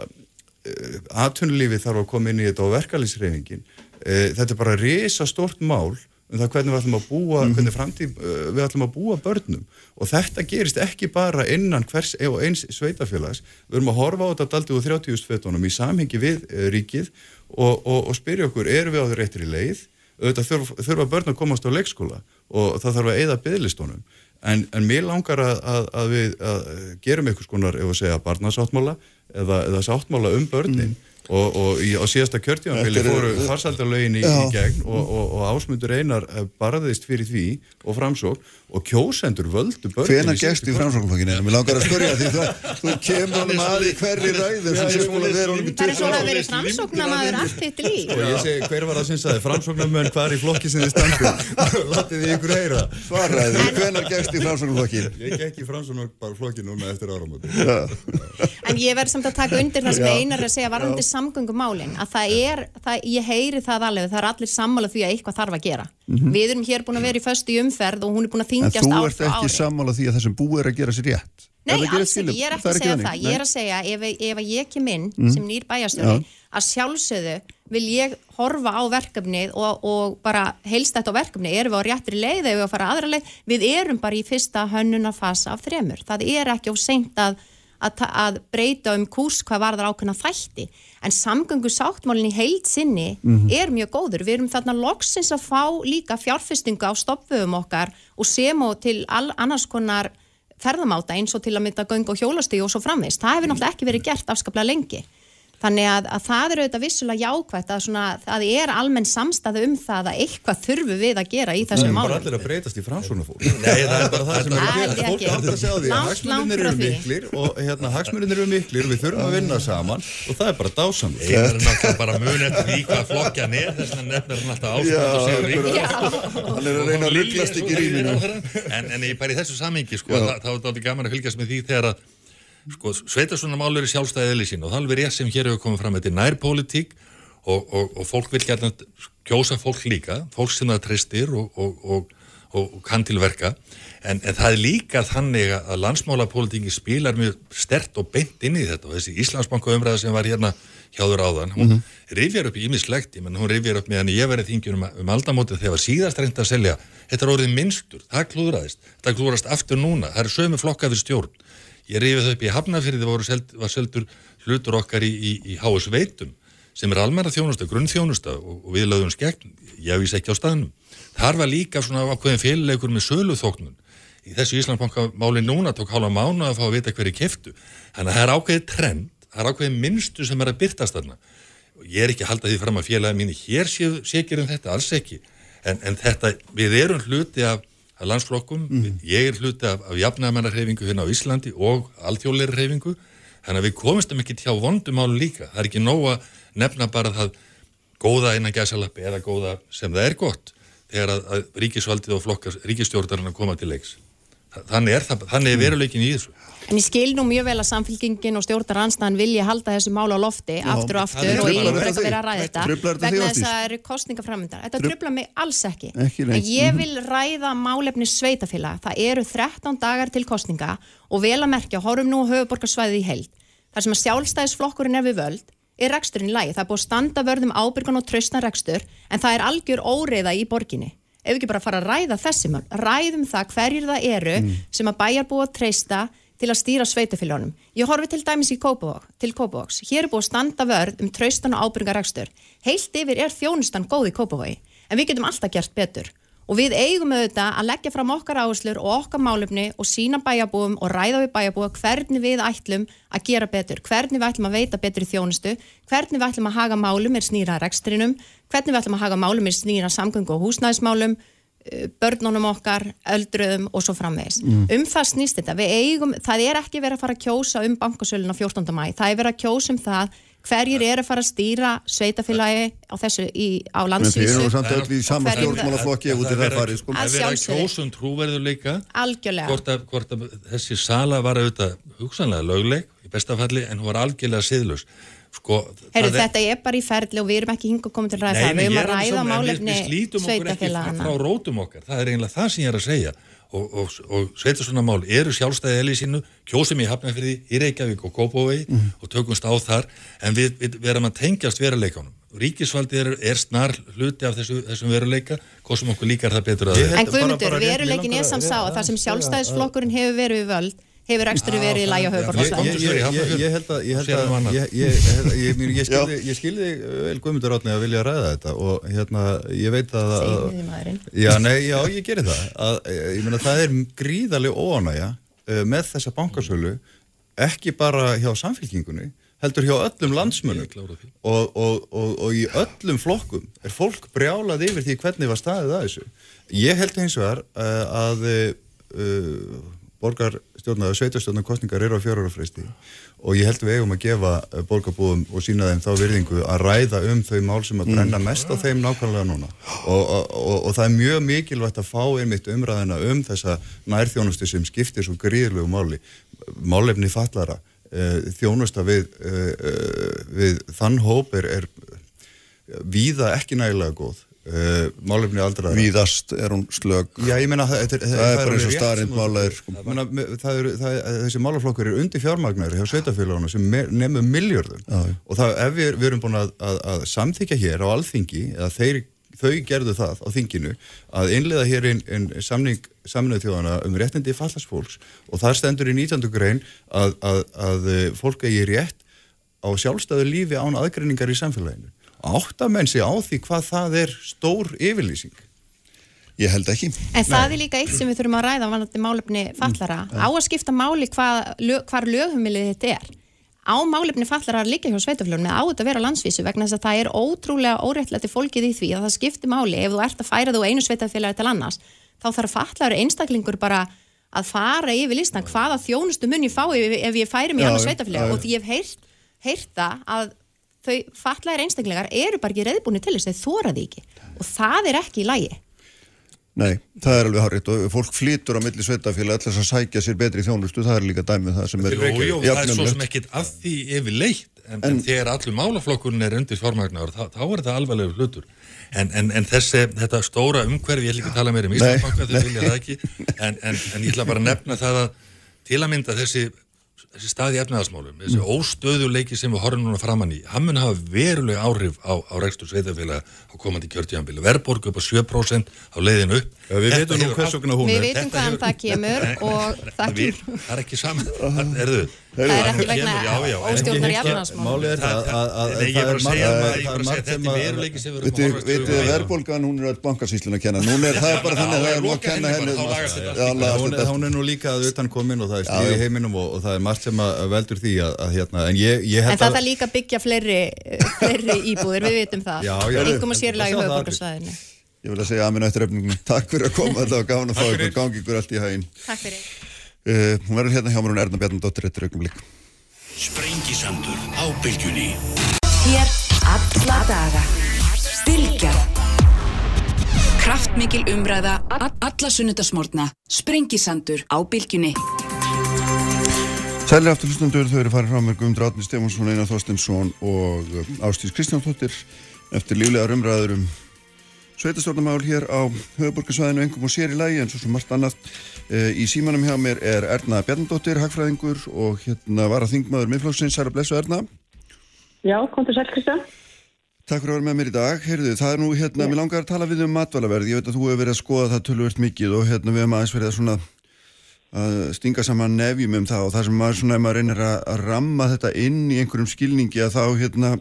S8: atvinnulífi þarf að koma inn í þetta og verkalýsreifingin. Þetta er bara risa stort mál um það hvernig við ætlum að búa, hvernig framtíð uh, við ætlum að búa börnum. Og þetta gerist ekki bara innan hvers og eins sveitafélags, við erum að horfa á þetta daldið úr 30 fetunum í samhengi við uh, ríkið og, og, og spyrja okkur, erum við á því réttri leið? Auðvitað þurfa, þurfa börn að komast á leikskóla og það þarf að eyða bygglistónum en, en mér langar að, að, að við að gerum einhvers konar, ef að segja barnasáttmála eða, eða sáttmála um börnin og, og í, á síðasta kjörtímanfili fóru farsaldalögin í, í gegn og, og, og ásmundur einar eh, barðist fyrir því og framsók og kjósendur völdu í síðustu
S2: gest í framsóknarflokkinu? Mér langar að spyrja því þú, þú kemur honum að í hverri ræðu sem sé að vera honum
S9: Það er eins
S2: 20
S9: og það
S2: ár.
S9: verið framsóknamaður allt þitt líf.
S8: og ég segi hver var það sem sagði framsóknarmönn hvar í flokki sem þið standu látið þið ykkur heyra.
S2: Svaraði því, hvenær gest í framsóknarflokkinu?
S8: ég gekk í framsóknarflokki núna eftir áramóti
S9: En ég verð samt að taka undir það sem einar er að segja varandi samgöngumálin að það er, það, að gera við erum hér búin að vera í föstu í umferð og hún er búin að
S2: En
S9: þingjast
S2: þú
S9: ár
S2: ert
S9: frá
S2: ekki
S9: ári.
S2: sammála því að þessum búið er að gera sér rétt?
S9: Nei,
S2: ekki
S9: alls ekki, ég er ekki að segja það, ég er að segja ef, ef ég kem inn sem nýr bæjastjóri að sjálfsögðu vil ég horfa á verkefnið og, og bara heilst þetta á verkefni, erum við á réttri leið? Eða við að fara aðra leið, við erum bara í fyrsta hönnunarfasa af þremur, það er ekki of seint að, að, að breyta um kúrs hvað varðar ákveðna þætti en samgöngu sáttmálinn í heild sinni er mjög góður, við erum þarna loksins að fá líka fjárfestingu á stoppvöfum okkar og sem og til all, annars konar ferðamáta eins og til að mynda göng og hjólastíu og svo framvist. Það hefur náttúrulega ekki verið gert afskaplega lengi. Þannig að, að það er auðvitað vissulega jákvætt að svona, það er almenn samstæðu um það að eitthvað þurfu við að gera í
S8: það
S9: þessum
S8: er bara
S9: málum.
S8: allir að breytast í framsóknarfólk
S7: Nei, það er
S8: bara það sem er að
S9: Það
S8: gera fólk átt að segja því að
S9: langt
S8: eru miklir og hérna hagsmunir eru miklir og við þurfum að vinna saman og það er bara dásamlega
S7: Einar er náttúrulega bara mun eftir því hvað flokkja hann er, þess vegna nefnir hann alltaf ásmund og segur rík.
S2: akkurat. Hann er að reyna að rugglast ekki í rýminu.
S7: En, en sko, það, þá er þetta gaman að fylgjast með því þegar að, sko, sveitarsvona mál eru sjálfstæðið eðli sín og það er alveg rétt sem hér hefur komið fram, þetta er nærpólitík og, og, og fólk vil gætna kjósa fólk líka, fólk sem það treystir og, og, og, og, og kann til verka, en, en það er líka þannig að landsmálapólitíki spilar mjög stert og beint inn í þetta. Og þessi Íslandsbanka umræða sem var hérna hjáður áðan, hún mm rifjar upp ímislegt, ég menn hún rifjar upp meðan ég verið þingjum um, um aldamótið þegar síðast reynd að selja, þetta er orðið minnstur, það klúðraðist, þetta klúðrast aftur núna, það eru sömu flokka við stjórn, ég rifið þau upp í Hafnafyrði, seld, var seldur hlutur okkar í, í, í HS Veitum, sem er almenna þjónusta, grunnþjónusta og, og við lögum skegn, ég vís ekki á staðnum. Þar var líka svona ákveðin féluleikur með söluþóknun. Í þessu Íslandsbankamáli núna tók hálfa mánu að fá að vita hverju keftu. Þannig að það er ákveðið trend, það er ákveðið minnstu sem er að byrtast þarna. Ég er ekki að halda því fram að félagi mínu hér sékir um þetta, alls ekki. En, en þetta, við erum hluti af, af landsflokkum, ég er hluti af, af jafnæðamennarhefingu hérna á Íslandi og alþjóðleiri hefingu, þannig að við komistum ekki hjá vondumálu líka. Það er ekki nóg að nefna bara það góða innan gæsalappi eða góða sem það er gott þegar að, að ríkisvaldið og flokkar ríkistjórnarinn að koma til leiks. Þa- Þannig er, það, þannig er veruleikin í þessu.
S9: En ég skil nú mjög vel að samfélkingin og stjórnaranstæðan vilji halda þessu mála á lofti aftur og
S2: það
S9: aftur og ég frekar
S2: þig?
S9: verið að ræða þetta vegna þess að það eru kostningaframöndar. Þetta trubla mig alls ekki.
S2: Ekki.
S9: En ég vil ræða málefni sveitafélag. Það eru 13 dagar til kostninga og vel að merkja, horfum nú á höfuborgarsvæðið í held. Þar sem að sjálfstæðisflokkurinn er við völd er reksturinn í lagi. Það er búið standa vörðum ábyrgan og traustan rekstur en það er algjör óreiða í borginni. Ef við ekki bara fara að ræða þessi mál, ræðum það hverjir það eru sem að bæjar búið að treysta til að stýra sveitafélagunum. Ég horfi til dæmis í Kópavog, til Kópavogs. Hér er búið að standa vörð um traustan og ábyrgan rekstur. Heilt yfir er þjónustan góð í Kópavogi, en við getum alltaf gert betur. Og við eigum auðvitað að leggja fram okkar áherslur og okkar málefni og sína bæjabúum og ræða við bæjabúa hvernig við ætlum að gera betur, hvernig við ætlum að veita betur í þjónustu, hvernig við ætlum að haga málum er snýra rekstrinum, hvernig við ætlum að haga málum er snýra samgöngu og húsnæðismálum, börnunum okkar, öldruðum og svo framvegis. Um það snýst þetta. Við eigum, það er ekki verið að fara að kjósa um bankasölun á 14. mæ. Það er verið að kjósa um það hverjir eru að fara að stýra sveitafélagi á þessu í, á landsvísu.
S2: erum samt öll í sama
S9: hverjum-
S2: stjórnmálaflokki út í það farið, sko.
S9: Að
S7: Það er verið að
S9: sjálfsögðu.
S7: kjósa um trúverðuleika
S9: Algjörlega.
S7: hvort að, hvort að þessi sala var auðvitað hugsanlega lögleg í bestafalli en hún var algjörlega siðlus sko, er-
S9: þetta er bara í ferli og við erum ekki hingað komið til að ræða.
S7: Nei,
S9: það. Við erum að
S7: er
S9: ræða málefni sveitafélagana.
S7: frá rótum okkar, það er eiginlega það sem ég er að segja. Og, og, og sveitarsvona mál eru sjálfstæði elið sínu, kjósum í Hafnarfyrði, í Reykjavík og Kópavegi
S2: Mhm.
S7: og tökumst á þar. En við, við, við erum að tengjast veruleikanum. Ríkisvaldið er, er snar hluti af þessu, þessum veruleika, sem okkur líkar það betur að það
S8: held-
S9: En
S8: bara-
S9: Guðmundur, veruleikin er
S8: að-
S9: samt sá að það sem sjálfstæðisflokkurinn hefur verið við völd hefur ekstra verið í lægi á
S8: Ég,
S9: höfuborgarsvæðinu.
S8: ég, ég, ég, ég held að ég,
S7: um
S8: að,
S7: annað.
S8: ég, ég, ég, ég, ég skilði, vel Guðmundur Átni að vilja ræða þetta og hérna, ég veit að, að
S9: Segir við maðurinn.
S8: já, nei, já, ég gerir það að, ég meina, það er gríðarlega óanæja uh, með þessa bankasölu ekki bara hjá samfélkingunni heldur hjá öllum landsmönnum og, og, og, og í öllum flokkum er fólk brjálað yfir því hvernig var staðið að þessu ég held hins vegar uh, að uh, borgarstjórnar sveitastjórnar kostningar eru á fjárárafresti og ég held við eigum að gefa uh, borgarbúum og sína þeim þá virðingu að ræða um þau mál sem að brenna mest á þeim nákvæmlega núna. Og, og, og, og það er mjög mikilvægt að fá einmitt umræðina um þessa nærþjónustu sem skiptir svo gríðlegu máli málefni fallara uh, þjónusta við, uh, við þann hóp er, er víða ekki nægilega góð uh, málefni aldra
S2: Víðast er hún slög.
S8: Já, meina, það, það,
S2: Það er bara eins og
S8: rétt
S2: starrend
S8: sem þú-
S2: mála er, sko.
S8: Þessi málaflokkur er undir fjármagnar hjá sveitafélaguna sem nemur miljörðum og það, ef við, við erum búin að, að, að samþykja hér á alþingi eða þeir, þau gerðu það á þinginu að innlega hér einn ein samning saminuð þjóðana um réttindi fallarsfólks og það stendur í 19. grein að, að, að eh, fólk eigi rétt á sjálfstæðu lífi án aðgreiningar í samfélaginu. Áttamenn sig á því hvað það er stór yfirlýsing.
S2: Ég held ekki.
S9: En það er líka eitt sem við þurfum að ræða vanandi málefni fallara. Á að skipta máli hvað, lög, lögumilið þetta er. Á málefni fallara að liggja hjá sveitafljónu á þetta að vera á landsvísu vegna þess að það er ótrúlega óréttlætti fólkið í því að það skiptir máli ef þú ert að færa þú einu sveitafélagi til annars þá þarf fallara einstaklingur bara að fara yfir listan hvaða þjónustu mun ég fá ef, ég færi mig annars sveitafélagi og því ég hef heyrt, heyrt það að þau fallara einstaklingar eru bara ekki reyðbúni til þess að þau þóra því ekki. Og það er ekki í lagi.
S2: Nei, það er alveg hárið og fólk flýtur á milli sveitafélag allars að sækja sér betri þjónustu, það er líka dæmið það sem er
S7: Jú, jú, það er svo sem ekkit að því yfir leitt en, en þegar allur málaflokkurinn er undir fjármagnar þá, þá er þetta alvarlegur hlutur. En, en, en þessi, þetta stóra umhverfi ég ætla ekki að tala meira um Íslandsbanka þau vilja það ekki. En, en, en ég ætla bara að nefna það að til að mynda þessi þessi staði efnaðasmálum, þessi óstöðuleiki sem við horfum núna framann í, hann mun hafa veruleg áhrif á, á rekstur sveitafélag á komandi kjörtíðanbili, verðborg upp á 7% á leiðinu upp
S8: Já, við veitum nú hvers vegna hún
S9: Við
S8: er.
S9: vitum
S7: Þetta
S9: hvaðan það kemur og það
S7: Við,
S9: kemur
S7: það er ekki saman Erðu,
S9: Það er ekki vegna
S7: já, já, en-
S9: óstjórnar
S8: Ekki-
S9: jafnarsmál.
S8: Málið er það að, að, það
S7: er bara
S8: er
S7: að segja
S8: margt-
S7: það,
S8: það
S7: ég er
S8: er
S7: bara að segja
S8: margt
S7: þetta
S8: sem
S7: er
S8: að
S7: veruleiki sem við erum að
S2: Vitið,
S7: við.
S2: verðbólgan, hún er að kenna. Hún er, það er bara þannig að það er að
S7: loka
S2: kenna
S7: henni
S8: hún, er nú líka að utan komin og það er stíð í heiminum og, og það er margt sem að veldur því að, að hérna, en ég, ég
S9: En
S8: held
S9: það
S8: að
S9: þarf líka að byggja fleiri, fleiri íbúðir, við vitum það. Engum að sérlega í höfuborgarsvæðinu.
S2: Ég vil að segja aðminn eftir efningunni. Takk fyrir að koma, þetta var gaman að fá ykkur, gangi ykkur allt í hæginn.
S9: Takk fyrir.
S2: Uh, hún verður hérna hjá mér hún Erna Bjarnadóttir eftir augnumlik.
S4: Sprengisandur á bylgjunni
S1: Hér alla daga. Bylgja. Kraftmikil umræða, alla sunnudasmórna. Sprengisandur á bylgjunni.
S2: Sæli aftur hlustundur, þau eru farið frá mér Guðmundur Átni Stefánsson, Einar Þorstinsson og uh, Ástís Kristjánsdóttir eftir líflegar umræður um sveitastjórnamál hér á höfuborgarsvæðinu engum og sér í lagi en svo sem margt annað. Uh, í símanum hjá mér er Erna Bjarnadóttir, hagfræðingur og hérna var að þingmaður miðflokksins, Særa Blessu Erna.
S10: Já, komdu sæl Kristján.
S2: Takk fyrir að vera með mér í dag. Heyrðu, það er nú hérna, mér langar að tala við um matvælaverð. Ég veit að þú hefur verið að skoða það tölvöld mikið og hérna við hefum aðeins verið að svona að stinga saman nefjum um það og það sem maður svona, maður reynir að ramma þetta inn í einhverjum skilningi að þá hérna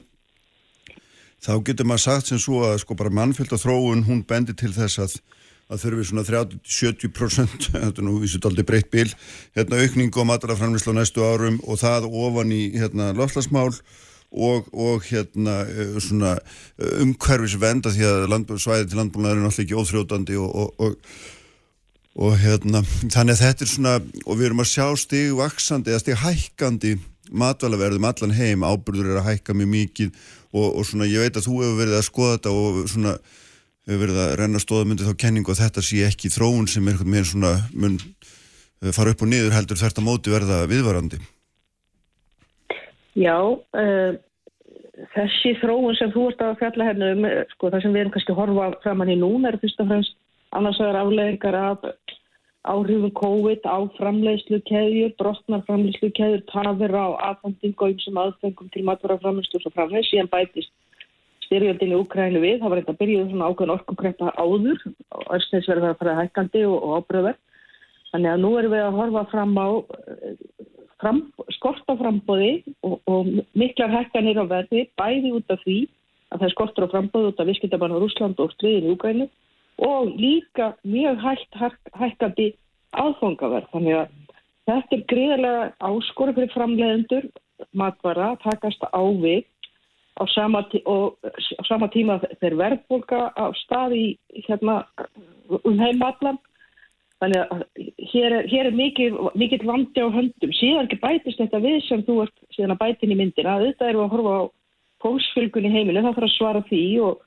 S2: þá getur maður sagt sem svo að sko bara mannfjöld og þróun hún bendir til þess að að þurfi svona 30-70% þetta nú vísut aldrei breytt bil hérna aukning og mataraframlislu á næstu árum og það ofan í hérna lofslagsmál og, og hérna eh, svona umhverfis venda því að svæði til landbúrnaður er náttúrulega ekki óþrjótandi og, og, og, hérna þannig að þetta er svona og við erum að sjá stig vaksandi eða stig hækkandi matvælaverðum allan heim. Ábyrður er að hækka mjög mikið og, og svona ég veit að þú hefur verið að skoða þetta og svona hefur verið að renna stóðmyndi þá kenningu að þetta sé ekki þróun sem er með svona mun eh, fara upp og niður heldur þvert að móti verða viðvarandi.
S10: Já, uh, þessi þróun sem þú ert að fjalla hérna um, eh, sko það sem við erum kannski að horfa framann í núna er fyrst og fremst annars vegar afleðingar af áhrifum COVID á framleiðslu keðjur, brotnar framleiðslu keðjur, tafir á aðfendingu og einsum aðfengum til matvara framleiðslu og svo framleiðs, síðan bætist styrjöldin í Úkrænu við, það var eitthvað byrjuð svona ákveðin orkukreppa áður og örsneisverð að fara hækkandi og, og ábröðverð. Þannig að nú erum við að horfa fram á fram, skort á frambóði og, og miklar hækkanir á verði bæði út af því að það er skortur á frambóði út af viðskiptabann á Rúsland og stríðin í Úkrænu og líka mjög hægt hækkandi aðfangaverð. Þannig að þetta er greiðarlega áskora fyrir framleiðendur. Matvara að takast á við á sama, og, á sama tíma þeir verðbólka á staði hérna, um heimallan þannig að hér er, hér er mikið, mikið vandi á höndum. Síðan ekki bætist þetta við sem þú ert síðan að bætin í myndina. Þetta eru að horfa á fólksfylgun í heiminu það þarf að svara því og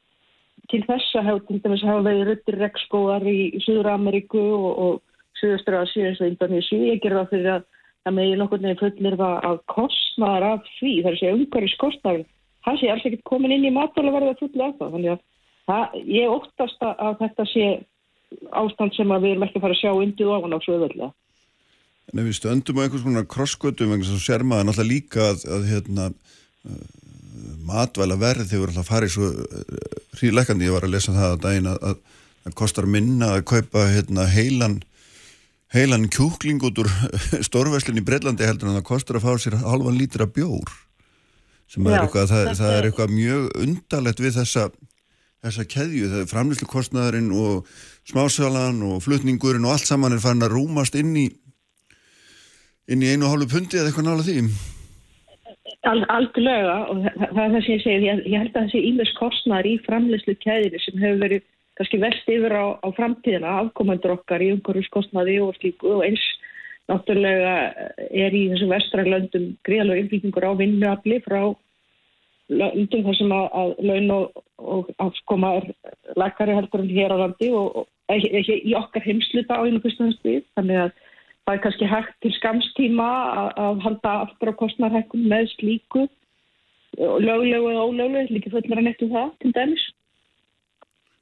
S10: til þessa hefur til dæmis hafa veið ruttir rekskóar í, í Suður Ameríku og, og Suðustur Asi eins og Indonési ég ger það fyrir að það megi nokkur nefnir fullir það að kostnaðar af því að segja umhverjus kostnaðar það sé alls ekkert komin inn í matvælaverða fullu af það þannig að það, ég óttast að þetta sé ástand sem við erum ekki að fara að sjá undið ofan á svo öðvöldlega
S2: En ef við stöndum á einhvers konar krossgötum eins og sér maður náttúrulega líka að, að hérna, matvæla verð hefur alltaf farið svo uh, hríleikandi, ég var að lesa það að daginn að það kostar minna að kaupa hérna, heilan heilan kjúkling út úr stórveslinn í Breitlandi heldur en það kostar að fá sér halvan lítra bjór sem Já, er eitthvað, það, það er eitthvað mjög undarlegt við þessa þessa keðju, það er framlýslu og smásalan og flutningurinn og allt saman er farin að rúmast inn í inn í einu hálfu pundi eða eitthvað nála því
S10: Algjörlega og það, það er það sem ég segi ég, held að þessi ímest kostnar í framlýslu keðinu sem hefur verið kannski vest yfir á, á framtíðina afkomandur okkar í umhverjuskostnaði og slíku og eins náttúrulega er í þessum vestralöndum greiðalög innbyggingur á vinnuafli frá löndum þar sem að, að laun og, og afkoma er lækari heldur en hér á landi og, ekki í okkar heimsluta á einu fyrstuðanstið þannig að það er kannski hægt til skamstíma að, halda aftur á kostnarhækkum með slíku löglegu og ólöglegu, líka fullar að nettu það til dæmis.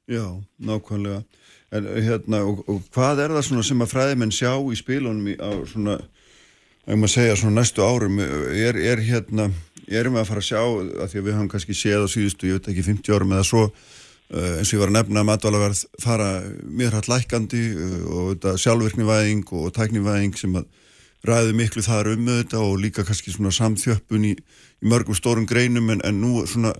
S2: Já, nákvæmlega. En hérna, og, og hvað er það sem að fræðimenn sjá í spílunum á svona, segja svona næstu árum, er, er hérna erum við að fara að sjá að því að við höfum kannski séð á síðustu, ég veit ekki, 50 árum eða svo eins og ég var að nefna að matvælaverð fara mjög hrætt lækandi uh, og þetta sjálfvirknivæðing og tæknivæðing sem að ræði miklu þar um þetta og líka kannski svona samþjöppun í, í mörgum stórum greinum en, en nú svona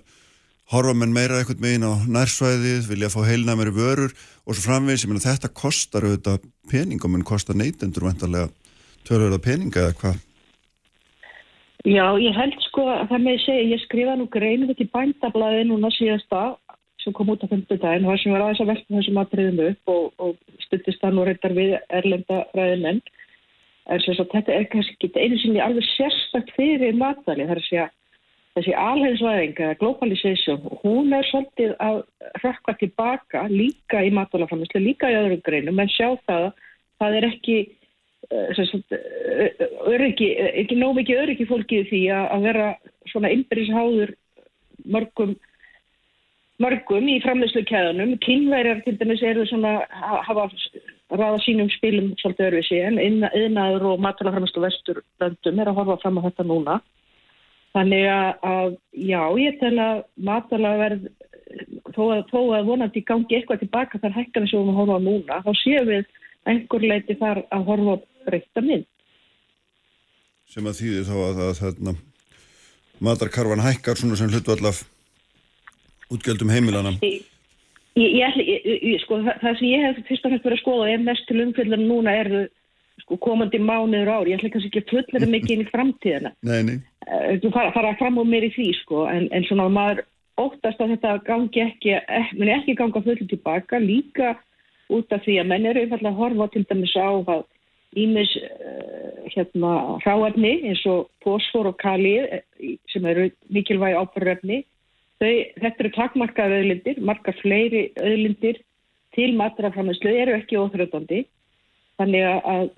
S2: horfa menn meira eitthvað megin á nærsvæðið, vilja fá heilnæmeri vörur og svo framvegis, ég meina þetta kostar auðvitað peningum en kostar neytendur vantarlega tölur peninga eða hvað?
S10: Já, ég held sko að það með segja, ég skrifa nú greinu þetta í bændablaði núna síðasta sem kom út á 50 daginn og það sem var aðeins að velta þessum atriðum upp og, og stundist það nú reyndar við erlenda ræðimenn. En þess að þetta er kannski ekki einu sinni alveg sérstakt fyrir matvæli, það er að þessi alheimsvæðing eða globalization, hún er svolítið að rakka tilbaka líka í matvælaframislu, líka í öðrum greinum, en sjá það að það er ekki Eh, eh, öryggi, ekki nóg mikið öryggi fólkið því að vera svona innbyrðisháður mörgum mörgum í framleyslu kæðunum kynverjar til dæmis eru svona hafa ræða sínum spilum svolítið örfisi en yðnaður og matalaframleyslu vesturlöndum er að horfa fram á þetta núna þannig að já ég tel að matalaverð þó að, þó að vonandi gangi eitthvað tilbaka þar hækkan sem við horfa núna þá séum við einhver leiti þar að horfa breytta mynd.
S2: Sem að þýðir þá að, að þarna, matarkarfan hækkar svona sem hlutu allaf útgjöldum heimilana.
S10: Ég, ég, ég, sko, það, sem ég hef fyrst og næst verið að skoða er mest til umfylgðan núna er sko, komandi mánuður ári. Ég ætla kannski ekki að fulla það mikið inn í framtíðina.
S2: Nei, nei.
S10: Eh, þú fara, fara fram og mér í því sko en, en svona maður óttast að þetta gangi ekki, ekki, ekki ganga fullt tilbaka líka út af því að menn eru einfallega að horfa til dæmis á að ímis uh, hérna hráarni eins og fósfor og kali eh, sem eru mikilvægi ábyrröfni þetta eru takmarkaða öðlindir margar fleiri öðlindir til maturaframislu eru ekki óþrjóðandi þannig að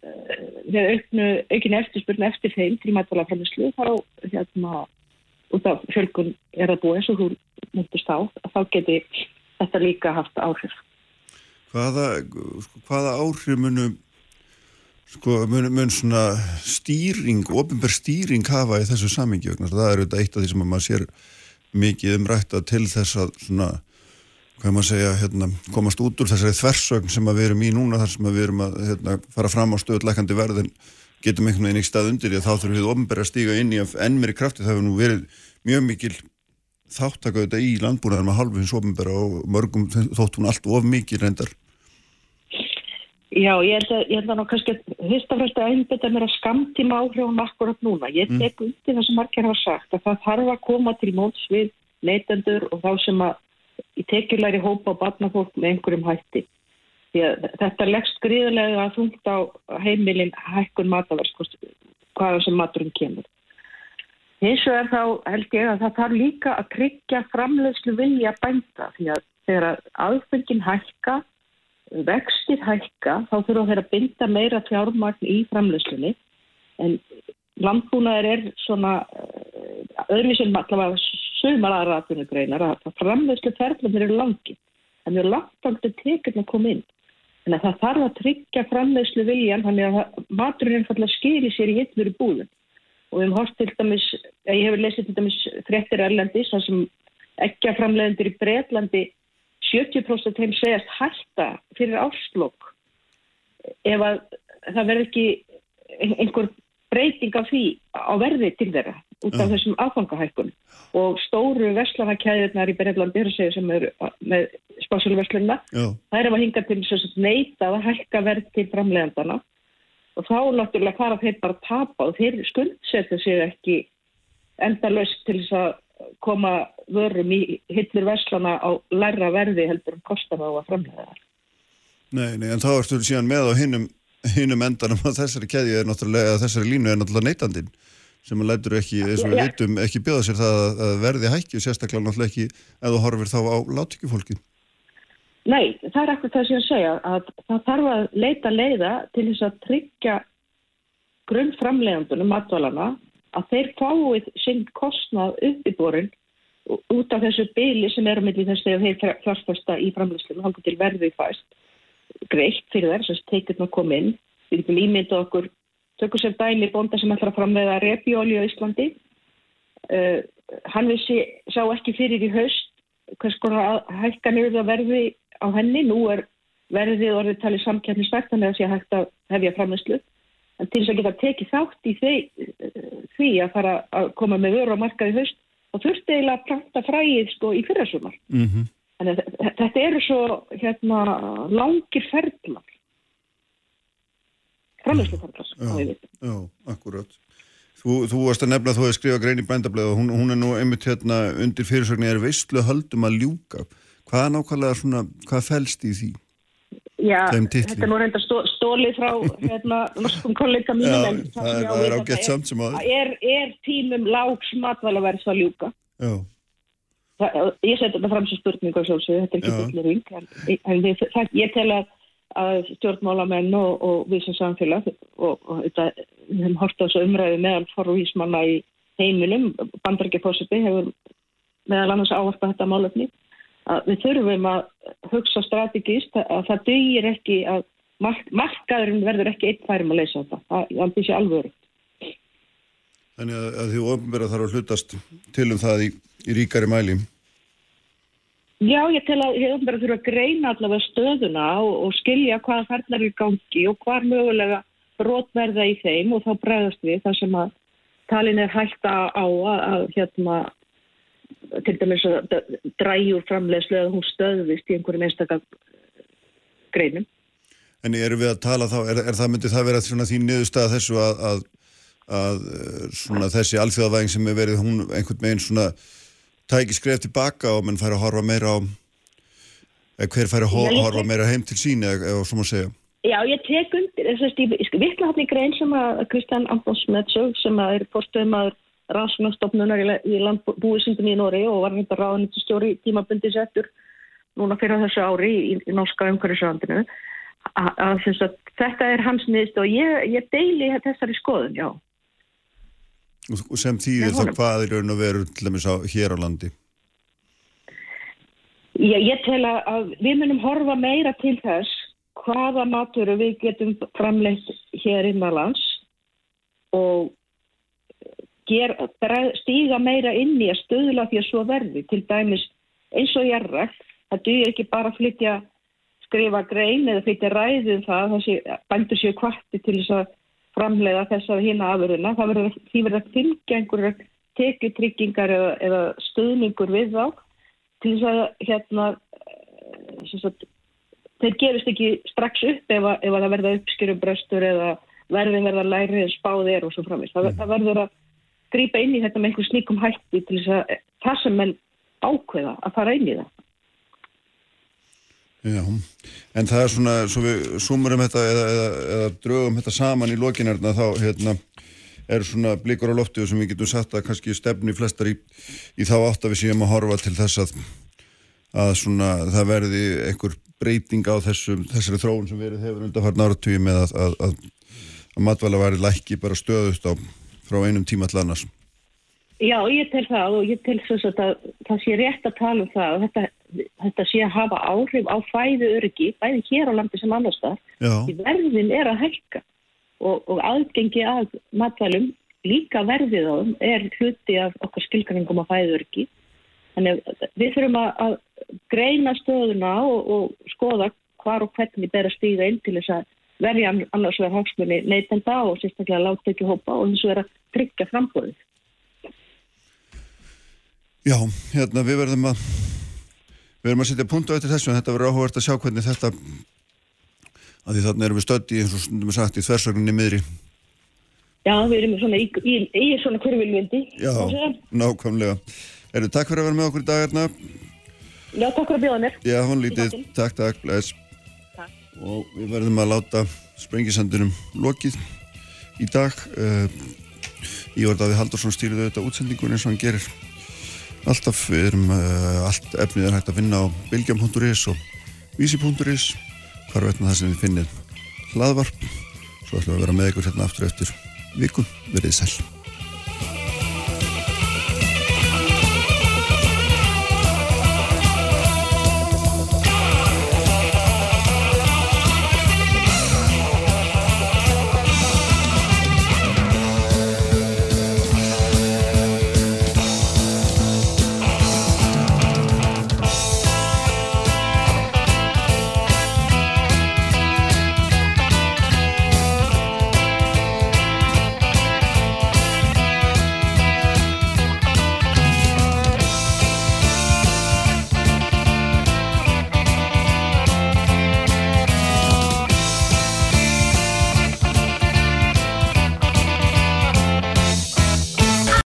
S10: við uh, auknu, aukin eftirspurnu eftir þeim til maturaframislu þá hérna út af fjölkun er að búa eins og þú múttist á þá geti þetta líka haft áhrif.
S2: Hvaða, hvaða áhrif munum sko, mun, mun svona stýring, ofinbær stýring hafa í þessu samingi það er auðvitað eitt af því sem maður sér mikið umrætta til þess að svona, hvað maður segja, hérna, komast út úr þessari þversögn sem við erum í núna þar sem við erum að hérna, fara fram á stöðlækandi verðin getum einhvern veginn ekki stað undir því að þá þurfum við ofnbæri að stíga inn í enn meiri krafti. Það hefur nú verið mjög mikil þáttaka þetta í landbúnaðar með halvu hins ofnbæra og mörgum þótt hún allt of mikil reyndar
S10: Já, ég held að, ég held að ná kannski fyrst og fremst að einbeta mér að skamtíma áhrifum akkurat núna. Ég tek mm. undir það sem margir hafa sagt að það þarf að koma til móts við neytendur og þá sem að í tekjulæri hópa og barnafólk með einhverjum hætti. Því að þetta leggst gríðarlega að þungt á heimilin hækkun matavers, hvaða sem maturinn kemur. Hins vegar þá held ég að það þarf líka að tryggja framleiðslu vilja bænda því að þegar aðfengin hækka vextir hækka þá þurfa þeir að binda meira fjármagn í framleyslunni en landbúnaður er svona eh, öðruvísinn allavega sögumar aðra aðfunugreinar að framleyslu ferðlanir eru langi en það er langt aldrei tekinn að koma inn. En það þarf að tryggja framleyslu viljan þannig að maturinn einfallega skýri sér í hittur í búðun og við hort til dæmis, ég hefur lesið til dæmis frettir erlendis þar sem ekki að framleiðendur í Breitlandi 70% þeim segjast hætta fyrir áslokk ef að það verður ekki einhver breyting af því á verði til þeirra út af þessum aðfangahækkun og stóru veslanakæðirnar í Berðlandi sem eru með spásuluverslunna það er að hinga til neita að hækka verð til framlegandana og þá náttúrulega fara þeir bara að tapa og þeir skuldsetja sig ekki endalöst til þess að koma vörum í hillur verslana á læra verði heldur um kostan á að framlega það.
S2: Nei, nei, en þá ertu síðan með á hinnum, hinnum endanum að þessari keði er náttúrulega, þessari línu er náttúrulega neytandin sem að lætur ekki, eins og við vitum, ekki bjóða sér það að verði hækki og sérstaklega náttúrulega ekki ef þú horfir þá á látíkjufólki.
S10: Nei, það er ekkert það sem ég segja að það þarf að leita leiða til þess að tryggja grunnframlegandunum matvalana að þeir fáið sinn kostnað upp í borin út af þessu byli sem er á milli þess að þeir fjárstasta í framlýslu og til verði fæst greitt fyrir þess að teikirna kom inn. Við getum ímyndað okkur tökur sem dæmi bónda sem ætlar að framlega repjóli á Íslandi. Uh, hann vissi, sá ekki fyrir í haust hvers konar hækka niður það verði á henni. Nú er verðið orðið talið samkjæfnisvægt þannig að það sé hægt að hefja framlýslu en til þess að geta tekið þátt í því, því að fara að koma með vöru á markaði höst og þurfti eiginlega að planta fræðið sko í fyrirsumar. Mm -hmm. Þetta eru svo hérna langir ferðlar. Framhersluferðlar.
S2: Já, já, akkurat. Þú, þú varst að nefna að þú hefði skrifað grein í bændablaðu og hún, hún er nú einmitt hérna undir fyrirsögni er veistlu höldum að ljúka. Hvað er nákvæmlega svona, hvað fælst í því?
S10: Já, þetta er nú reynda stó, stólið frá hérna, norskum kollega mínum
S2: en það, það, það er ágætt samt sem
S10: að er, er tímum lágs matvælaverðs að ljúka. Það, ég seti þetta fram sem spurningu sjálfsög, þetta er ekki fullering en, en við, það, ég tel að, að stjórnmálamenn og, og við sem samfélag og, og þetta, við hefum hort á þessu umræði meðal forvísmanna í heiminum, bandarækjafósipi hefur meðal annars ávarpa þetta málöfni að við þurfum að hugsa strategist að það dögir ekki að mark, markaðurinn verður ekki einn færum að leysa þetta. Það er þessi alvöru.
S2: Þannig að, að því ofnverða þarf að hlutast til um það í, í ríkari mæli.
S10: Já, ég tel að því ofnverða þurfa að greina allavega stöðuna og, og skilja hvaða ferðlar er í gangi og hvar mögulega rótverða í þeim og þá bregðast við þar sem að talin er hægt á að, að hérna til dæmis að dræjur framlegslu eða hún stöðvist í einhverjum einstakar greinum.
S2: En eru við að tala þá, er, er það myndið það vera svona þín niðurstað þessu að, að, að svona þessi alþjóðavæðing sem er verið hún einhvern veginn svona tæki skref tilbaka og mann fær að horfa meira á hver fær að horfa meira heim til sín eða, eða svona að segja?
S10: Já, ég tek undir þess að virkla hann í grein sem að Kristján Ambons Medsög sem að er fórstöðum aður rannsóknarstofnunar í, landbúisindum í Nóri og var hérna ráðanýttistjóri tímabundi settur núna fyrir þessu ári í, í norska umhverfisrandinu að þetta er hans miðst og ég, ég deili þessari skoðun, já.
S2: Og sem þýðir þá hvað er raun og veru til dæmis á hér á landi?
S10: Ég, ég tel að við munum horfa meira til þess hvaða maturu við getum framleitt hér innanlands og ger, stíga meira inn í að stöðla því að svo verði. Til dæmis eins og jarrækt það dugir ekki bara að flytja skrifa grein eða flytja ræði um það þessi bændur séu kvarti til þess að framleiða þessar hina afurðina. Það verður því verður að fylgja einhverjar tekjutryggingar eða, eða stöðningur við þá til þess að hérna eh, sagt, þeir gerist ekki strax upp ef, að, ef að það verða uppskjörum bröstur eða verðin verða læri en spáð er og svo framist. Það, það verður að grípa inn í þetta með einhver sníkum hætti til þess að það sem menn ákveða að fara inn í það.
S2: Já, en það er svona, svo við sumurum þetta eða, eða, eða draugum þetta saman í lokinarna þá hérna, er svona blikur á loftu sem við getum satt að kannski stefni flestar í, í þá átt að við séum að horfa til þess að, að svona, það verði einhver breyting á þessum, þessari þróun sem verið hefur undarfarn áratugum með að, að, að matvæla væri lækki bara stöðust á frá einum tíma til annars.
S10: Já, ég tel það og ég tel þess að það, sé rétt að tala um það og þetta, þetta sé að hafa áhrif á fæðu öryggi, bæði hér á landi sem annars þar. Því verðin er að hækka og, og aðgengi að matvælum, líka verðið á þeim, er hluti af okkar skilgræningum á fæðu öryggi. Þannig að við þurfum að, að greina stöðuna og, og skoða hvar og hvernig ber að stíga inn til þess að verja annars vegar hagsmunni neytenda og sérstaklega láta ekki hópa og þess að vera tryggja frambóðið.
S2: Já, hérna við verðum að við verðum að setja punkt á eftir þessu en þetta verður áhugavert að sjá hvernig þetta að því þarna erum við stödd í eins og stundum er sagt í þversögninni miðri
S10: Já, við erum svona í, í, í svona kurvilvindi.
S2: Já, nákvæmlega Erðu takk fyrir að vera með okkur í dag hérna
S10: Já, takk fyrir að bjóða mér.
S2: Já, hún lítið, takk, takk, bless. Og við verðum að láta sprengisandunum lokið. Í dag uh, Ívar Davíð Haldursson stýrði auðvitað útsendingun eins og hann gerir alltaf, við erum uh, allt efnið er hægt að finna á bilgjum.is og vísi.is hvar veitna það sem við finnir hlaðvarp. Svo ætlum við að vera með ykkur hérna aftur eftir viku, verið sæl